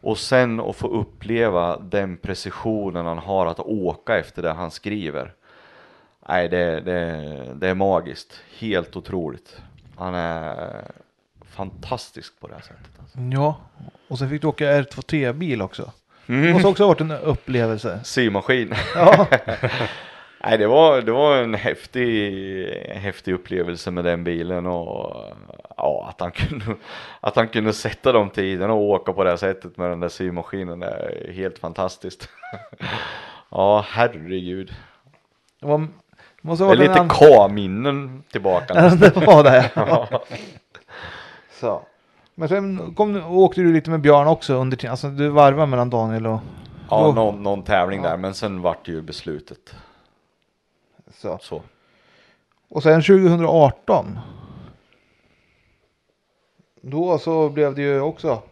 Och sen att få uppleva den precisionen han har att åka efter det han skriver. Nej, det, det, det är magiskt. Helt otroligt. Han är fantastisk på det här sättet. Alltså. Ja, och sen fick du åka R2T-bil också. Det Mm. måste också ha varit en upplevelse. Symaskin. Ja, Nej, det var, det var en häftig, häftig upplevelse med den bilen och ja, att han kunde, att han kunde sätta de tiderna och åka på det här sättet med den där symaskinen är helt fantastiskt. Ja, herregud. det, var, det måste ha Det är varit lite K-minnen tillbaka. Det var det. Ja. Så. Men sen kom, du- åkte du lite med Björn också under tiden. Alltså du varvade mellan Daniel och... Ja, Då- någon, någon tävling där, men sen vart det ju beslutet. Så. Så. Och sen 2018. Då så blev det ju också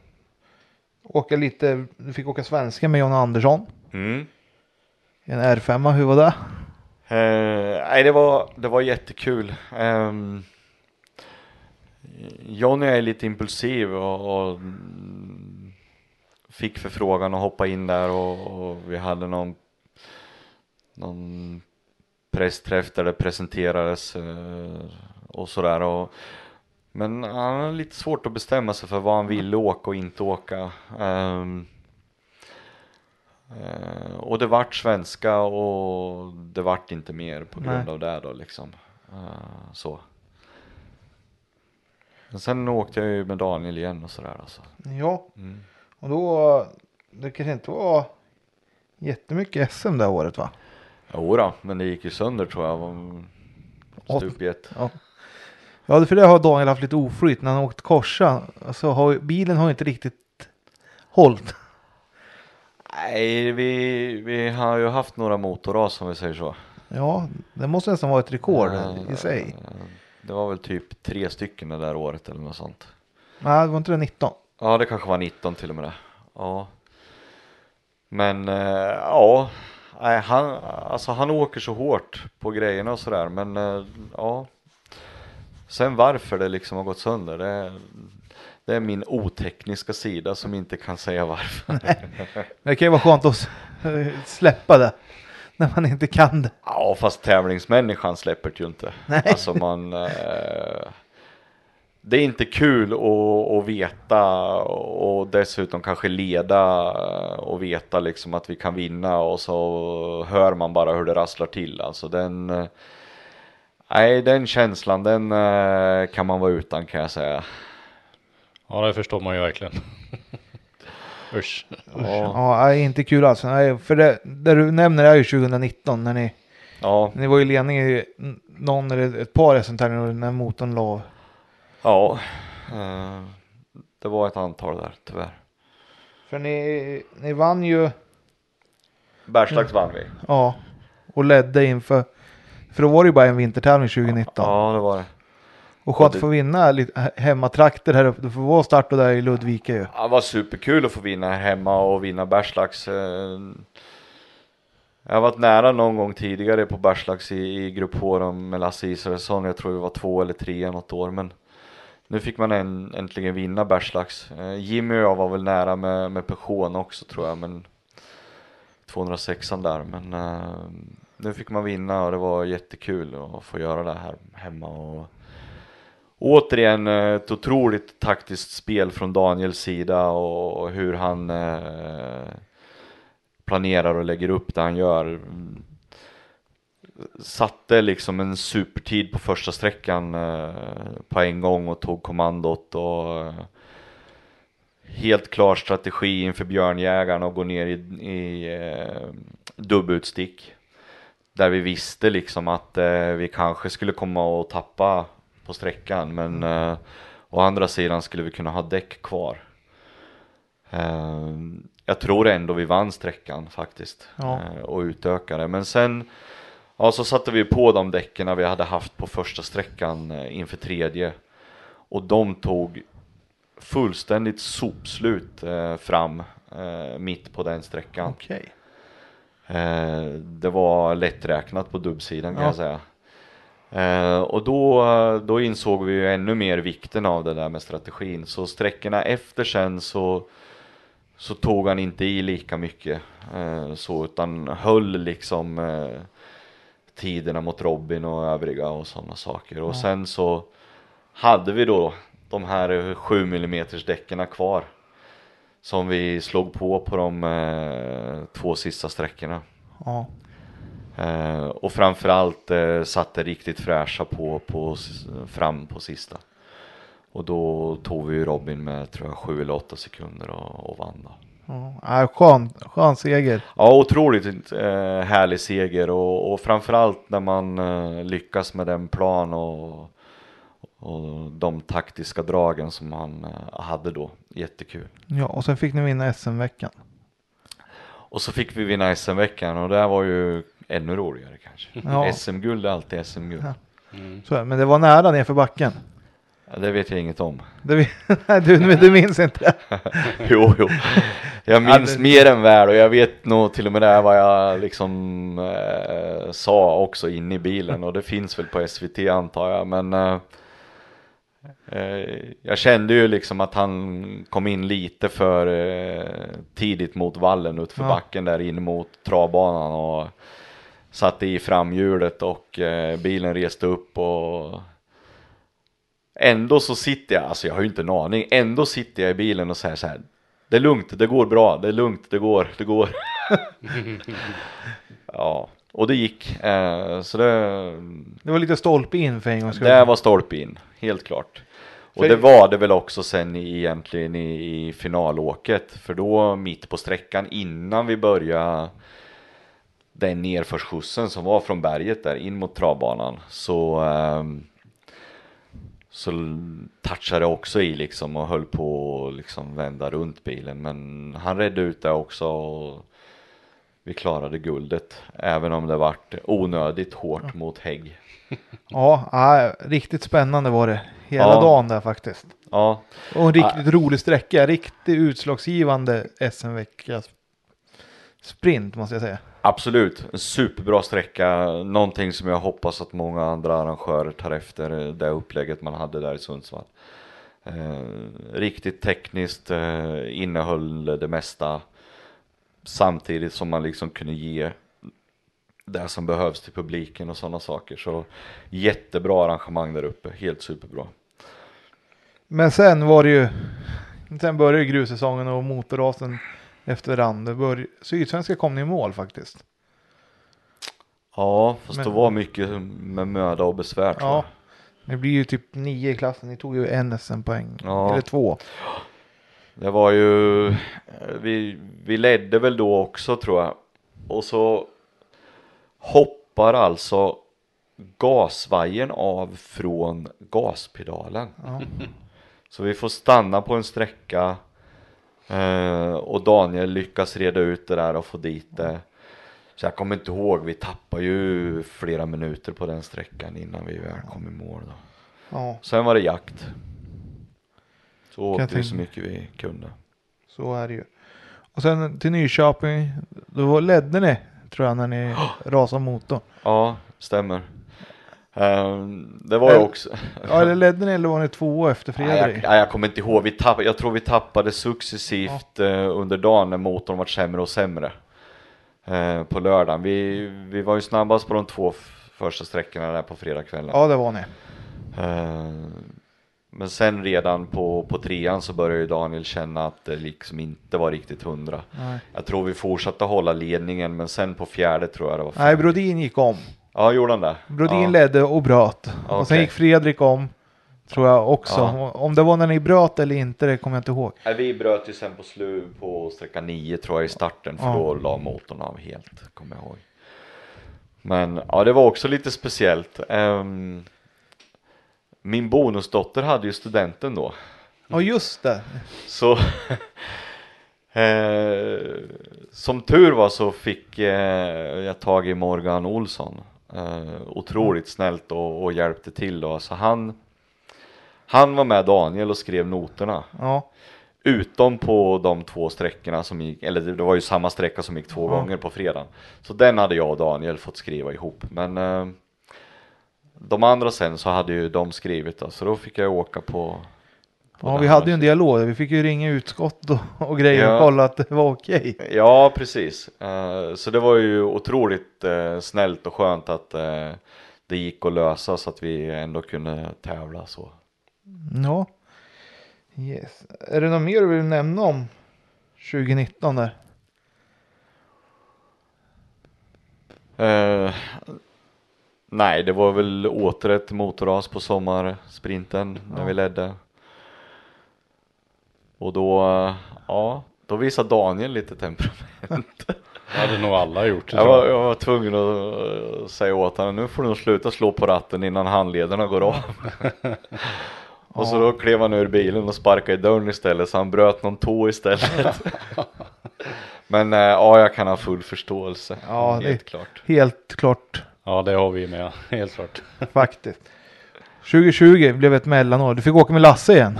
åka lite, du fick åka svenska med John Andersson. Mm. En R5, hur var det? Eh, nej, det var, det var jättekul. Um, Johnny är lite impulsiv och, och fick förfrågan att hoppa in där och, och vi hade någon, någon pressträff där det presenterades eh, och sådär. Och, men han har lite svårt att bestämma sig för vad han ville åka och inte åka. Ehm, Eh, och det vart svenska och det vart inte mer på grund Nej. av det då liksom. Eh, så. Men sen åkte jag ju med Daniel igen och sådär alltså. Ja, Mm. och då, det kanske inte var jättemycket SM det året va? Jo då, men det gick ju sönder tror jag. Stup i ett. Ja. Ja, för det har Daniel haft lite oflyt när han åkt korsa. Alltså har, bilen har inte riktigt hållit. Nej, vi, vi har ju haft några motorras som vi säger så. Ja, det måste nästan vara ett rekord i sig. Det var väl typ tre stycken det där året eller något sånt. Nej, det var inte det 19? Ja, det kanske var 19 till och med det. Ja. Men eh, ja, nej, han, alltså han åker så hårt på grejerna och sådär. Men eh, ja, sen varför det liksom har gått sönder, det, det är min otekniska sida som inte kan säga varför. Det kan ju vara skönt att släppa det. När man inte kan det. Ja, fast tävlingsmänniskan släpper det ju inte. Nej. Alltså man eh, Det är inte kul att, att veta och dessutom kanske leda och veta liksom att vi kan vinna och så hör man bara hur det rasslar till. Alltså den eh, Nej, den känslan den eh, kan man vara utan kan jag säga. Ja, det förstår man ju verkligen. Usch. Ja, Ja, nej, inte kul alls. Nej, för det, det du nämner är ju 2019 när ni, ja, ni var i ledning i någon eller ett par SM-tävlingar när motorn la av. ja. Eh, Det var ett antal där tyvärr. För ni, ni vann ju, Bergslags vann vi. ja, och ledde inför, för då var det ju bara en vintertävling 2019. Ja, det var det. Och skönt att få vinna lite he- hemmatrakter här uppe. Du får vara start och där i Ludvika ju. Ja, det var superkul att få vinna hemma och vinna Bergslags. eh, Jag har varit nära någon gång tidigare på Bergslags i, i grupp H med Lasse Israelsson. Jag tror vi var två eller tre något år men nu fick man en, äntligen vinna Bergslags. Eh, Jimmy och jag var väl nära med, med Peugeot också tror jag men 206 där men eh, nu fick man vinna och det var jättekul att få göra det här hemma och Återigen eh, ett otroligt taktiskt spel från Daniels sida och hur han eh, planerar och lägger upp det han gör. Satte liksom en supertid på första sträckan eh, på en gång och tog kommandot och helt klar strategi inför björnjägarna och gå ner i, i eh, dubbutstick. Där vi visste liksom att eh, vi kanske skulle komma och tappa på sträckan men eh, å andra sidan skulle vi kunna ha däck kvar. Eh, jag tror ändå vi vann sträckan faktiskt Ja. eh, och utökade men sen ja, så satte vi på de däcken vi hade haft på första sträckan eh, inför tredje och de tog fullständigt sopslut eh, fram eh, mitt på den sträckan. Okej. Eh, det var lätträknat på dubbsidan kan Ja. jag säga. Eh, och då, då insåg vi ju ännu mer vikten av det där med strategin. Så sträckorna efter sen så, så tog han inte i lika mycket. Eh, så, utan höll liksom eh, tiderna mot Robin och övriga och sådana saker. Och sen så hade vi då de här 7 mm däcken kvar. Som vi slog på på de eh, två sista sträckorna. Ja. Eh, och framförallt eh, satte riktigt fräscha på, på fram på sista. Och då tog vi ju Robin med tror jag 7 eller 8 sekunder och, och vann då. ja. Skön, skön seger. Ja, otroligt eh, härlig seger och, och framförallt när man eh, lyckas med den plan och, och de taktiska dragen som han eh, hade då. Jättekul. Ja, och sen fick ni vinna SM-veckan. Och så fick vi vinna SM-veckan och det var ju ännu roligare kanske. Ja. SM-guld är alltid SM-guld. Ja. Så, är det. men det var nära nerför backen. Ja, det vet jag inget om. Nej, du, du minns inte. jo, jo. Jag minns Ja, det- mer än väl och jag vet nog till och med det vad jag liksom eh, sa också inne i bilen och det finns väl på SVT antar jag men eh, eh, jag kände ju liksom att han kom in lite för eh, tidigt mot vallen utför Ja. backen där in mot travbanan och satte i framhjulet och eh, bilen reste upp och Ändå så sitter jag, alltså jag har ju inte en aning, ändå sitter jag i bilen och säger så här. Det är lugnt, det går bra, det är lugnt, det går, det går. ja, och det gick. Eh, så det, Det var lite stolpe in för en gångs skull. det var stolpe in, helt klart. Och För- det var det väl också sen egentligen i, i finalåket. För då mitt på sträckan innan vi började den nerförsskjutsen som var från berget där in mot travbanan. Så, ehm, så touchade det också i liksom och höll på att liksom vända runt bilen. Men han redde ut det också och vi klarade guldet. Även om det vart onödigt hårt mot hägg. Ja, ja, riktigt spännande var det. Hela Ja. dagen där faktiskt. Ja, Och en riktigt rolig sträcka. Riktigt utslagsgivande SM-vecka. Sprint måste jag säga. Absolut, en superbra sträcka. Någonting som jag hoppas att många andra arrangörer tar efter eh, det upplägget man hade där i Sundsvall. Eh, riktigt tekniskt, eh, innehöll det mesta. Samtidigt som man liksom kunde ge det som behövs till publiken och sådana saker. Så jättebra arrangemang där uppe, helt superbra. Men sen var det ju. Sen började ju grussäsongen och motorrasen efter. Bör, Sydsvenska kom ni i mål faktiskt. Ja, fast Men- det var mycket med möda och besvär tror jag. Ja. Det blir ju typ nio i klassen. Ni tog ju en SM-poäng. Ja. Eller två. Det var ju, vi, vi ledde väl då också tror jag. Och så hoppar alltså gasvajern av från gaspedalen. Ja. Så vi får stanna på en sträcka eh, och Daniel lyckas reda ut det där och få dit det. Så jag kommer inte ihåg, vi tappar ju flera minuter på den sträckan innan vi väl kom i mål. Då. Ja, Sen var det jakt. Så jag åkte vi så mycket vi kunde. så är det ju. Och sen till Nyköping, då ledde ni tror jag när ni rasade motorn. Ja, stämmer. Ehm, det var ju också... Ja, eller ledde ni eller var ni två efter jag, Fredrik? nej, jag kommer inte ihåg. Vi tapp, jag tror vi tappade successivt eh, under dagen när motorn var sämre och sämre. Eh, på lördagen. Vi, vi var ju snabbast på de två första sträckorna där på fredagskvällen. Ja, det var ni. Eh, men sen redan på, på trean så började ju Daniel känna att det liksom inte var riktigt hundra. Nej, Jag tror vi fortsatte hålla ledningen men sen på fjärde tror jag det var. Nej Brodin gick om. Ja, gjorde han det? Brodin ja. ledde och bröt. Och sen gick Fredrik om. Tror jag också. Ja. Om det var när ni bröt eller inte, det kommer jag inte ihåg. Nej, vi bröt ju sen på slu på sträcka 9 tror jag i starten för Ja. då la motorn av helt, kommer jag ihåg. Men ja, det var också lite speciellt. Ehm, min bonusdotter hade ju studenten då. Ja, just det. Så eh, som tur var så fick eh, jag tag i Morgan Olsson. Eh, otroligt snällt och, och hjälpte till då. Så han, han var med Daniel och skrev noterna. Ja, Utom på de två sträckorna som gick, eller det var ju samma sträcka som gick två Ja. gånger på fredagen. Så den hade jag och Daniel fått skriva ihop. Men eh, de andra sen så hade ju de skrivit då, så då fick jag åka på ja vi hade ju en dialog. Vi fick ju ringa utskott och, och grejer och Ja. kolla att det var okej. Ja, precis. Eh, så det var ju otroligt eh, snällt och skönt att eh, det gick att lösa så att vi ändå kunde tävla så. Ja. Yes. Är det något mer du vill nämna om 2019 där? Eh, nej, det var väl åter ett motorras på sommarsprinten när vi ledde. Och då, ja, då visade Daniel lite temperament. Det hade nog alla gjort. Jag var, jag. var tvungen att säga åt honom, nu får du nog sluta slå på ratten innan handlederna går av. och så då klev han ur bilen och sparkade i dörren istället, så han bröt någon tå istället. Men eh, ja, jag kan ha full förståelse. Ja, helt det- klart. Helt klart Ja, det har vi med. Helt klart. faktiskt. 2020 blev ett mellanår. Du fick åka med Lasse igen.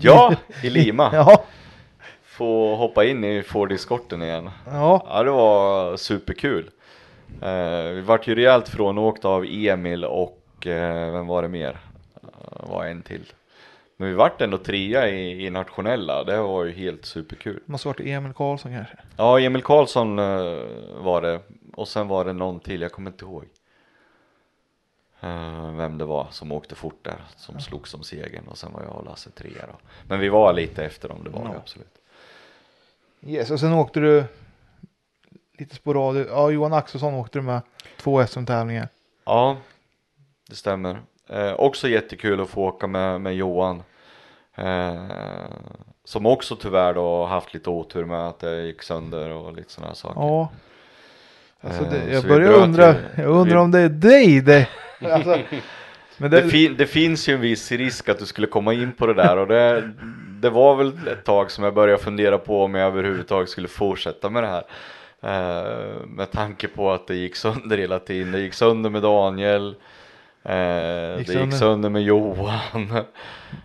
Ja, i Lima. Ja. Få hoppa in i Ford Escorten igen. Ja. Ja, det var superkul. Eh, vi vart ju rejält frånåkta av Emil och eh, vem var det mer? Eh, var en till. Men vi vart ändå trea i, i nationella, det var ju helt superkul. Måste varit Emil Karlsson kanske. Ja, Emil Karlsson eh, var det och sen var det någon till, jag kommer inte ihåg. Eh, vem det var som åkte fort där, som slog som segern och sen var jag och Lasse trea då. Men vi var lite efter dem, det var vi Ja. absolut. Yes, och sen åkte du lite sporadiskt. Ja, Johan Axelsson åkte du med två SM-tävlingar. Ja, det stämmer. Eh, också jättekul att få åka med, med Johan. Eh, som också tyvärr då haft lite otur med att det gick sönder och lite sådana saker. Ja. Alltså det, Eh, jag vi börjar undra, ju- jag undrar vi- om det är dig det. Alltså, men det, Det, fin, det finns ju en viss risk att du skulle komma in på det där och det, det var väl ett tag som jag började fundera på om jag överhuvudtaget skulle fortsätta med det här. Eh, med tanke på att det gick sönder hela tiden. Det gick sönder med Daniel. Eh, Gick det gick sönder med Johan.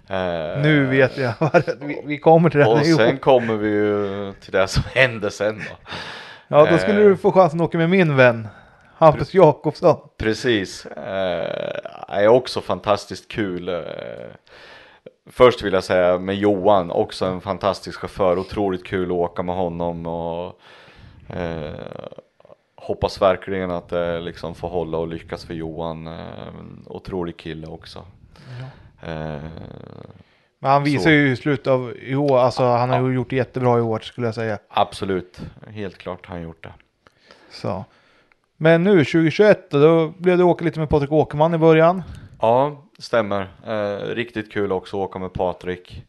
Eh, nu vet jag. Vi, vi kommer till det. Och Johan. sen kommer vi ju till det som hände sen då. Ja, då skulle eh, du få chansen att åka med min vän. Hampus Jakobsson. Precis. Eh, är också fantastiskt kul. Eh, först vill jag säga med Johan, också en fantastisk chaufför. Otroligt kul att åka med honom och eh, hoppas verkligen att det liksom får hålla och lyckas för Johan. Otrolig kille också. Eh, Men han visar Så. ju i slutet av i år, alltså han har ju gjort det jättebra i år skulle jag säga. absolut, helt klart har han gjort det. Så. Men nu 2021 då, blev det åka lite med Patrik Åkerman i början. Ja, stämmer. Eh, riktigt kul också att åka med Patrik.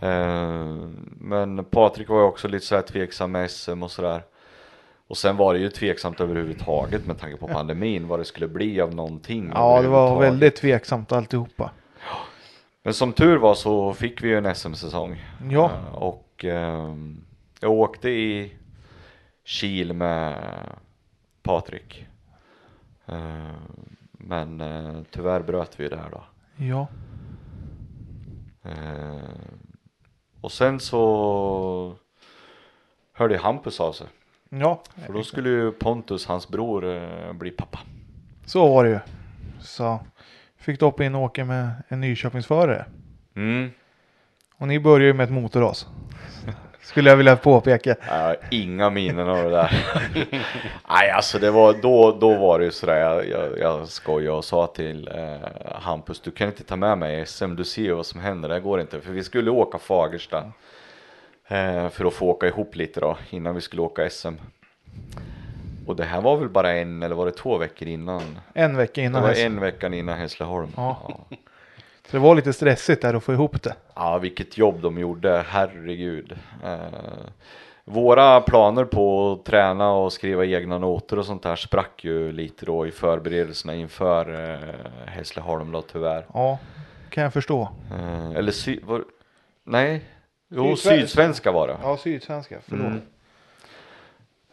Eh, men Patrik var ju också lite så här tveksam med SM och sådär. Och sen var det ju tveksamt överhuvudtaget med tanke på pandemin vad det skulle bli av någonting. Ja, det var väldigt tveksamt alltihopa. Men som tur var så fick vi ju en SM-säsong. Ja. Eh, och ehm, jag åkte i Kil med Patrik. Eh, Men eh, tyvärr bröt vi där då. Ja. Eh, och sen så hörde Hampus av sig. Ja, För då skulle ju Pontus, hans bror, bli pappa. så var det ju. Så fick doppa in Åke med en Nyköpingsförare. Mm. Och ni börjar ju med ett motorras. Skulle jag vilja påpeka. Har inga minnen av det där. Nej, alltså det var då, då var det ju sådär. Jag, jag, jag skojade och sa till eh, Hampus, du kan inte ta med mig i SM. Du ser ju vad som händer. Det går inte. För vi skulle åka Fagersta. Eh, för att få åka ihop lite då innan vi skulle åka SM. Och det här var väl bara en eller var det två veckor innan? En vecka Det innan. var häst. en vecka innan Hässleholm. Ja. Ja. Så det var lite stressigt där att få ihop det. Ja, vilket jobb de gjorde, herregud. Eh, våra planer på att träna och skriva egna noter och sånt där sprack ju lite då i förberedelserna inför eh, Hässleholm då tyvärr. Ja, kan jag förstå. Eh, eller sy- var, nej, jo Sydsvenska. sydsvenska var det. Ja, sydsvenska. Förlåt. Mm.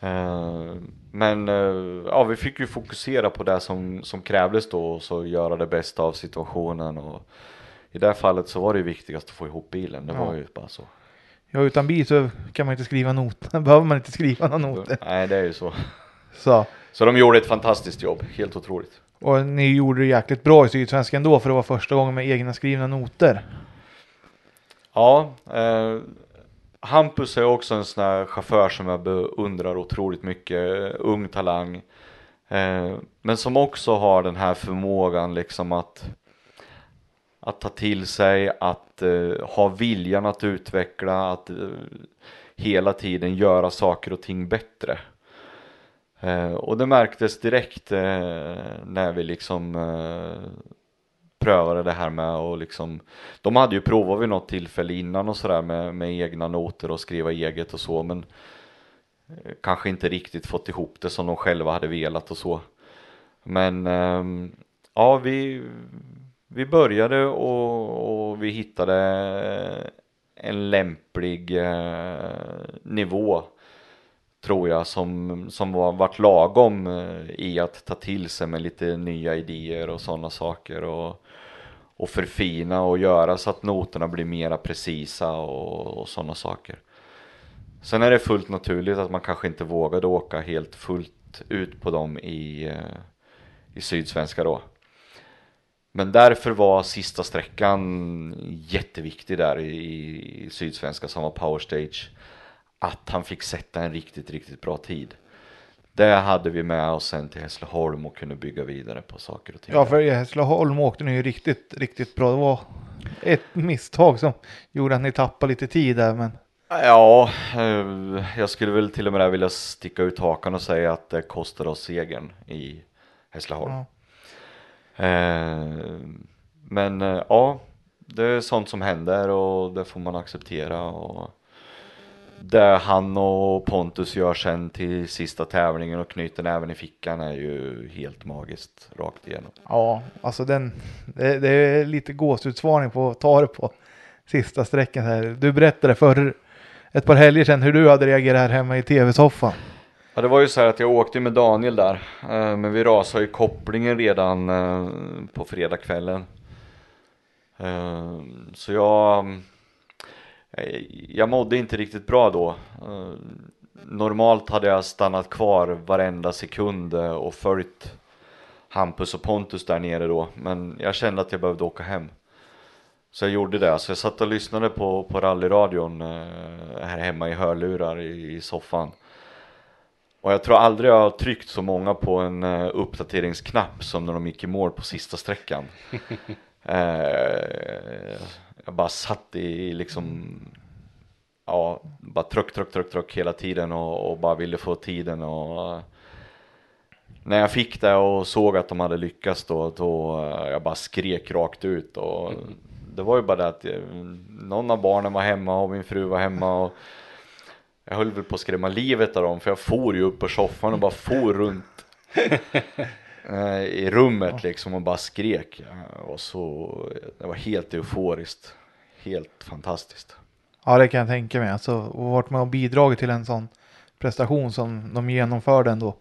Eh, men eh, ja, vi fick ju fokusera på det som, som krävdes då och så göra det bästa av situationen och i det här fallet så var det ju viktigast att få ihop bilen. Det Ja. var ju bara så. Ja, utan bil så kan man inte skriva noter. Behöver man inte skriva några noter. Nej, det är ju så. Så. Så de gjorde ett fantastiskt jobb, helt otroligt. Och ni gjorde det jäkligt bra i Sydsvenskan ändå för det var första gången med egna skrivna noter. Ja, eh, Hampus är också en sån här chaufför som jag beundrar otroligt mycket. Ung talang. Eh, men som också har den här förmågan liksom att att ta till sig, att eh, ha viljan att utveckla, att eh, hela tiden göra saker och ting bättre. Eh, och det märktes direkt eh, när vi liksom eh, prövade det här med och liksom De hade ju provat vid något tillfälle innan och sådär med, med egna noter och skriva eget och så men eh, Kanske inte riktigt fått ihop det som de själva hade velat och så. Men ehm, ja vi Vi började och, och vi hittade en lämplig eh, nivå tror jag som, som var, varit lagom eh, i att ta till sig med lite nya idéer och sådana saker och, och förfina och göra så att noterna blir mera precisa och, och sådana saker. Sen är det fullt naturligt att man kanske inte vågade åka helt fullt ut på dem i, eh, i Sydsvenska då. Men därför var sista sträckan jätteviktig där i, i Sydsvenska som var Power Stage att han fick sätta en riktigt, riktigt bra tid. Det hade vi med oss sen till Hässleholm och kunde bygga vidare på saker och ting. Ja, för i Hässleholm åkte ni ju riktigt, riktigt bra. Det var ett misstag som gjorde att ni tappade lite tid där. Men Ja, eh, jag skulle väl till och med vilja sticka ut hakan och säga att det kostade oss segern i Hässleholm. ja, Eh, men eh, ja, det är sånt som händer och det får man acceptera. Och det han och Pontus gör sen till sista tävlingen och knyter näven i fickan är ju helt magiskt rakt igenom. ja alltså den, det, det är lite gåshudssvarning på att ta det på sista sträckan här. Du berättade för ett par helger sedan hur du hade reagerat här hemma i tv-soffan. Ja det var ju så här att jag åkte med Daniel där eh, Men vi rasade ju kopplingen redan eh, på fredagskvällen eh, Så jag Jag mådde inte riktigt bra då. Eh, Normalt hade jag stannat kvar varenda sekund eh, och följt Hampus och Pontus där nere då. Men jag kände att jag behövde åka hem. Så jag gjorde det, så jag satt och lyssnade på, på rallyradion eh, här hemma i hörlurar i, i soffan. Och jag tror aldrig jag har tryckt så många på en uppdateringsknapp som när de gick i mål på sista sträckan. Eh, jag bara satt i liksom, ja, bara tryck, tryck, tryck, tryck hela tiden och, och bara ville få tiden och när jag fick det och såg att de hade lyckats då, då eh, jag bara skrek rakt ut och det var ju bara det att eh, någon av barnen var hemma och min fru var hemma och jag höll väl på att skrämma livet av dem för jag for ju upp på soffan och bara for runt. i rummet liksom och bara skrek. Ja, Och så, det var helt euforiskt. Helt fantastiskt. Ja, det kan jag tänka mig. Alltså, och varit med och bidragit till en sån prestation som de genomförde ändå.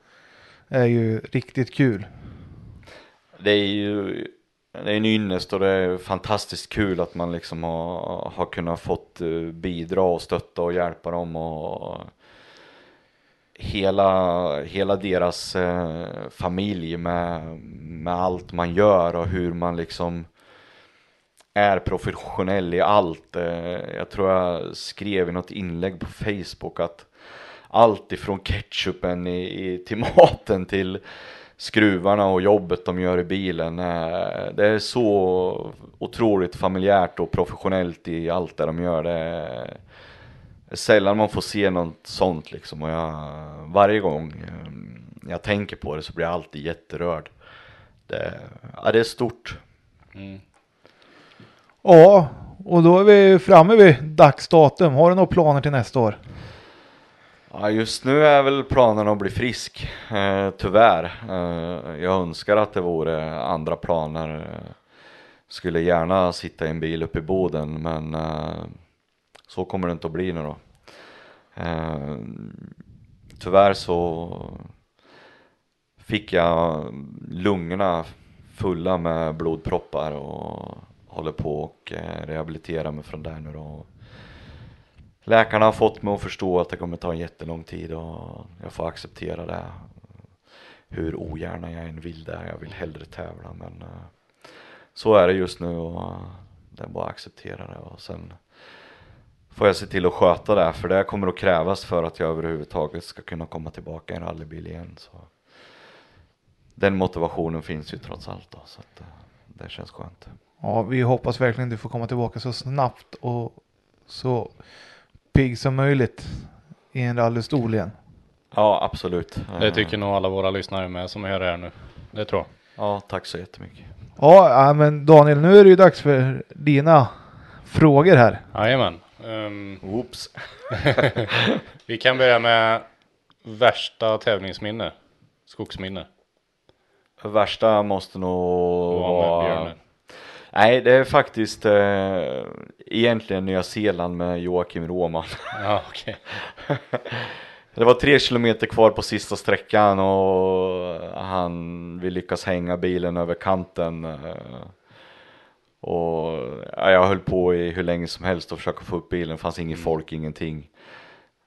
Är ju riktigt kul. det är ju det är en ynnest och det är fantastiskt kul att man liksom har, har kunnat fått eh, bidra och stötta och hjälpa dem och hela, hela deras eh, familj med, med allt man gör och hur man liksom är professionell i allt. Eh, jag tror jag skrev i något inlägg på Facebook att allt ifrån ketchupen i, i, till maten till skruvarna och jobbet de gör i bilen. eh, Det är så otroligt familjärt och professionellt i allt det de gör. Det är sällan man får se något sånt liksom. Och jag, varje gång eh, jag tänker på det så blir jag alltid jätterörd. Det, ja, det är stort. Ja, och då är vi framme vid dagsdatum. Har du några planer till nästa år? Ja, just nu är väl planen att bli frisk, eh, tyvärr. Eh, jag önskar att det vore andra planer. Eh, skulle gärna sitta i en bil uppe i Boden, men eh, så kommer det inte att bli nu då. Eh, tyvärr så fick jag lungorna fulla med blodproppar och håller på och eh, rehabilitera mig från där nu då. Läkarna har fått mig att förstå att det kommer ta en jättelång tid och jag får acceptera det. Hur ogärna jag än vill det. Jag vill hellre tävla men eh, så är det just nu och eh, det är bara att acceptera det och sen får jag se till att sköta det för det kommer att krävas för att jag överhuvudtaget ska kunna komma tillbaka i en rallybil igen. Så. Den motivationen finns ju trots allt då så att eh, det känns skönt. Ja, vi hoppas verkligen du får komma tillbaka så snabbt och så pigg som möjligt i en rallystol igen. Ja absolut. Det tycker nog alla våra lyssnare med som det här nu. Det tror jag. Ja tack så jättemycket. Ja, ja, men Daniel, nu är det ju dags för dina frågor här. Jajamän. Um, vi kan börja med värsta tävlingsminne. Skogsminne. Värsta måste nog vara... Nej, det är faktiskt eh, egentligen Nya Zeeland med Joakim Roman. Ja, okej. Det var tre kilometer kvar på sista sträckan och han, vi lyckas hänga bilen över kanten. eh, Och ja, jag höll på i hur länge som helst och försöka få upp bilen, det fanns ingen folk, ingenting.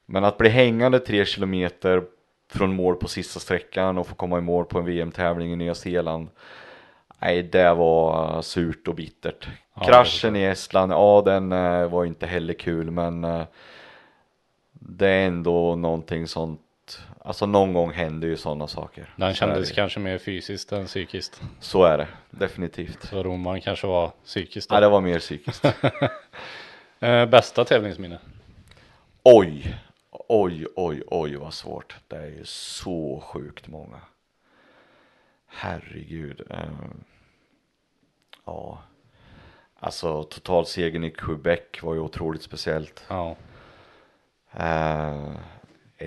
Men att bli hängande tre kilometer från mål på sista sträckan och få komma i mål på en VM-tävling i Nya Zeeland. Nej, det var surt och bittert. Ja, Kraschen i Estland, ja den eh, var inte heller kul men eh, det är ändå någonting sånt, alltså någon gång händer ju sådana saker. Den Så kändes kanske mer fysiskt än psykiskt. Så är det, definitivt. Så Roman kanske var psykiskt. Nej, Då. det var mer psykiskt. Eh, bästa tävlingsminne? Oj, oj, oj, oj vad svårt. Det är ju så sjukt många. Herregud. Eh, ja, alltså totalsegern i Quebec var ju otroligt speciellt. Ja. Eh,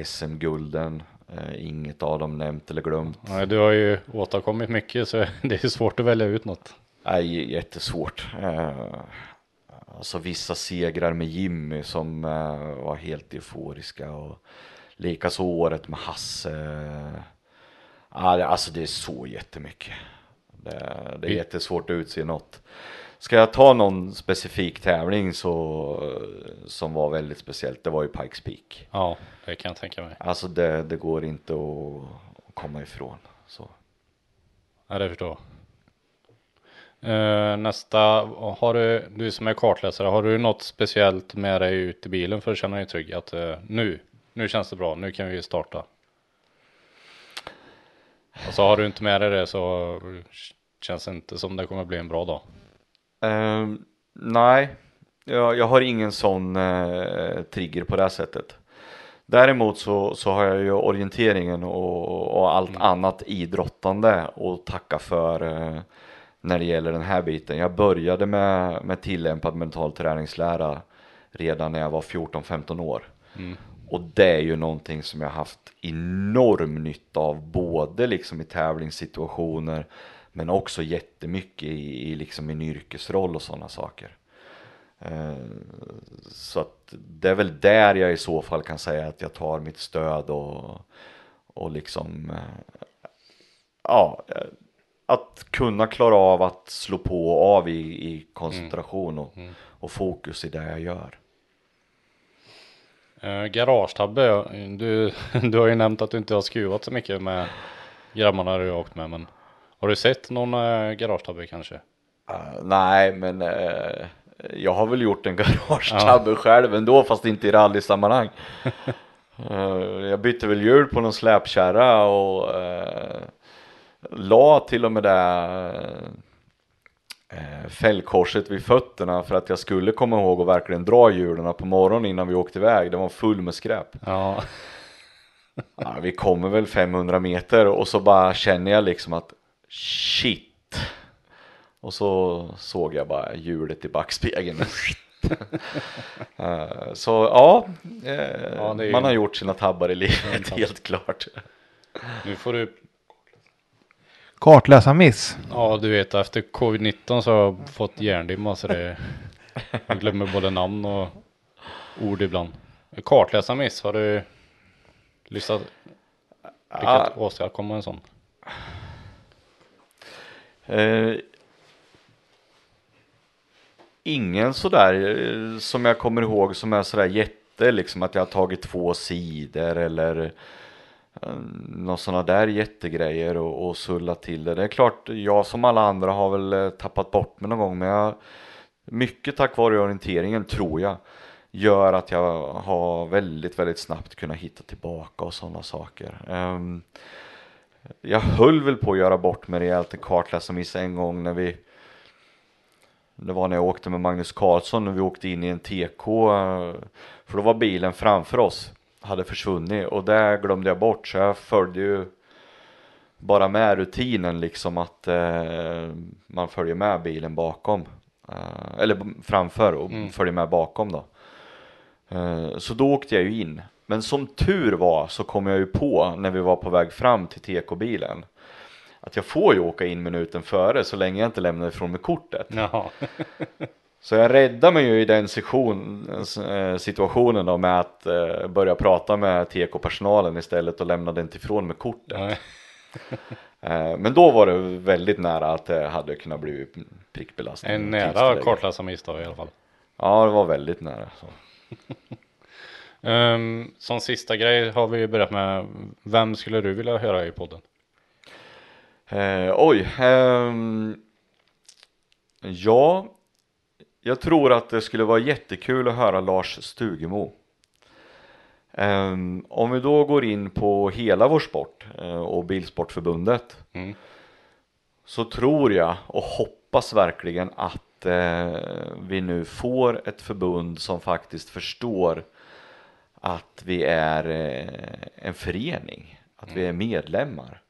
SM-gulden, eh, inget av dem nämnt eller glömt. Nej, du har ju återkommit mycket så det är svårt att välja ut något. Nej, jättesvårt. Eh, alltså vissa segrar med Jimmy som eh, var helt euforiska och likaså året med Hasse. Alltså det är så jättemycket. Det, det är jättesvårt att utse något. Ska jag ta någon specifik tävling så, som var väldigt speciellt, det var ju Pikes Peak. Ja, det kan jag tänka mig. Alltså det, det går inte att, att komma ifrån. Så. Ja, det förstår. Eh, nästa, har du, du som är kartläsare, har du något speciellt med dig ut i bilen för att känna dig trygg? Att eh, nu, nu känns det bra, nu kan vi starta. Och så har du inte med dig det så känns det inte som det kommer bli en bra dag. Ehm, nej, jag, jag har ingen sån eh, trigger på det här sättet. Däremot så, så har jag ju orienteringen och, och allt annat idrottande och tacka för eh, när det gäller den här biten. Jag började med, med tillämpad mental träningslära redan när jag var 14-15 år. Och det är ju någonting som jag haft enorm nytta av både liksom i tävlingssituationer men också jättemycket i, i liksom min yrkesroll och sådana saker. Eh, Så att det är väl där jag i så fall kan säga att jag tar mitt stöd och, och liksom eh, ja, eh, att kunna klara av att slå på och av i, i koncentration och, och fokus i det jag gör. Garagetabbe, du, du har ju nämnt att du inte har skruvat så mycket med grabbarna du har åkt med men har du sett någon uh, garagetabbe kanske? Uh, nej, men uh, jag har väl gjort en garagetabbe ja. själv ändå fast inte i rallysammanhang. uh, jag bytte väl hjul på någon släpkärra och la till och med det eh, fällkorset vid fötterna för att jag skulle komma ihåg att verkligen dra hjulen på morgonen innan vi åkte iväg. Det var full med skräp. Ja. ja. Vi kommer väl 500 meter och så bara känner jag liksom att shit. Och så såg jag bara hjulet i backspegeln. Eh, så ja, eh, ja ju... man har gjort sina tabbar i livet helt klart. Nu får du kartläsarmiss. Ja, du vet efter covid-19 så har jag fått hjärndimma så det jag glömmer både namn och ord ibland. Kartläsarmiss, har du lyssnat? Lyckats ja. åstadkomma en sån? Eh, ingen sådär eh, som jag kommer ihåg som är sådär jätte liksom att jag har tagit två sidor eller eh, några sådana där jättegrejer och, och sulla till det. Det är klart, jag som alla andra har väl eh, tappat bort mig någon gång men jag, mycket tack vare orienteringen tror jag gör att jag har väldigt, väldigt snabbt kunnat hitta tillbaka och sådana saker. Um, jag höll väl på att göra bort mig rejält en kartläsarmiss en gång när vi det var när jag åkte med Magnus Karlsson när vi åkte in i en TK för då var bilen framför oss hade försvunnit och det glömde jag bort så jag följde ju bara med rutinen liksom att eh, man följer med bilen bakom eh, eller framför och mm. följer med bakom då. Eh, så då åkte jag ju in. Men som tur var så kom jag ju på när vi var på väg fram till TK-bilen att jag får ju åka in minuten före så länge jag inte lämnar ifrån mig kortet. Så jag räddade mig ju i den eh, situationen då med att eh, börja prata med TK-personalen istället och lämna den ifrån med kortet. eh, men då var det väldigt nära att det hade kunnat bli prickbelastning. En nära kartläsarmisstag i alla fall. Ja, det var väldigt nära. um, som sista grej har vi börjat med, vem skulle du vilja höra i podden? Eh, oj, um, ja jag tror att det skulle vara jättekul att höra Lars Stugemo. Um, om vi då går in på hela vår sport uh, och Bilsportförbundet mm. så tror jag och hoppas verkligen att uh, vi nu får ett förbund som faktiskt förstår att vi är uh, en förening, att mm. vi är medlemmar.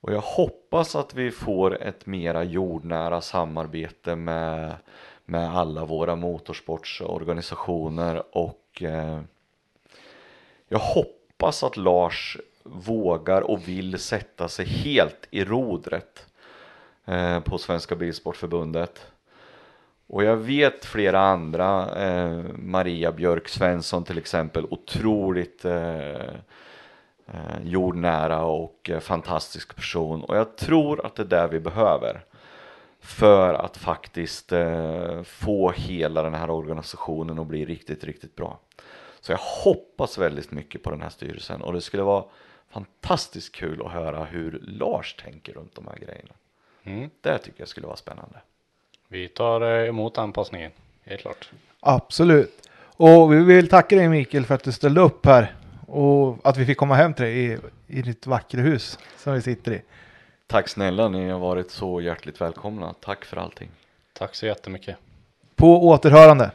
Och jag hoppas att vi får ett mera jordnära samarbete med med alla våra motorsportsorganisationer och eh, jag hoppas att Lars vågar och vill sätta sig helt i rodret eh, på Svenska Bilsportförbundet. Och jag vet flera andra, eh, Maria Björk Svensson till exempel, otroligt eh, eh jordnära och eh, fantastisk person och jag tror att det är det vi behöver för att faktiskt eh, få hela den här organisationen att bli riktigt, riktigt bra. Så jag hoppas väldigt mycket på den här styrelsen och det skulle vara fantastiskt kul att höra hur Lars tänker runt de här grejerna. Mm. Det tycker jag skulle vara spännande. Vi tar eh, emot anpassningen, helt klart. Absolut. Och vi vill tacka dig Mikael för att du ställde upp här och att vi fick komma hem till dig i, i ditt vackra hus som vi sitter i. Tack snälla, ni har varit så hjärtligt välkomna. Tack för allting. Tack så jättemycket. På återhörande.